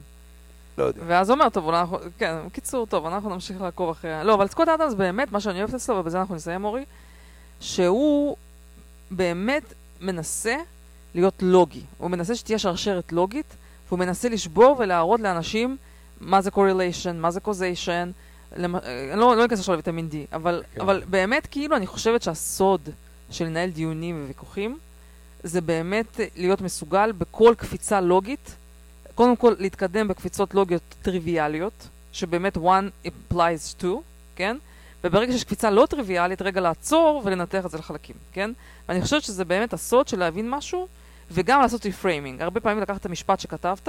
לא יודע. ואז אומר, טוב, אולי אנחנו, כן, בקיצור, טוב, אנחנו נמשיך לעקוב אחרי... לא, אבל סקוט אדמס באמת, מה שאני אוהבת אצלו, ובזה אנחנו נסיים, אורי, שהוא באמת מנסה להיות לוגי. הוא מנסה שתהיה שרשרת לוגית, והוא מנסה לשבור ולהראות לאנשים מה זה correlation, מה זה causation. למ... אה, אני לא, לא אכנס עכשיו לוויטמין D, אבל, כן. אבל באמת, כאילו, אני חושבת שהסוד של לנהל דיונים וויכוחים, זה באמת להיות מסוגל בכל קפיצה לוגית, קודם כל להתקדם בקפיצות לוגיות טריוויאליות, שבאמת one applies to, כן? וברגע שיש קפיצה לא טריוויאלית, רגע לעצור ולנתח את זה לחלקים, כן? ואני חושבת שזה באמת הסוד של להבין משהו, וגם לעשות רפריימינג. הרבה פעמים לקחת את המשפט שכתבת,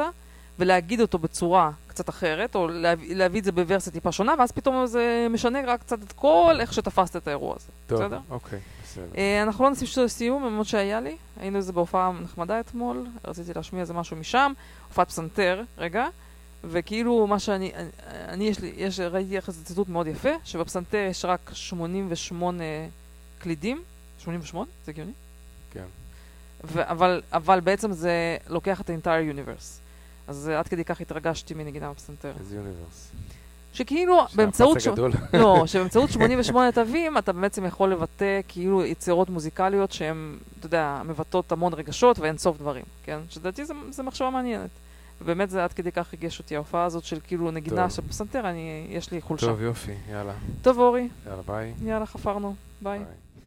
ולהגיד אותו בצורה קצת אחרת, או להביא, להביא את זה בוורסיה טיפה שונה, ואז פתאום זה משנה רק קצת את כל איך שתפסת את האירוע הזה. טוב, בסדר? אוקיי, בסדר. אה, אנחנו לא נשים שום סיום, למרות שהיה לי. היינו איזה בהופעה נחמדה אתמול, רציתי להשמיע איזה משהו משם, הופעת פסנתר, רגע, וכאילו מה שאני, אני, אני יש לי, יש, ראיתי איך איזה ציטוט מאוד יפה, שבפסנתר יש רק 88 קלידים, 88? זה הגיוני? כן. ו- אבל, אבל בעצם זה לוקח את ה-entire universe. אז אה, עד כדי כך התרגשתי מנגינה בפסנתר. איזה יוניברס. שכאילו באמצעות... שהפס הגדול. לא, שבאמצעות 88 תווים אתה בעצם יכול לבטא כאילו יצירות מוזיקליות שהן, אתה יודע, מבטאות המון רגשות ואין סוף דברים, כן? שלדעתי זה, זה מחשבה מעניינת. ובאמת זה עד כדי כך ריגש אותי, ההופעה הזאת של כאילו נגינה. של פסנתר, אני, יש לי חולשה. טוב, יופי, יאללה. טוב, אורי, יאללה, ביי. יאללה, חפרנו, ביי. ביי.